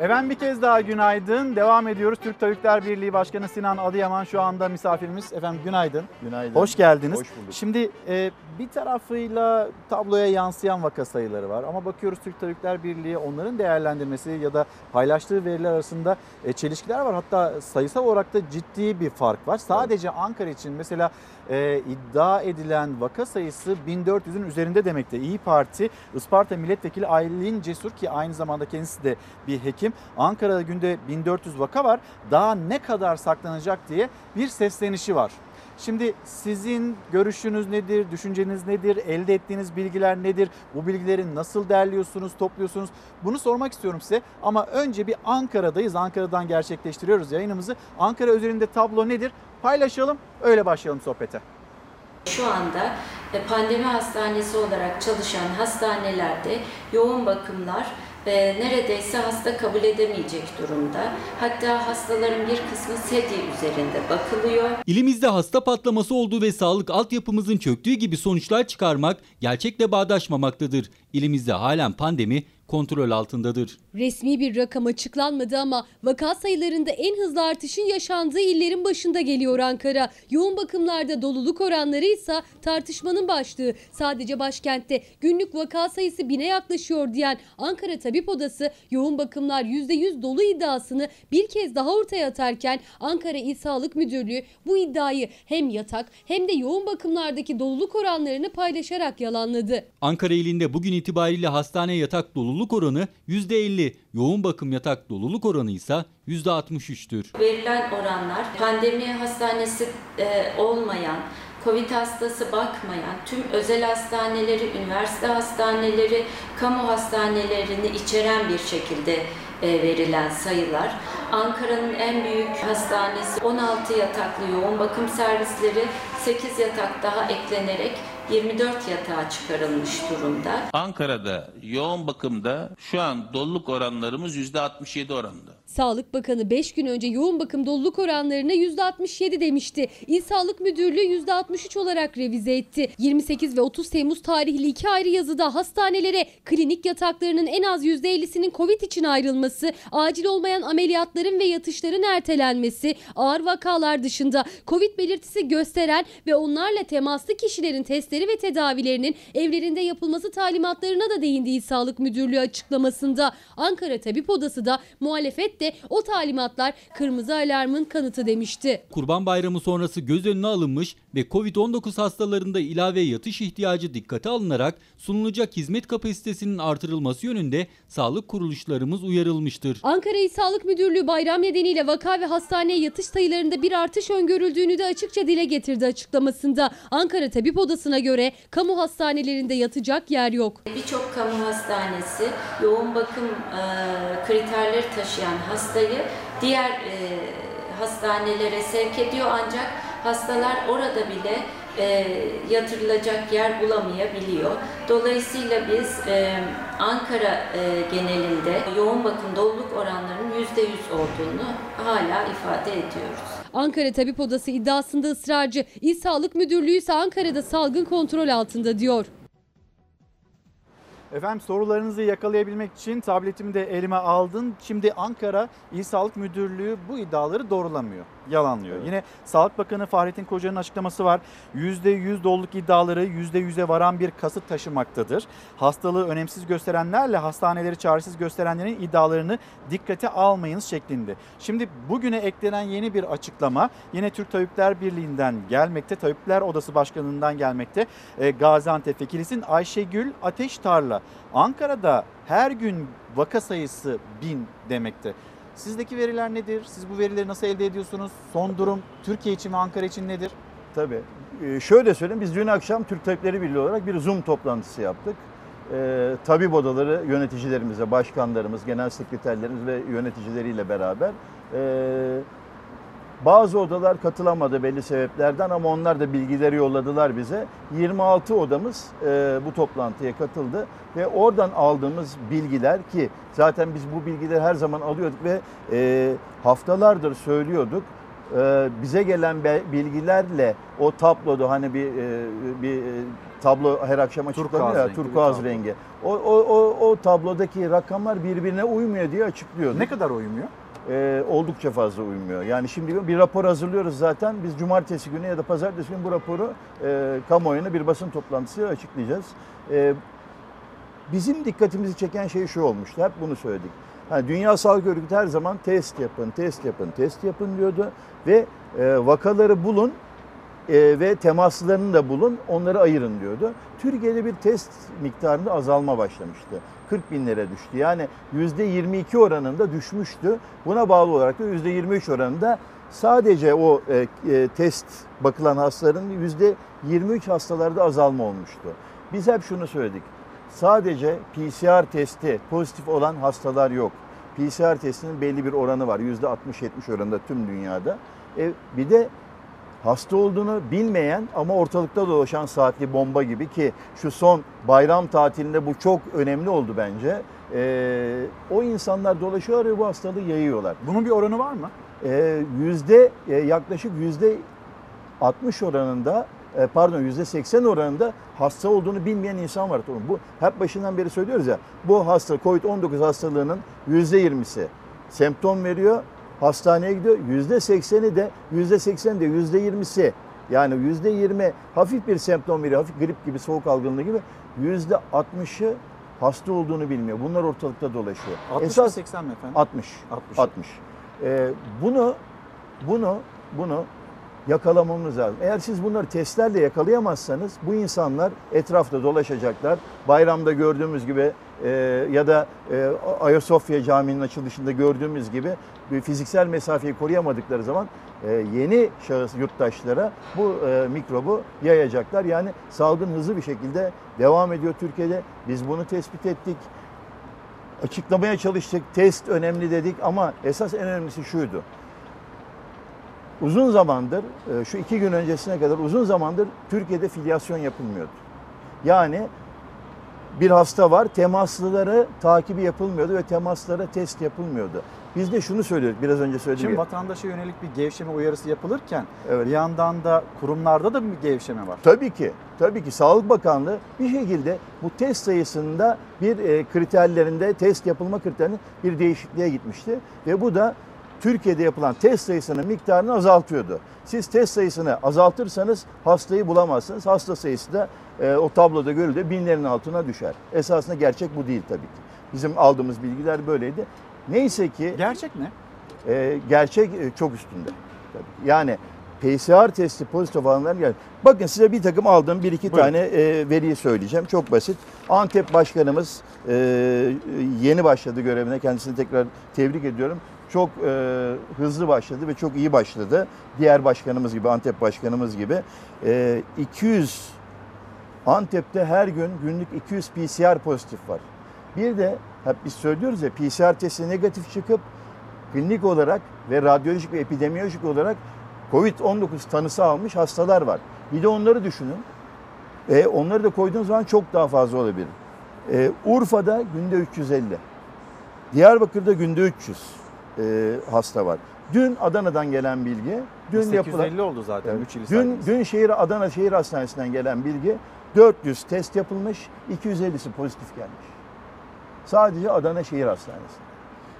Efendim bir kez daha günaydın. Devam ediyoruz. Türk Tabipler Birliği Başkanı Sinan Adıyaman şu anda misafirimiz. Efendim günaydın. Günaydın. Hoş geldiniz. Hoş bulduk. Şimdi e, bir tarafıyla tabloya yansıyan vaka sayıları var ama bakıyoruz Türk Tabipler Birliği onların değerlendirmesi ya da paylaştığı veriler arasında e, çelişkiler var. Hatta sayısal olarak da ciddi bir fark var. Sadece Ankara için mesela e, iddia edilen vaka sayısı 1400'ün üzerinde demekte. İyi Parti Isparta Milletvekili Aylin Cesur ki aynı zamanda kendisi de bir hekim. Ankara'da günde 1400 vaka var. Daha ne kadar saklanacak diye bir seslenişi var. Şimdi sizin görüşünüz nedir, düşünceniz nedir, elde ettiğiniz bilgiler nedir? Bu bilgileri nasıl derliyorsunuz, topluyorsunuz? Bunu sormak istiyorum size. Ama önce bir Ankara'dayız. Ankara'dan gerçekleştiriyoruz yayınımızı. Ankara üzerinde tablo nedir? Paylaşalım, öyle başlayalım sohbete. Şu anda e, pandemi hastanesi olarak çalışan hastanelerde yoğun bakımlar e, neredeyse hasta kabul edemeyecek durumda. Hatta hastaların bir kısmı sedye üzerinde bakılıyor. İlimizde hasta patlaması olduğu ve sağlık altyapımızın çöktüğü gibi sonuçlar çıkarmak gerçekle bağdaşmamaktadır. İlimizde halen pandemi kontrol altındadır. Resmi bir rakam açıklanmadı ama vaka sayılarında en hızlı artışın yaşandığı illerin başında geliyor Ankara. Yoğun bakımlarda doluluk oranları ise tartışmanın başlığı. Sadece başkentte günlük vaka sayısı bine yaklaşıyor diyen Ankara Tabip Odası yoğun bakımlar %100 dolu iddiasını bir kez daha ortaya atarken Ankara İl Sağlık Müdürlüğü bu iddiayı hem yatak hem de yoğun bakımlardaki doluluk oranlarını paylaşarak yalanladı. Ankara ilinde bugün itibariyle hastane yatak doluluk oranı %50, yoğun bakım yatak doluluk oranı ise %63'tür. Verilen oranlar pandemi hastanesi e, olmayan, Covid hastası bakmayan tüm özel hastaneleri, üniversite hastaneleri, kamu hastanelerini içeren bir şekilde e, verilen sayılar. Ankara'nın en büyük hastanesi 16 yataklı yoğun bakım servisleri 8 yatak daha eklenerek 24 yatağa çıkarılmış durumda. Ankara'da yoğun bakımda şu an doluluk oranlarımız %67 oranında. Sağlık Bakanı 5 gün önce yoğun bakım doluluk oranlarına %67 demişti. İl Sağlık Müdürlüğü %63 olarak revize etti. 28 ve 30 Temmuz tarihli iki ayrı yazıda hastanelere klinik yataklarının en az %50'sinin Covid için ayrılması, acil olmayan ameliyatların ve yatışların ertelenmesi, ağır vakalar dışında Covid belirtisi gösteren ve onlarla temaslı kişilerin testleri ve tedavilerinin evlerinde yapılması talimatlarına da değindi İl Sağlık Müdürlüğü açıklamasında. Ankara Tabip Odası da muhalefet de o talimatlar kırmızı alarmın kanıtı demişti. Kurban Bayramı sonrası göz önüne alınmış ve Covid-19 hastalarında ilave yatış ihtiyacı dikkate alınarak sunulacak hizmet kapasitesinin artırılması yönünde sağlık kuruluşlarımız uyarılmıştır. Ankara İl Sağlık Müdürlüğü bayram nedeniyle vaka ve hastaneye yatış sayılarında bir artış öngörüldüğünü de açıkça dile getirdi açıklamasında. Ankara Tabip Odası'na göre kamu hastanelerinde yatacak yer yok. Birçok kamu hastanesi yoğun bakım e, kriterleri taşıyan hastayı diğer e, hastanelere sevk ediyor ancak hastalar orada bile e, yatırılacak yer bulamayabiliyor. Dolayısıyla biz e, Ankara e, genelinde yoğun bakım doluluk oranlarının %100 olduğunu hala ifade ediyoruz. Ankara Tabip Odası iddiasında ısrarcı. İl Sağlık Müdürlüğü ise Ankara'da salgın kontrol altında diyor. Efendim sorularınızı yakalayabilmek için tabletimi de elime aldın. Şimdi Ankara İl Sağlık Müdürlüğü bu iddiaları doğrulamıyor, yalanlıyor. Yine Sağlık Bakanı Fahrettin Koca'nın açıklaması var. %100 doluluk iddiaları %100'e varan bir kasıt taşımaktadır. Hastalığı önemsiz gösterenlerle hastaneleri çaresiz gösterenlerin iddialarını dikkate almayınız şeklinde. Şimdi bugüne eklenen yeni bir açıklama yine Türk Tabipler Birliği'nden gelmekte. Tabipler Odası Başkanı'ndan gelmekte. E, Gaziantep Vekilisi'nin Ayşegül Ateş Tarla. Ankara'da her gün vaka sayısı bin demekte. Sizdeki veriler nedir? Siz bu verileri nasıl elde ediyorsunuz? Son durum Türkiye için ve Ankara için nedir? Tabii. Ee, şöyle söyleyeyim, biz dün akşam Türk Tabipleri Birliği olarak bir Zoom toplantısı yaptık. Ee, tabip odaları yöneticilerimize, başkanlarımız, genel sekreterlerimiz ve yöneticileriyle beraber. Ee, bazı odalar katılamadı belli sebeplerden ama onlar da bilgileri yolladılar bize. 26 odamız e, bu toplantıya katıldı ve oradan aldığımız bilgiler ki zaten biz bu bilgileri her zaman alıyorduk ve e, haftalardır söylüyorduk. E, bize gelen bilgilerle o tabloda hani bir e, bir e, tablo her akşam açıklanıyor ya rengi turkuaz rengi. O, o, o, o tablodaki rakamlar birbirine uymuyor diye açıklıyorduk. Ne kadar uymuyor? Ee, oldukça fazla uymuyor. Yani şimdi bir rapor hazırlıyoruz zaten. Biz cumartesi günü ya da pazartesi günü bu raporu e, kamuoyuna bir basın toplantısı açıklayacağız. E, bizim dikkatimizi çeken şey şu olmuştu. Hep bunu söyledik. Yani Dünya Sağlık Örgütü her zaman test yapın, test yapın, test yapın diyordu. Ve e, vakaları bulun e, ve temaslarını da bulun, onları ayırın diyordu. Türkiye'de bir test miktarında azalma başlamıştı. 40 binlere düştü. Yani %22 oranında düşmüştü. Buna bağlı olarak da %23 oranında sadece o e, e, test bakılan hastaların yüzde 23 hastalarda azalma olmuştu. Biz hep şunu söyledik. Sadece PCR testi pozitif olan hastalar yok. PCR testinin belli bir oranı var. Yüzde 60-70 oranında tüm dünyada. E, bir de hasta olduğunu bilmeyen ama ortalıkta dolaşan saatli bomba gibi ki şu son bayram tatilinde bu çok önemli oldu bence. E, o insanlar dolaşıyorlar ve bu hastalığı yayıyorlar. Bunun bir oranı var mı? E, yüzde e, yaklaşık yüzde 60 oranında e, pardon yüzde 80 oranında hasta olduğunu bilmeyen insan var. Bu hep başından beri söylüyoruz ya. Bu hasta COVID-19 hastalığının yüzde 20'si semptom veriyor, hastaneye gidiyor. Yüzde 80'i de yüzde 80 de yüzde 20'si yani yüzde 20 hafif bir semptom veriyor, hafif grip gibi, soğuk algınlığı gibi. Yüzde 60'ı hasta olduğunu bilmiyor. Bunlar ortalıkta dolaşıyor. 60 mı 80 mi efendim? 60. 60. 60. Ee, bunu bunu bunu yakalamamız lazım. Eğer siz bunları testlerle yakalayamazsanız bu insanlar etrafta dolaşacaklar. Bayramda gördüğümüz gibi e, ya da e, Ayasofya Camii'nin açılışında gördüğümüz gibi fiziksel mesafeyi koruyamadıkları zaman e, yeni şahıs yurttaşlara bu e, mikrobu yayacaklar. Yani salgın hızlı bir şekilde devam ediyor Türkiye'de. Biz bunu tespit ettik açıklamaya çalıştık. Test önemli dedik ama esas en önemlisi şuydu. Uzun zamandır, e, şu iki gün öncesine kadar uzun zamandır Türkiye'de filyasyon yapılmıyordu. Yani bir hasta var, temaslıları takibi yapılmıyordu ve temaslara test yapılmıyordu. Biz de şunu söylüyoruz, biraz önce söylediğim Şimdi gibi. vatandaşa yönelik bir gevşeme uyarısı yapılırken Evet. bir yandan da kurumlarda da bir gevşeme var. Tabii ki. Tabii ki Sağlık Bakanlığı bir şekilde bu test sayısında bir e, kriterlerinde test yapılma kriterlerinde bir değişikliğe gitmişti. Ve bu da Türkiye'de yapılan test sayısının miktarını azaltıyordu. Siz test sayısını azaltırsanız hastayı bulamazsınız. Hasta sayısı da e, o tabloda görüldüğü binlerin altına düşer. Esasında gerçek bu değil tabii ki. Bizim aldığımız bilgiler böyleydi. Neyse ki... Gerçek ne? E, gerçek e, çok üstünde. Tabii. Yani PCR testi pozitif olanlar gel. Bakın size bir takım aldığım bir iki Buyurun. tane e, veriyi söyleyeceğim. Çok basit. Antep Başkanımız e, yeni başladı görevine. Kendisini tekrar tebrik ediyorum. Çok e, hızlı başladı ve çok iyi başladı. Diğer başkanımız gibi, Antep Başkanımız gibi. E, 200 Antep'te her gün günlük 200 PCR pozitif var. Bir de hep biz söylüyoruz ya PCR testi negatif çıkıp klinik olarak ve radyolojik ve epidemiyolojik olarak COVID-19 tanısı almış hastalar var. Bir de onları düşünün. E, onları da koyduğunuz zaman çok daha fazla olabilir. E, Urfa'da günde 350. Diyarbakır'da günde 300 e, hasta var. Dün Adana'dan gelen bilgi, dün 850 yapılan oldu zaten 3 il Dün, saydınız. dün şehir Adana Şehir Hastanesi'nden gelen bilgi 400 test yapılmış, 250'si pozitif gelmiş. Sadece Adana Şehir Hastanesi.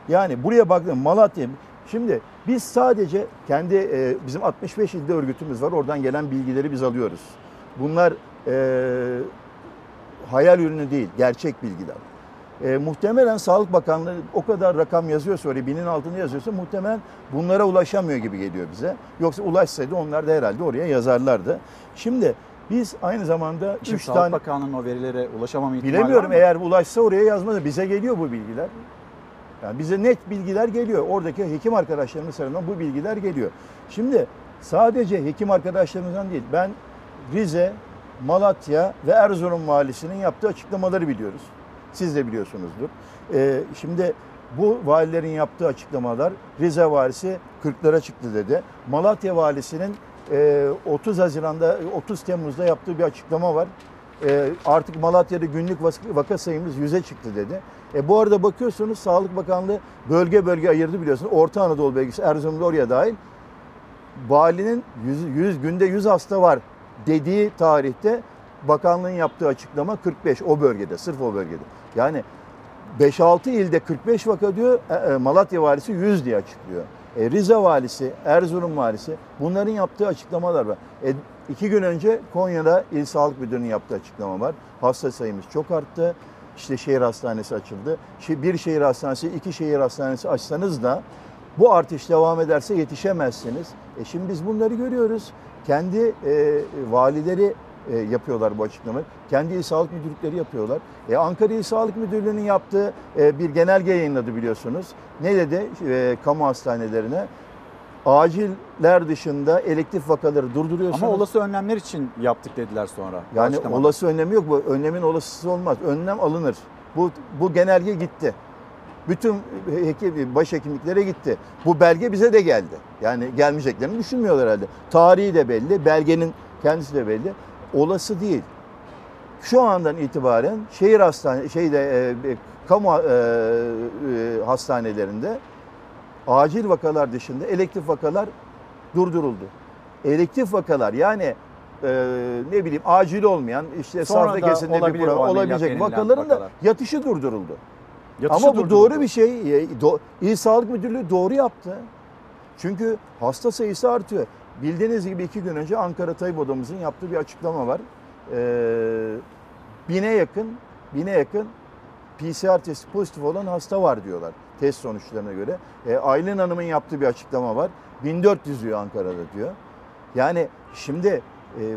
Yani buraya baktım Malatya. Şimdi biz sadece kendi e, bizim 65 ilde örgütümüz var. Oradan gelen bilgileri biz alıyoruz. Bunlar e, hayal ürünü değil, gerçek bilgiler. E, muhtemelen Sağlık Bakanlığı o kadar rakam yazıyorsa oraya binin altını yazıyorsa muhtemelen bunlara ulaşamıyor gibi geliyor bize. Yoksa ulaşsaydı onlar da herhalde oraya yazarlardı. Şimdi biz aynı zamanda Şimdi 3 Sağlık tane Bakanlığı'nın o verilere ulaşamama ihtimali bilemiyorum eğer ulaşsa oraya yazmadı. Bize geliyor bu bilgiler. Yani bize net bilgiler geliyor. Oradaki hekim arkadaşlarımız tarafından bu bilgiler geliyor. Şimdi sadece hekim arkadaşlarımızdan değil. Ben Rize, Malatya ve Erzurum valisinin yaptığı açıklamaları biliyoruz. Siz de biliyorsunuzdur. Ee, şimdi bu valilerin yaptığı açıklamalar Rize valisi 40'lara çıktı dedi. Malatya valisinin e, 30 Haziran'da 30 Temmuz'da yaptığı bir açıklama var. E, artık Malatya'da günlük vaka sayımız 100'e çıktı dedi. E, bu arada bakıyorsunuz Sağlık Bakanlığı bölge bölge ayırdı biliyorsunuz. Orta Anadolu bölgesi Erzurum'da oraya dahil. Valinin 100, 100 günde 100 hasta var dediği tarihte bakanlığın yaptığı açıklama 45 o bölgede, sırf o bölgede. Yani 5-6 ilde 45 vaka diyor, e, e, Malatya valisi 100 diye açıklıyor. E, Rize valisi, Erzurum valisi bunların yaptığı açıklamalar var. E, iki gün önce Konya'da İl Sağlık Müdürü'nün yaptığı açıklama var. Hasta sayımız çok arttı. İşte şehir hastanesi açıldı. Bir şehir hastanesi, iki şehir hastanesi açsanız da bu artış devam ederse yetişemezsiniz. E şimdi biz bunları görüyoruz. Kendi e, valileri e, yapıyorlar bu açıklamayı. Kendi il sağlık müdürlükleri yapıyorlar. E, Ankara İl Sağlık Müdürlüğü'nün yaptığı e, bir genelge yayınladı biliyorsunuz. Ne dedi e, kamu hastanelerine? Aciller dışında elektif vakaları durduruyorsunuz. Ama olası önlemler için yaptık dediler sonra. Yani Açıklamada. olası önlemi yok. Bu önlemin olasısı olmaz. Önlem alınır. Bu bu genelge gitti. Bütün hekim, başhekimliklere gitti. Bu belge bize de geldi. Yani gelmeyeceklerini düşünmüyorlar herhalde. Tarihi de belli, belgenin kendisi de belli. Olası değil. Şu andan itibaren şehir hastane şeyde e, kamu e, e, hastanelerinde acil vakalar dışında elektif vakalar durduruldu. Elektif vakalar yani e, ne bileyim acil olmayan işte safra kesinde bir problem olabilecek vakaların da yatışı durduruldu. Yatışı Ama bu doğru bir şey. E, İl Sağlık Müdürlüğü doğru yaptı. Çünkü hasta sayısı artıyor. Bildiğiniz gibi iki gün önce Ankara Tayyip Odamızın yaptığı bir açıklama var. Ee, bine yakın, bine yakın PCR testi pozitif olan hasta var diyorlar test sonuçlarına göre. Ee, Aylin Hanım'ın yaptığı bir açıklama var. 1400 diyor Ankara'da diyor. Yani şimdi e,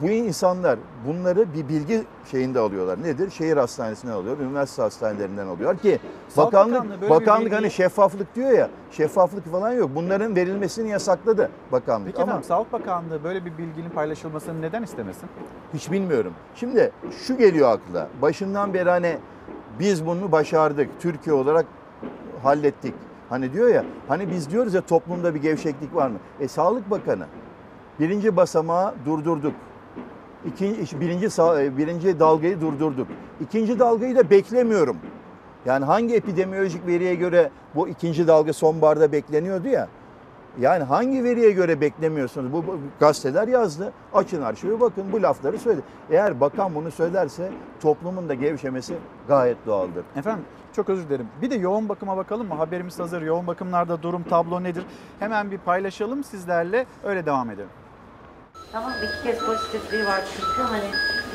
bu insanlar bunları bir bilgi şeyinde alıyorlar. Nedir? Şehir hastanesinden alıyor, üniversite hastanelerinden alıyorlar ki Sağlık bakanlık bakanlık hani şeffaflık diyor ya. Şeffaflık falan yok. Bunların verilmesini yasakladı bakanlık. Peki Ama efendim Sağlık Bakanlığı böyle bir bilginin paylaşılmasını neden istemesin? hiç bilmiyorum. Şimdi şu geliyor akla. Başından beri hani biz bunu başardık. Türkiye olarak hallettik. Hani diyor ya, hani biz diyoruz ya toplumda bir gevşeklik var mı? E Sağlık Bakanı birinci basamağı durdurduk. İkinci, birinci, e, birinci dalgayı durdurduk. İkinci dalgayı da beklemiyorum. Yani hangi epidemiyolojik veriye göre bu ikinci dalga sonbaharda bekleniyordu ya. Yani hangi veriye göre beklemiyorsunuz? Bu, bu gazeteler yazdı. Açın arşivi bakın bu lafları söyledi. Eğer bakan bunu söylerse toplumun da gevşemesi gayet doğaldır. Efendim çok özür dilerim. Bir de yoğun bakıma bakalım mı? Haberimiz hazır. Yoğun bakımlarda durum tablo nedir? Hemen bir paylaşalım sizlerle. Öyle devam edelim. Tamam iki kez pozitifliği var çünkü hani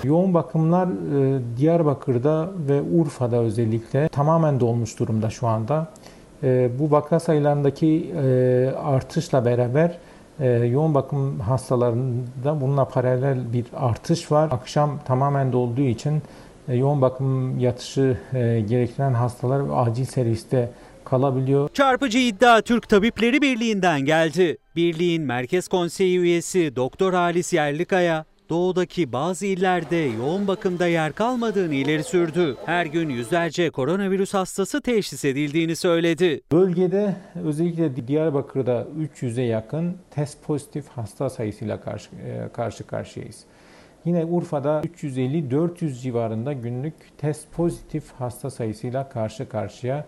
Yoğun bakımlar e, Diyarbakır'da ve Urfa'da özellikle tamamen dolmuş durumda şu anda. E, Bu vaka sayılarındaki e, artışla beraber yoğun bakım hastalarında bununla paralel bir artış var. Akşam tamamen dolduğu için yoğun bakım yatışı e, gerektiren hastalar acil serviste kalabiliyor. Çarpıcı iddia Türk Tabipleri Birliği'nden geldi. Birliğin Merkez Konseyi üyesi Doktor Halis Yerlikaya, doğudaki bazı illerde yoğun bakımda yer kalmadığını ileri sürdü. Her gün yüzlerce koronavirüs hastası teşhis edildiğini söyledi. Bölgede özellikle Diyarbakır'da 300'e yakın test pozitif hasta sayısıyla karşı, e, karşı karşıyayız. Yine Urfa'da 350-400 civarında günlük test pozitif hasta sayısıyla karşı karşıya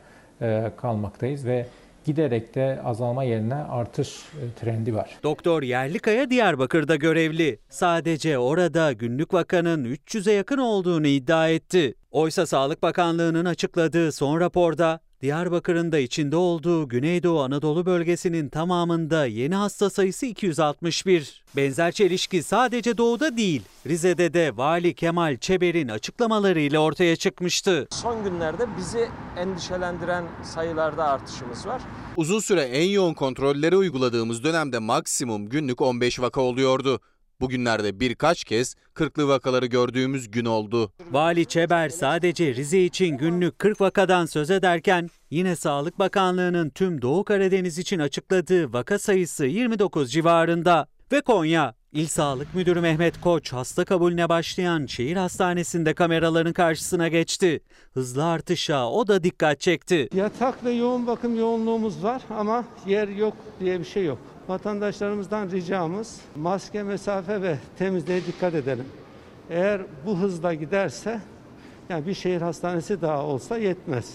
kalmaktayız ve giderek de azalma yerine artış e, trendi var. Doktor Yerlikaya Diyarbakır'da görevli. Sadece orada günlük vakanın 300'e yakın olduğunu iddia etti. Oysa Sağlık Bakanlığı'nın açıkladığı son raporda Diyarbakır'ın da içinde olduğu Güneydoğu Anadolu bölgesinin tamamında yeni hasta sayısı 261. Benzer çelişki sadece doğuda değil, Rize'de de Vali Kemal Çeber'in açıklamalarıyla ortaya çıkmıştı. Son günlerde bizi endişelendiren sayılarda artışımız var. Uzun süre en yoğun kontrolleri uyguladığımız dönemde maksimum günlük 15 vaka oluyordu. Bugünlerde birkaç kez 40'lı vakaları gördüğümüz gün oldu. Vali Çeber sadece Rize için günlük 40 vakadan söz ederken yine Sağlık Bakanlığı'nın tüm Doğu Karadeniz için açıkladığı vaka sayısı 29 civarında. Ve Konya, İl Sağlık Müdürü Mehmet Koç hasta kabulüne başlayan şehir hastanesinde kameraların karşısına geçti. Hızlı artışa o da dikkat çekti. Yatak ve yoğun bakım yoğunluğumuz var ama yer yok diye bir şey yok. Vatandaşlarımızdan ricamız maske, mesafe ve temizliğe dikkat edelim. Eğer bu hızla giderse yani bir şehir hastanesi daha olsa yetmez.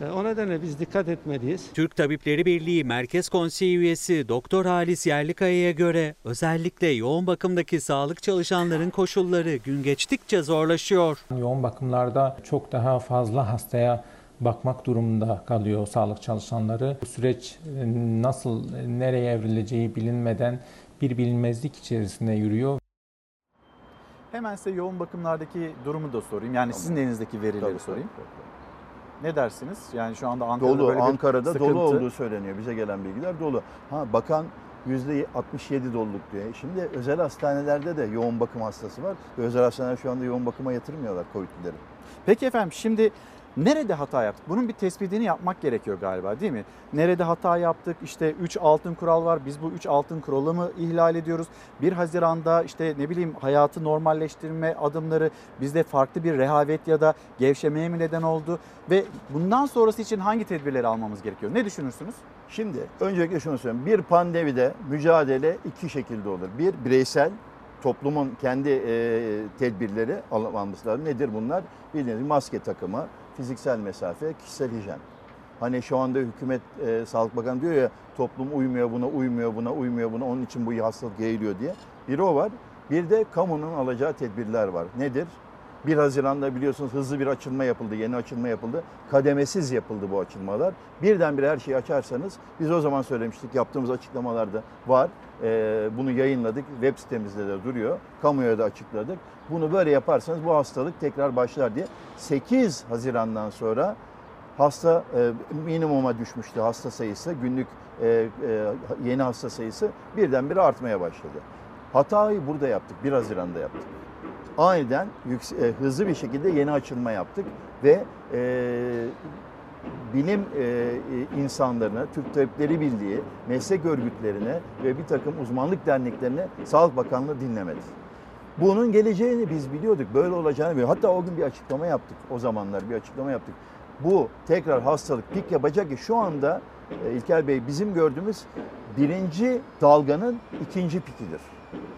E, O nedenle biz dikkat etmeliyiz. Türk Tabipleri Birliği Merkez Konseyi üyesi Doktor Halis Yerlikaya'ya göre özellikle yoğun bakımdaki sağlık çalışanların koşulları gün geçtikçe zorlaşıyor. Yoğun bakımlarda çok daha fazla hastaya bakmak durumunda kalıyor sağlık çalışanları. Bu süreç e, nasıl, e, nereye evrileceği bilinmeden bir bilinmezlik içerisinde yürüyor. Hemen size yoğun bakımlardaki durumu da sorayım. Yani sizin elinizdeki verileri Tabii, sorayım. tabii, tabii. Ne dersiniz? Yani şu anda Ankara'da Dolu, böyle bir Ankara'da sıkıntı. dolu olduğu söyleniyor. Bize gelen bilgiler dolu. Ha bakan %67 doluluk diyor. Şimdi özel hastanelerde de yoğun bakım hastası var. Özel hastaneler şu anda yoğun bakıma yatırmıyorlar Covid'lileri. Peki efendim şimdi Nerede hata yaptık? Bunun bir tespitini yapmak gerekiyor galiba değil mi? Nerede hata yaptık? İşte 3 altın kural var. Biz bu 3 altın kuralı mı ihlal ediyoruz? 1 Haziran'da işte ne bileyim hayatı normalleştirme adımları bizde farklı bir rehavet ya da gevşemeye mi neden oldu? Ve bundan sonrası için hangi tedbirleri almamız gerekiyor? Ne düşünürsünüz? Şimdi öncelikle şunu söyleyeyim. Bir pandemide mücadele iki şekilde olur. Bir bireysel toplumun kendi e, tedbirleri alınması lazım. Nedir bunlar? Bildiğiniz maske takımı, fiziksel mesafe, kişisel hijyen. Hani şu anda hükümet, e, Sağlık Bakanı diyor ya toplum uymuyor buna, uymuyor buna, uymuyor buna, onun için bu hastalık yayılıyor diye. Bir o var. Bir de kamunun alacağı tedbirler var. Nedir? 1 Haziran'da biliyorsunuz hızlı bir açılma yapıldı, yeni açılma yapıldı. Kademesiz yapıldı bu açılmalar. Birdenbire her şeyi açarsanız, biz o zaman söylemiştik, yaptığımız açıklamalarda var. Ee, bunu yayınladık, web sitemizde de duruyor. Kamuya da açıkladık. Bunu böyle yaparsanız bu hastalık tekrar başlar diye. 8 Haziran'dan sonra hasta e, minimuma düşmüştü hasta sayısı. Günlük e, e, yeni hasta sayısı birdenbire artmaya başladı. Hatayı burada yaptık, 1 Haziran'da yaptık aniden yüksek, e, hızlı bir şekilde yeni açılma yaptık ve e, bilim e, insanlarına, Türk Tabipleri Birliği, meslek örgütlerine ve bir takım uzmanlık derneklerine Sağlık Bakanlığı dinlemedi. Bunun geleceğini biz biliyorduk, böyle olacağını biliyorduk. Hatta o gün bir açıklama yaptık, o zamanlar bir açıklama yaptık. Bu tekrar hastalık pik yapacak ki şu anda e, İlker Bey bizim gördüğümüz birinci dalganın ikinci pikidir.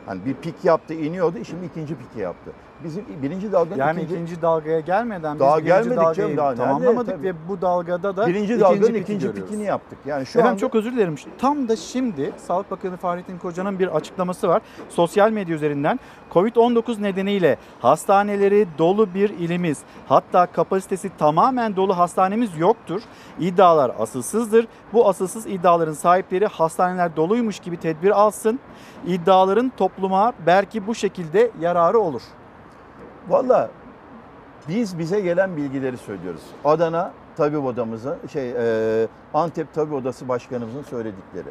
Hani bir pik yaptı, iniyordu. Şimdi ikinci piki yaptı. Bizim birinci dalganın Yani ikinci, ikinci, dalgaya gelmeden Daha biz birinci gelmedik dalgayı daha nerede? tamamlamadık Tabii. ve bu dalgada da birinci ikinci dalganın ikinci görüyoruz. pikini yaptık. Yani şu Efendim anda çok özür dilerim. Tam da şimdi Sağlık Bakanı Fahrettin Koca'nın bir açıklaması var. Sosyal medya üzerinden Covid-19 nedeniyle hastaneleri dolu bir ilimiz. Hatta kapasitesi tamamen dolu hastanemiz yoktur. İddialar asılsızdır. Bu asılsız iddiaların sahipleri hastaneler doluymuş gibi tedbir alsın. İddiaların topluma belki bu şekilde yararı olur. Valla biz bize gelen bilgileri söylüyoruz. Adana Tabip Odamızın, şey e, Antep Tabip Odası Başkanımızın söyledikleri.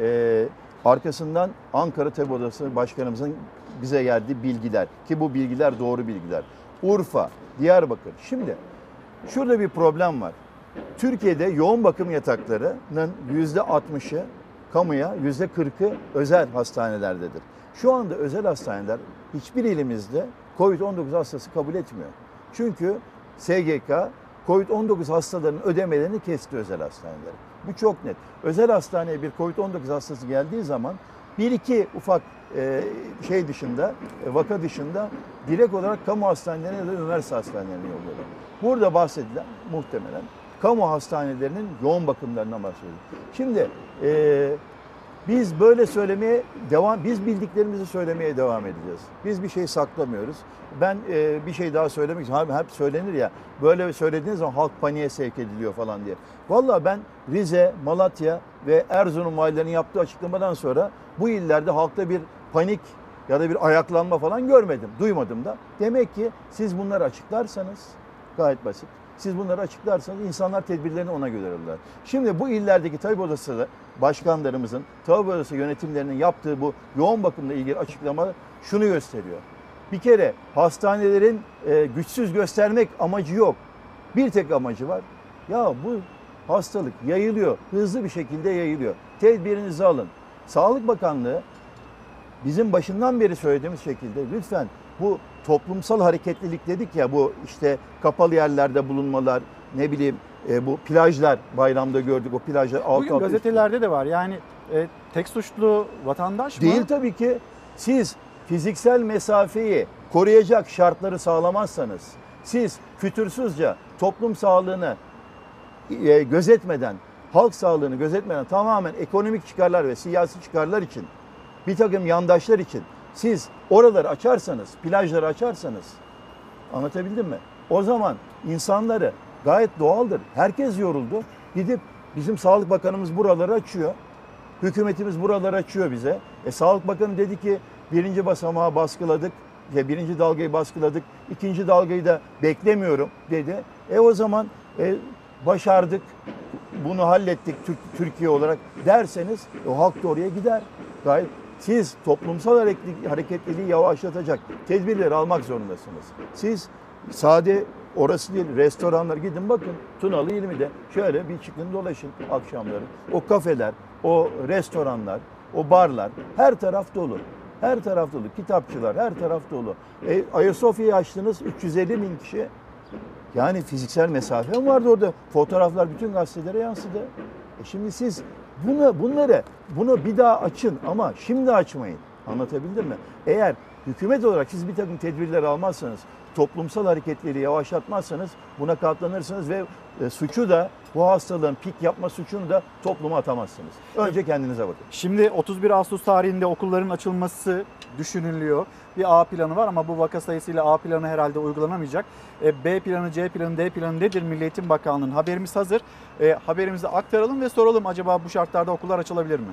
E, arkasından Ankara Tabip Odası Başkanımızın bize geldiği bilgiler. Ki bu bilgiler doğru bilgiler. Urfa, Diyarbakır. Şimdi şurada bir problem var. Türkiye'de yoğun bakım yataklarının %60'ı kamuya, %40'ı özel hastanelerdedir. Şu anda özel hastaneler hiçbir ilimizde COVID-19 hastası kabul etmiyor. Çünkü SGK COVID-19 hastalarının ödemelerini kesti özel hastaneleri. Bu çok net. Özel hastaneye bir COVID-19 hastası geldiği zaman bir iki ufak e, şey dışında, e, vaka dışında direkt olarak kamu hastanelerine ya da üniversite hastanelerine yolluyorlar. Burada bahsedilen muhtemelen kamu hastanelerinin yoğun bakımlarından bahsediyoruz. Şimdi e, biz böyle söylemeye devam, biz bildiklerimizi söylemeye devam edeceğiz. Biz bir şey saklamıyoruz. Ben e, bir şey daha söylemek istiyorum. Hep söylenir ya, böyle söylediğiniz zaman halk paniğe sevk ediliyor falan diye. Vallahi ben Rize, Malatya ve Erzurum valilerinin yaptığı açıklamadan sonra bu illerde halkta bir panik ya da bir ayaklanma falan görmedim, duymadım da. Demek ki siz bunları açıklarsanız gayet basit. Siz bunları açıklarsanız insanlar tedbirlerini ona göre alırlar. Şimdi bu illerdeki tabip odası da başkanlarımızın, tabip odası yönetimlerinin yaptığı bu yoğun bakımla ilgili açıklama şunu gösteriyor. Bir kere hastanelerin e, güçsüz göstermek amacı yok. Bir tek amacı var. Ya bu hastalık yayılıyor, hızlı bir şekilde yayılıyor. Tedbirinizi alın. Sağlık Bakanlığı bizim başından beri söylediğimiz şekilde lütfen bu toplumsal hareketlilik dedik ya bu işte kapalı yerlerde bulunmalar ne bileyim e, bu plajlar bayramda gördük o plajlar alt Bugün gazetelerde de var. Yani e, tek suçlu vatandaş mı? Değil tabii ki. Siz fiziksel mesafeyi koruyacak şartları sağlamazsanız, siz fütursuzca toplum sağlığını e, gözetmeden, halk sağlığını gözetmeden tamamen ekonomik çıkarlar ve siyasi çıkarlar için, bir takım yandaşlar için siz oraları açarsanız, plajları açarsanız, anlatabildim mi? O zaman insanları gayet doğaldır. Herkes yoruldu. Gidip bizim Sağlık Bakanımız buraları açıyor. Hükümetimiz buraları açıyor bize. E, Sağlık Bakanı dedi ki birinci basamağı baskıladık. Ya birinci dalgayı baskıladık. ikinci dalgayı da beklemiyorum dedi. E o zaman e, başardık. Bunu hallettik Türk, Türkiye olarak derseniz o halk da oraya gider. Gayet siz toplumsal hareketli- hareketliliği yavaşlatacak tedbirleri almak zorundasınız. Siz sade orası değil restoranlar gidin bakın Tunalı İlmi'de şöyle bir çıkın dolaşın akşamları. O kafeler, o restoranlar, o barlar her taraf dolu. Her taraf dolu. Kitapçılar her taraf dolu. E, Ayasofya'yı açtınız 350 bin kişi. Yani fiziksel mesafe vardı orada? Fotoğraflar bütün gazetelere yansıdı. E şimdi siz bunu, bunları bunu bir daha açın ama şimdi açmayın. Anlatabildim mi? Eğer hükümet olarak siz bir takım tedbirler almazsanız, toplumsal hareketleri yavaşlatmazsanız buna katlanırsınız ve e, suçu da bu hastalığın pik yapma suçunu da topluma atamazsınız. Önce kendinize bakın. Şimdi 31 Ağustos tarihinde okulların açılması düşünülüyor. Bir A planı var ama bu vaka sayısıyla A planı herhalde uygulanamayacak. E, B planı, C planı, D planı nedir Milli Eğitim Bakanlığı'nın? Haberimiz hazır. E, haberimizi aktaralım ve soralım acaba bu şartlarda okullar açılabilir mi?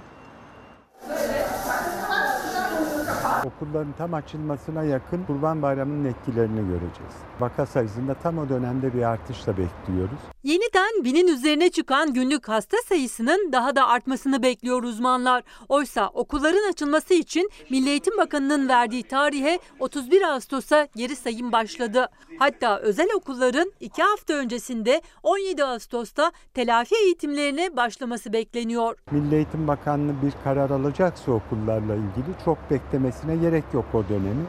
Okulların tam açılmasına yakın Kurban Bayramı'nın etkilerini göreceğiz. Vaka sayısında tam o dönemde bir artışla bekliyoruz. Yeniden binin üzerine çıkan günlük hasta sayısının daha da artmasını bekliyor uzmanlar. Oysa okulların açılması için Milli Eğitim Bakanı'nın verdiği tarihe 31 Ağustos'a geri sayım başladı. Hatta özel okulların 2 hafta öncesinde 17 Ağustos'ta telafi eğitimlerine başlaması bekleniyor. Milli Eğitim Bakanlığı bir karar alacaksa okullarla ilgili çok beklemesine gerek yok o dönemi.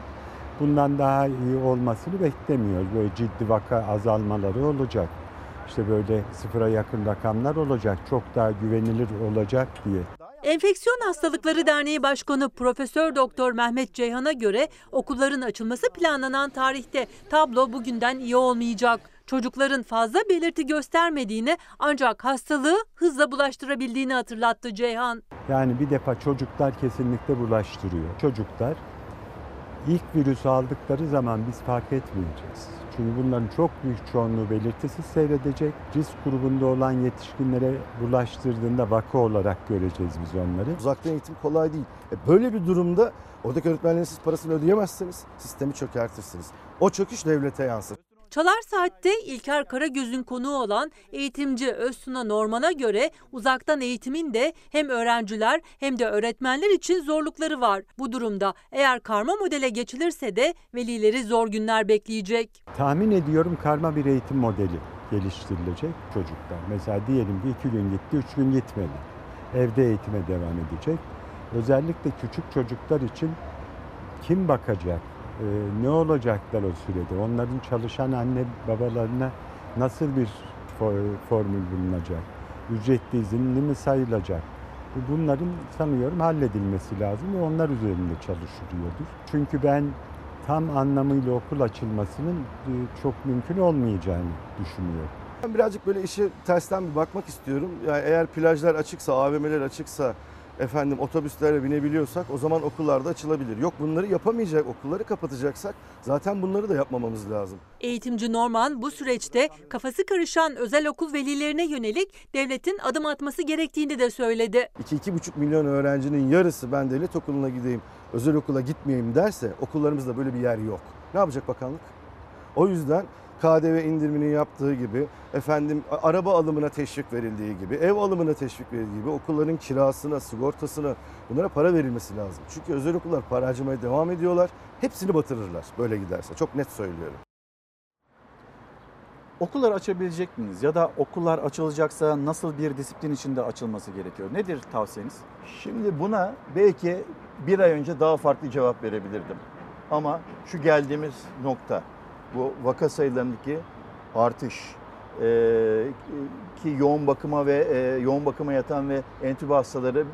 Bundan daha iyi olmasını beklemiyoruz. Böyle ciddi vaka azalmaları olacak. İşte böyle sıfıra yakın rakamlar olacak. Çok daha güvenilir olacak diye. Enfeksiyon Hastalıkları Derneği Başkanı Profesör Doktor Mehmet Ceyhan'a göre okulların açılması planlanan tarihte tablo bugünden iyi olmayacak. Çocukların fazla belirti göstermediğini ancak hastalığı hızla bulaştırabildiğini hatırlattı Ceyhan. Yani bir defa çocuklar kesinlikle bulaştırıyor. Çocuklar ilk virüsü aldıkları zaman biz fark etmeyeceğiz. Çünkü bunların çok büyük çoğunluğu belirtisiz seyredecek. Risk grubunda olan yetişkinlere bulaştırdığında vaka olarak göreceğiz biz onları. Uzaktan eğitim kolay değil. E böyle bir durumda oradaki öğretmenlerin siz parasını ödeyemezseniz sistemi çökertirsiniz. O çöküş devlete yansır. Çalar Saat'te İlker Karagöz'ün konuğu olan eğitimci Öztuna Norman'a göre uzaktan eğitimin de hem öğrenciler hem de öğretmenler için zorlukları var. Bu durumda eğer karma modele geçilirse de velileri zor günler bekleyecek. Tahmin ediyorum karma bir eğitim modeli geliştirilecek çocuklar. Mesela diyelim ki iki gün gitti, üç gün gitmedi. Evde eğitime devam edecek. Özellikle küçük çocuklar için kim bakacak? Ee, ne olacaklar o sürede? Onların çalışan anne babalarına nasıl bir formül bulunacak? Ücretli izinli mi sayılacak? Bunların sanıyorum halledilmesi lazım ve onlar üzerinde çalışılıyordur. Çünkü ben tam anlamıyla okul açılmasının e, çok mümkün olmayacağını düşünüyorum. Ben birazcık böyle işe tersten bir bakmak istiyorum. Yani eğer plajlar açıksa, AVM'ler açıksa, efendim otobüslere binebiliyorsak o zaman okullarda açılabilir. Yok bunları yapamayacak, okulları kapatacaksak zaten bunları da yapmamamız lazım. Eğitimci Norman bu süreçte kafası karışan özel okul velilerine yönelik devletin adım atması gerektiğini de söyledi. 2-2,5 milyon öğrencinin yarısı ben devlet okuluna gideyim, özel okula gitmeyeyim derse okullarımızda böyle bir yer yok. Ne yapacak bakanlık? O yüzden KDV indirimini yaptığı gibi, efendim araba alımına teşvik verildiği gibi, ev alımına teşvik verildiği gibi okulların kirasına, sigortasına bunlara para verilmesi lazım. Çünkü özel okullar para harcamaya devam ediyorlar. Hepsini batırırlar böyle giderse. Çok net söylüyorum. Okullar açabilecek miyiz? Ya da okullar açılacaksa nasıl bir disiplin içinde açılması gerekiyor? Nedir tavsiyeniz? Şimdi buna belki bir ay önce daha farklı cevap verebilirdim. Ama şu geldiğimiz nokta, bu vaka sayılarındaki artış e, ki yoğun bakıma ve e, yoğun bakıma yatan ve entübe hastaları e,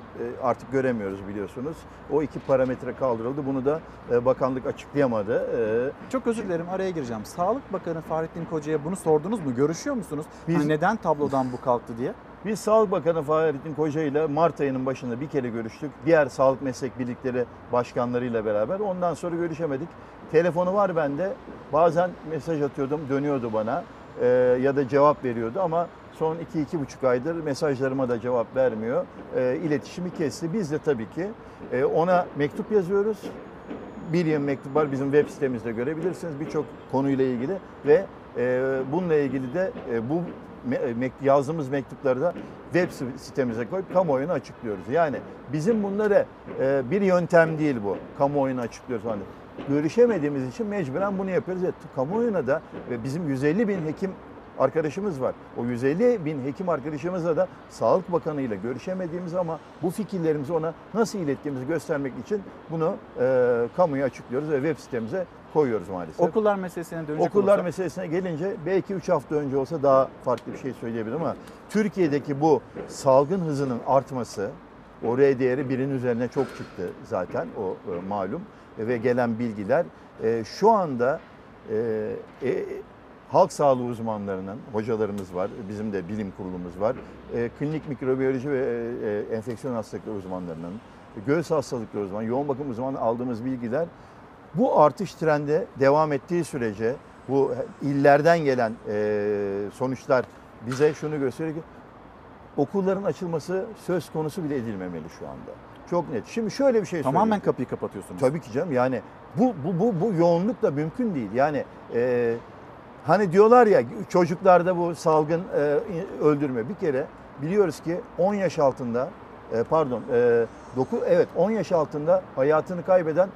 artık göremiyoruz biliyorsunuz. O iki parametre kaldırıldı. Bunu da e, bakanlık açıklayamadı. E, Çok özür dilerim araya gireceğim. Sağlık Bakanı Fahrettin Koca'ya bunu sordunuz mu? Görüşüyor musunuz? Biz- Hani neden tablodan bu kalktı diye? Biz Sağlık Bakanı Fahrettin Koca ile Mart ayının başında bir kere görüştük. Diğer sağlık meslek birlikleri başkanlarıyla beraber. Ondan sonra görüşemedik. Telefonu var bende. Bazen mesaj atıyordum, dönüyordu bana Ee, ya da cevap veriyordu ama son 2-2,5 aydır mesajlarıma da cevap vermiyor. Ee, iletişimi kesti. Biz de tabii ki e, ona mektup yazıyoruz. Billion mektup var bizim web sitemizde görebilirsiniz birçok konuyla ilgili ve e, bununla ilgili de e, bu me- mek- yazdığımız mektupları da web sitemize koyup kamuoyuna açıklıyoruz. Yani bizim bunları e, bir yöntem değil bu. Kamuoyuna açıklıyoruz. Hani görüşemediğimiz için mecburen bunu yapıyoruz. Evet, kamuoyuna da ve bizim 150 bin hekim arkadaşımız var. O 150 bin hekim arkadaşımızla da Sağlık Bakanı ile görüşemediğimiz ama bu fikirlerimizi ona nasıl ilettiğimizi göstermek için bunu e, kamuya açıklıyoruz ve web sitemize koyuyoruz maalesef. Okullar meselesine dönecek Okullar olursak- meselesine gelince belki 3 hafta önce olsa daha farklı bir şey söyleyebilirim ama Türkiye'deki bu salgın hızının artması, o R değeri birin üzerine çok çıktı zaten o e, malum ve gelen bilgiler e, şu anda e, e, halk sağlığı uzmanlarının, hocalarımız var, bizim de bilim kurulumuz var, e, klinik mikrobiyoloji ve e, e, enfeksiyon hastalıkları uzmanlarının, göğüs hastalıkları uzmanı, yoğun bakım uzmanı aldığımız bilgiler bu artış trendi devam ettiği sürece bu illerden gelen e, sonuçlar bize şunu gösteriyor ki okulların açılması söz konusu bile edilmemeli şu anda. Çok net. Şimdi şöyle bir şey Tamamen söyleyeyim. kapıyı kapatıyorsunuz. Tabii ki canım yani bu bu bu bu yoğunluk da mümkün değil. Yani e, hani diyorlar ya çocuklarda bu salgın e, öldürme bir kere biliyoruz ki 10 yaş altında e, pardon e, 9 evet 10 yaş altında hayatını kaybeden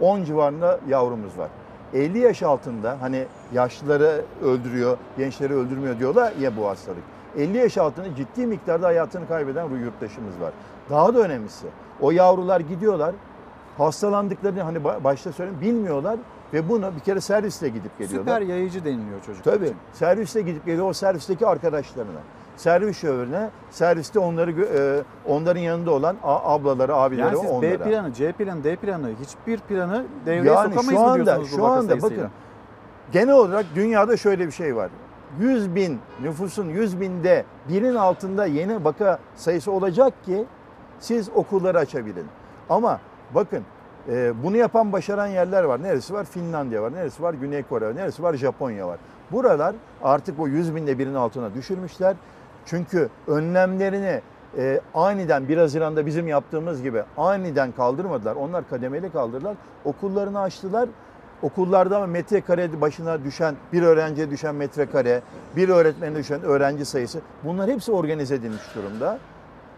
10 civarında yavrumuz var. 50 yaş altında hani yaşlıları öldürüyor, gençleri öldürmüyor diyorlar ya bu hastalık. 50 yaş altında ciddi miktarda hayatını kaybeden yurttaşımız var. Daha da önemlisi o yavrular gidiyorlar hastalandıklarını hani ba- başta söyledim bilmiyorlar ve bunu bir kere servisle gidip geliyorlar. Süper yayıcı deniliyor çocuk. Tabii. Servisle gidip geliyor o servisteki arkadaşlarına. Servis şoförüne, serviste onları e, onların yanında olan ablaları, abileri Yani siz B onlara. planı, C planı, D planı hiçbir planı devreye Yani sokamayız şu mı anda, diyorsunuz şu anda bakın genel olarak dünyada şöyle bir şey var. 100 bin nüfusun 100 binde birin altında yeni vaka sayısı olacak ki siz okulları açabilin. Ama bakın e, bunu yapan başaran yerler var. Neresi var? Finlandiya var. Neresi var? Güney Kore var. Neresi var? Japonya var. Buralar artık o 100 binde birin altına düşürmüşler. Çünkü önlemlerini e, aniden 1 Haziran'da bizim yaptığımız gibi aniden kaldırmadılar. Onlar kademeli kaldırdılar. Okullarını açtılar. Okullarda ama metrekare başına düşen, bir öğrenciye düşen metrekare, bir öğretmene düşen öğrenci sayısı bunlar hepsi organize edilmiş durumda.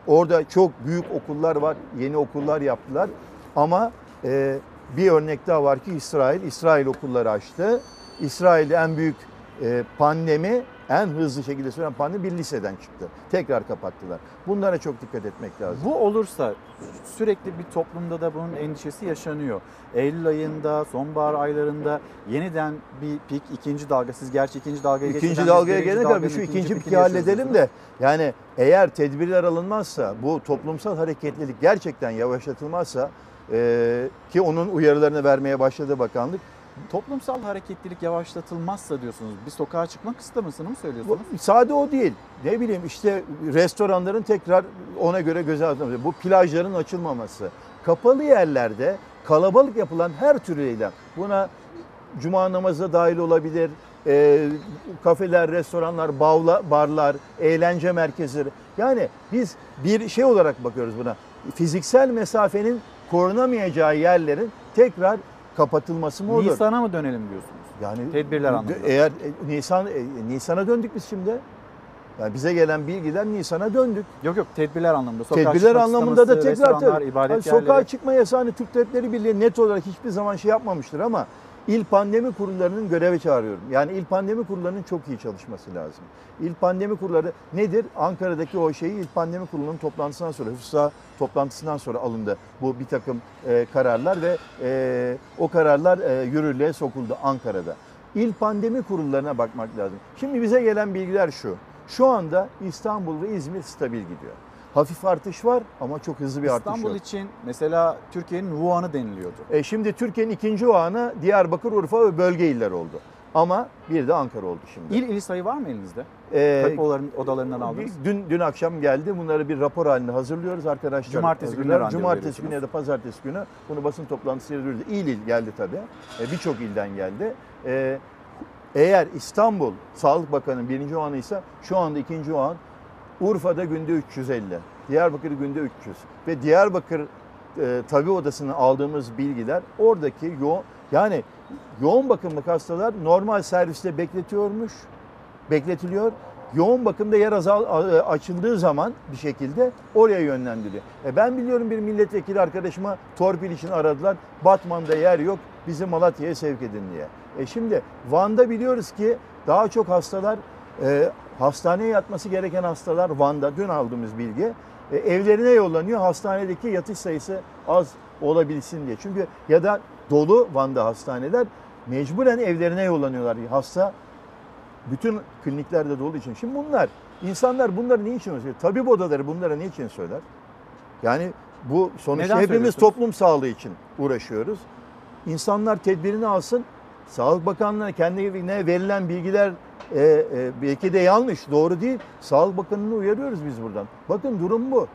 Orada çok büyük okullar var, yeni okullar yaptılar. Ama e, bir örnek daha var ki İsrail, İsrail okulları açtı. İsrail'de en büyük e, pandemi, en hızlı şekilde süren pandemi bir liseden çıktı. Tekrar kapattılar. Bunlara çok dikkat etmek lazım. Bu olursa sürekli bir toplumda da bunun endişesi yaşanıyor. Eylül ayında, sonbahar aylarında yeniden bir pik, ikinci dalga. Siz gerçi ikinci dalgaya İkinci geçmeden dalgaya birinci gelene kadar şu ikinci piki halledelim de yani eğer tedbirler alınmazsa bu toplumsal hareketlilik gerçekten yavaşlatılmazsa e, ki onun uyarılarını vermeye başladı bakanlık. Toplumsal hareketlilik yavaşlatılmazsa diyorsunuz. Bir sokağa çıkma kısıtlamasını mı söylüyorsunuz? Sade o değil. Ne bileyim işte restoranların tekrar ona göre göze alınması, bu plajların açılmaması, kapalı yerlerde kalabalık yapılan her tür eylem. Buna cuma namazı da dahil olabilir. e, kafeler, restoranlar, bavla, barlar, eğlence merkezleri. Yani biz bir şey olarak bakıyoruz buna. Fiziksel mesafenin korunamayacağı yerlerin tekrar kapatılması mı olur? Nisan'a mı dönelim diyorsunuz? Yani Tedbirler anlamında. Eğer e, Nisan e, Nisan'a döndük biz şimdi. Yani bize gelen bilgiler Nisan'a döndük. Yok yok tedbirler anlamında. Sokağa Tedbirler anlamında da tekrar tabii. Hani sokağa yerleri. çıkma yasağını Türk Tabipleri Birliği net olarak hiçbir zaman şey yapmamıştır ama İl Pandemi Kurullarının göreve çağırıyorum. Yani İl Pandemi Kurullarının çok iyi çalışması lazım. İl Pandemi Kurulları nedir? Ankara'daki o şeyi İl Pandemi Kurulu'nun toplantısından sonra, hıfza toplantısından sonra alındı bu bir takım e, kararlar ve e, o kararlar e, yürürlüğe sokuldu Ankara'da. İl Pandemi Kurullarına bakmak lazım. Şimdi bize gelen bilgiler şu. Şu anda İstanbul ve İzmir stabil gidiyor. Hafif artış var ama çok hızlı bir artış yok. İstanbul için mesela Türkiye'nin Wuhan'ı deniliyordu. E şimdi Türkiye'nin ikinci o anı Diyarbakır, Urfa ve bölge iller oldu. Ama bir de Ankara oldu şimdi. İl il sayı var mı elinizde? Ee, odaların- odalarından aldınız. Dün dün akşam geldi. Bunları bir rapor halinde hazırlıyoruz arkadaşlar. Cumartesi günü Cumartesi günü ya da pazartesi günü bunu basın toplantısıyla duyurdu. İl il geldi tabii. E, Birçok ilden geldi. E, eğer İstanbul Sağlık Bakanı'nın birinci o anıysa şu anda ikinci o an Urfa'da günde 350, Diyarbakır günde 300 ve Diyarbakır e, tabi odasına aldığımız bilgiler oradaki yoğun yani yoğun bakımlık hastalar normal serviste bekletiyormuş, bekletiliyor. yoğun bakımda yer azal, a- açıldığı zaman bir şekilde oraya yönlendiriyor. E ben biliyorum bir milletvekili arkadaşıma torpil için aradılar. Batman'da yer yok bizi Malatya'ya sevk edin diye. E şimdi Van'da biliyoruz ki daha çok hastalar e, hastaneye yatması gereken hastalar Van'da dün aldığımız bilgi e, evlerine yollanıyor. Hastanedeki yatış sayısı az olabilsin diye. Çünkü ya da dolu Van'da hastaneler mecburen evlerine yollanıyorlar. Hasta bütün kliniklerde dolu için. Şimdi bunlar insanlar bunları niçin söylüyor? Tabip odaları bunlara niçin söyler? Yani bu sonuçta Neden hepimiz toplum sağlığı için uğraşıyoruz. İnsanlar tedbirini alsın. Sağlık Bakanlığı'na kendine verilen bilgiler e, e, belki de yanlış, doğru değil. Sağlık Bakanlığı'nı uyarıyoruz biz buradan. Bakın durum bu.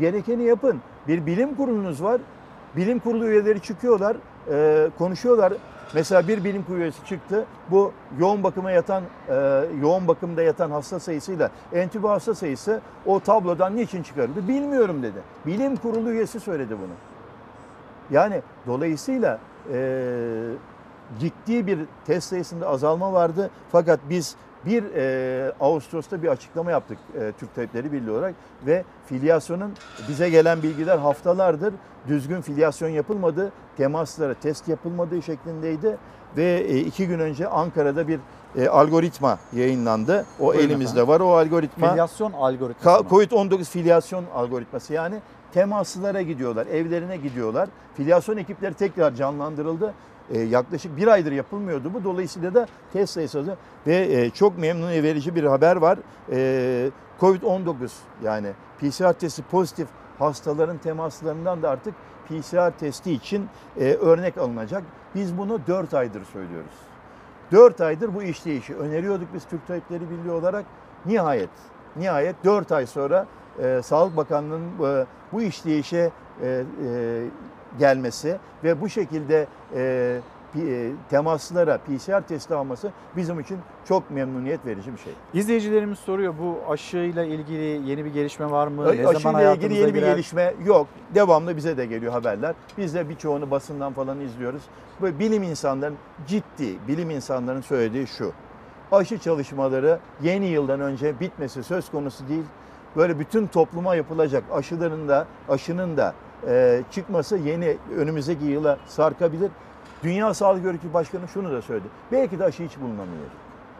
Gerekeni yapın. Bir bilim kurulunuz var. Bilim kurulu üyeleri çıkıyorlar, e, konuşuyorlar. Mesela bir bilim kurulu üyesi çıktı. Bu yoğun bakıma yatan, e, yoğun bakımda yatan hasta sayısıyla entübe hasta sayısı o tablodan niçin çıkarıldı bilmiyorum dedi. Bilim kurulu üyesi söyledi bunu. Yani dolayısıyla e, ciddi bir test sayısında azalma vardı. Fakat biz 1 e, Ağustos'ta bir açıklama yaptık e, Türk Tabipleri Birliği olarak ve filyasyonun bize gelen bilgiler haftalardır düzgün filyasyon yapılmadı, temaslara test yapılmadığı şeklindeydi ve e, iki gün önce Ankara'da bir e, algoritma yayınlandı. O Buyurun elimizde efendim. var o algoritma. Filyasyon algoritması Ka- mı? Covid-19 filyasyon algoritması yani temaslılara gidiyorlar, evlerine gidiyorlar. Filyasyon ekipleri tekrar canlandırıldı. Ee, yaklaşık bir aydır yapılmıyordu bu. Dolayısıyla da test sayısı ve e, çok memnun verici bir haber var. Ee, Covid-19 yani PCR testi pozitif hastaların temaslarından da artık PCR testi için e, örnek alınacak. Biz bunu 4 aydır söylüyoruz. 4 aydır bu işleyişi öneriyorduk biz Türk Tabipleri Birliği olarak. Nihayet, nihayet 4 ay sonra e, Sağlık Bakanlığı'nın e, bu işleyişe e, e, gelmesi ve bu şekilde e, e, temaslara PCR testi alması bizim için çok memnuniyet verici bir şey. İzleyicilerimiz soruyor bu aşıyla ilgili yeni bir gelişme var mı? Ne zaman Aşıyla hayatımıza ilgili yeni bir girer? gelişme yok. Devamlı bize de geliyor haberler. Biz de birçoğunu basından falan izliyoruz. Böyle bilim insanların ciddi, bilim insanların söylediği şu. Aşı çalışmaları yeni yıldan önce bitmesi söz konusu değil. Böyle bütün topluma yapılacak aşıların da, aşının da e, çıkması yeni önümüzdeki yıla sarkabilir. Dünya Sağlık Örgütü Başkanı şunu da söyledi. Belki de aşı hiç bulunamıyor.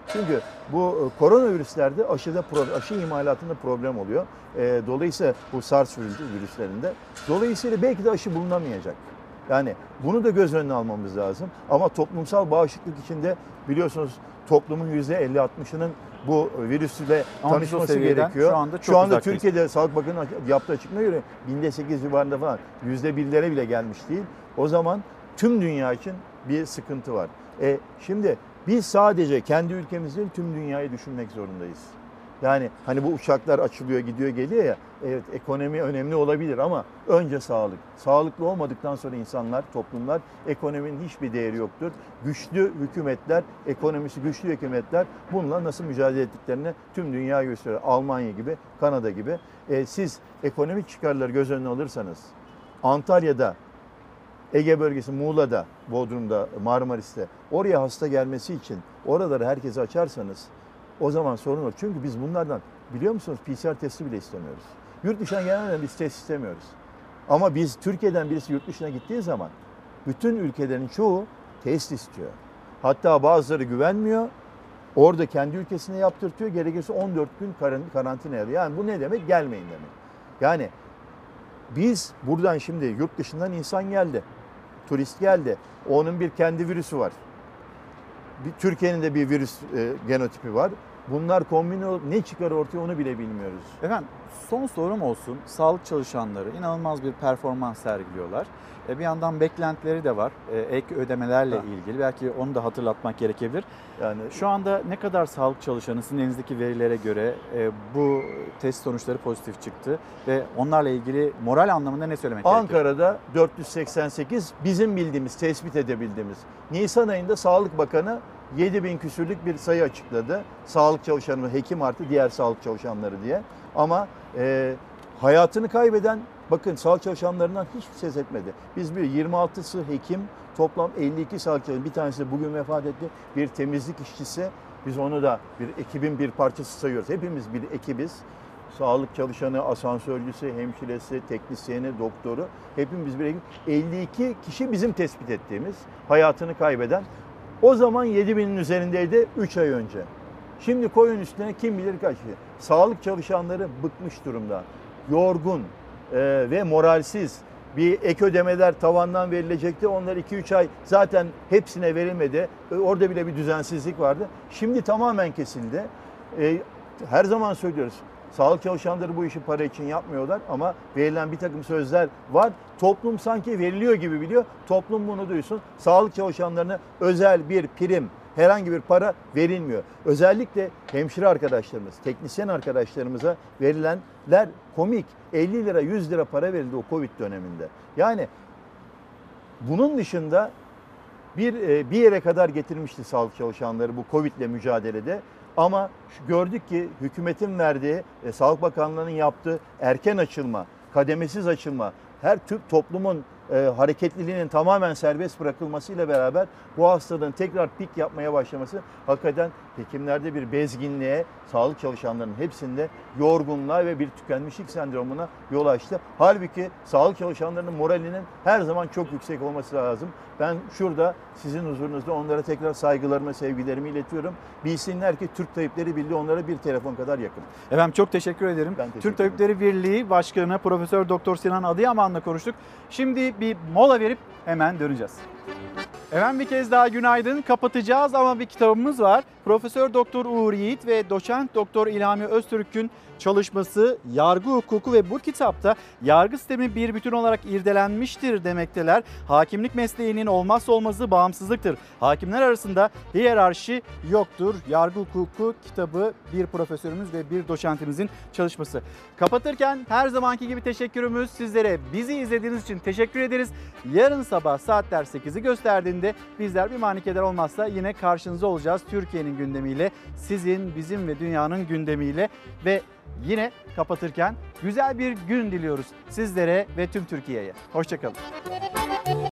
Çünkü bu e, koronavirüslerde aşıda aşı imalatında problem oluyor. E, dolayısıyla bu SARS virüslerinde. Dolayısıyla belki de aşı bulunamayacak. Yani bunu da göz önüne almamız lazım. Ama toplumsal bağışıklık içinde biliyorsunuz toplumun %50-60'ının bu virüsle Ama tanışması gerekiyor. şu anda çok şu anda. Türkiye'de Sağlık Bakanı'nın yaptığı açıklamaya göre binde 8 civarında falan %1'lere bile gelmiş değil. O zaman tüm dünya için bir sıkıntı var. E, şimdi biz sadece kendi ülkemiz değil tüm dünyayı düşünmek zorundayız. Yani hani bu uçaklar açılıyor gidiyor geliyor ya evet ekonomi önemli olabilir ama önce sağlık. Sağlıklı olmadıktan sonra insanlar, toplumlar ekonominin hiçbir değeri yoktur. Güçlü hükümetler, ekonomisi güçlü hükümetler bununla nasıl mücadele ettiklerini tüm dünya gösteriyor. Almanya gibi, Kanada gibi. E, siz ekonomik çıkarları göz önüne alırsanız Antalya'da Ege bölgesi Muğla'da, Bodrum'da, Marmaris'te oraya hasta gelmesi için oraları herkese açarsanız o zaman sorun olur. Çünkü biz bunlardan biliyor musunuz PCR testi bile istemiyoruz. Yurt dışından gelenlerden biz test istemiyoruz. Ama biz Türkiye'den birisi yurt dışına gittiği zaman bütün ülkelerin çoğu test istiyor. Hatta bazıları güvenmiyor. Orada kendi ülkesine yaptırtıyor. Gerekirse 14 gün karan- karantinaya. Yani bu ne demek? Gelmeyin demek. Yani biz buradan şimdi yurt dışından insan geldi. Turist geldi. Onun bir kendi virüsü var. Türkiye'nin de bir virüs e, genotipi var. Bunlar kombine olup ne çıkar ortaya onu bile bilmiyoruz. Efendim son sorum olsun. Sağlık çalışanları inanılmaz bir performans sergiliyorlar. E, bir yandan beklentileri de var. E, ek ödemelerle Ha. ilgili. Belki onu da hatırlatmak gerekebilir. Yani Şu anda ne kadar sağlık çalışanı sizin elinizdeki verilere göre e, bu test sonuçları pozitif çıktı ve onlarla ilgili moral anlamında ne söylemek gerekir? Ankara'da 488 bizim bildiğimiz, tespit edebildiğimiz. Nisan ayında Sağlık Bakanı 7 bin küsürlük bir sayı açıkladı. Sağlık çalışanı, hekim artı diğer sağlık çalışanları diye. Ama e, hayatını kaybeden, bakın sağlık çalışanlarından hiç ses etmedi. Biz bir 26'sı hekim, toplam 52 sağlık çalışanı, bir tanesi bugün vefat etti. Bir temizlik işçisi Biz onu da bir ekibin bir parçası sayıyoruz. Hepimiz bir ekibiz. Sağlık çalışanı, asansörcüsü, hemşiresi, teknisyeni, doktoru hepimiz bir ekip. 52 kişi bizim tespit ettiğimiz hayatını kaybeden. O zaman 7000'in üzerindeydi 3 ay önce. Şimdi koyun üstüne kim bilir kaç kişi. Sağlık çalışanları bıkmış durumda. Yorgun e, ve moralsiz. Bir ek ödemeler tavandan verilecekti. Onlar 2-3 ay zaten hepsine verilmedi. E, Orada bile bir düzensizlik vardı. Şimdi tamamen kesildi. E, her zaman söylüyoruz. Sağlık çalışanları bu işi para için yapmıyorlar ama verilen bir takım sözler var. Toplum sanki veriliyor gibi biliyor. Toplum bunu duysun. Sağlık çalışanlarına özel bir prim, herhangi bir para verilmiyor. Özellikle hemşire arkadaşlarımız, teknisyen arkadaşlarımıza verilenler komik. 50 lira 100 lira para verildi o Covid döneminde. Yani bunun dışında bir e, bir yere kadar getirmişti sağlık çalışanları bu Covid ile mücadelede. Ama gördük ki hükümetin verdiği, e, Sağlık Bakanlığı'nın yaptığı erken açılma, kademesiz açılma, her tür toplumun e, hareketliliğinin tamamen serbest bırakılmasıyla beraber bu hastalığın tekrar pik yapmaya başlaması hakikaten hekimlerde bir bezginliğe, sağlık çalışanlarının hepsinde yorgunluğa ve bir tükenmişlik sendromuna yol açtı. Halbuki sağlık çalışanlarının moralinin her zaman çok yüksek olması lazım. Ben şurada sizin huzurunuzda onlara tekrar saygılarımı, sevgilerimi iletiyorum. Bilsinler ki Türk Tabipleri Birliği onlara bir telefon kadar yakın. Efendim çok teşekkür ederim. Ben teşekkür Türk Tabipleri Birliği Başkanı Profesör Doktor Sinan Adıyaman'la konuştuk. Şimdi bir mola verip hemen döneceğiz. Efendim bir kez daha günaydın. Kapatacağız ama bir kitabımız var. Profesör Doktor Uğur Yiğit ve Doçent Doktor İlhami Öztürk'ün çalışması yargı hukuku ve bu kitapta yargı sistemi bir bütün olarak irdelenmiştir demekteler. Hakimlik mesleğinin olmazsa olmazı bağımsızlıktır. Hakimler arasında hiyerarşi yoktur. Yargı hukuku kitabı bir profesörümüz ve bir doçentimizin çalışması. Kapatırken her zamanki gibi teşekkürümüz sizlere. Bizi izlediğiniz için teşekkür ederiz. Yarın sabah saatler 8'i gösterdiğinde bizler bir manikeder olmazsa yine karşınızda olacağız. Türkiye'nin gündemiyle, sizin, bizim ve dünyanın gündemiyle ve yine kapatırken güzel bir gün diliyoruz sizlere ve tüm Türkiye'ye. Hoşçakalın.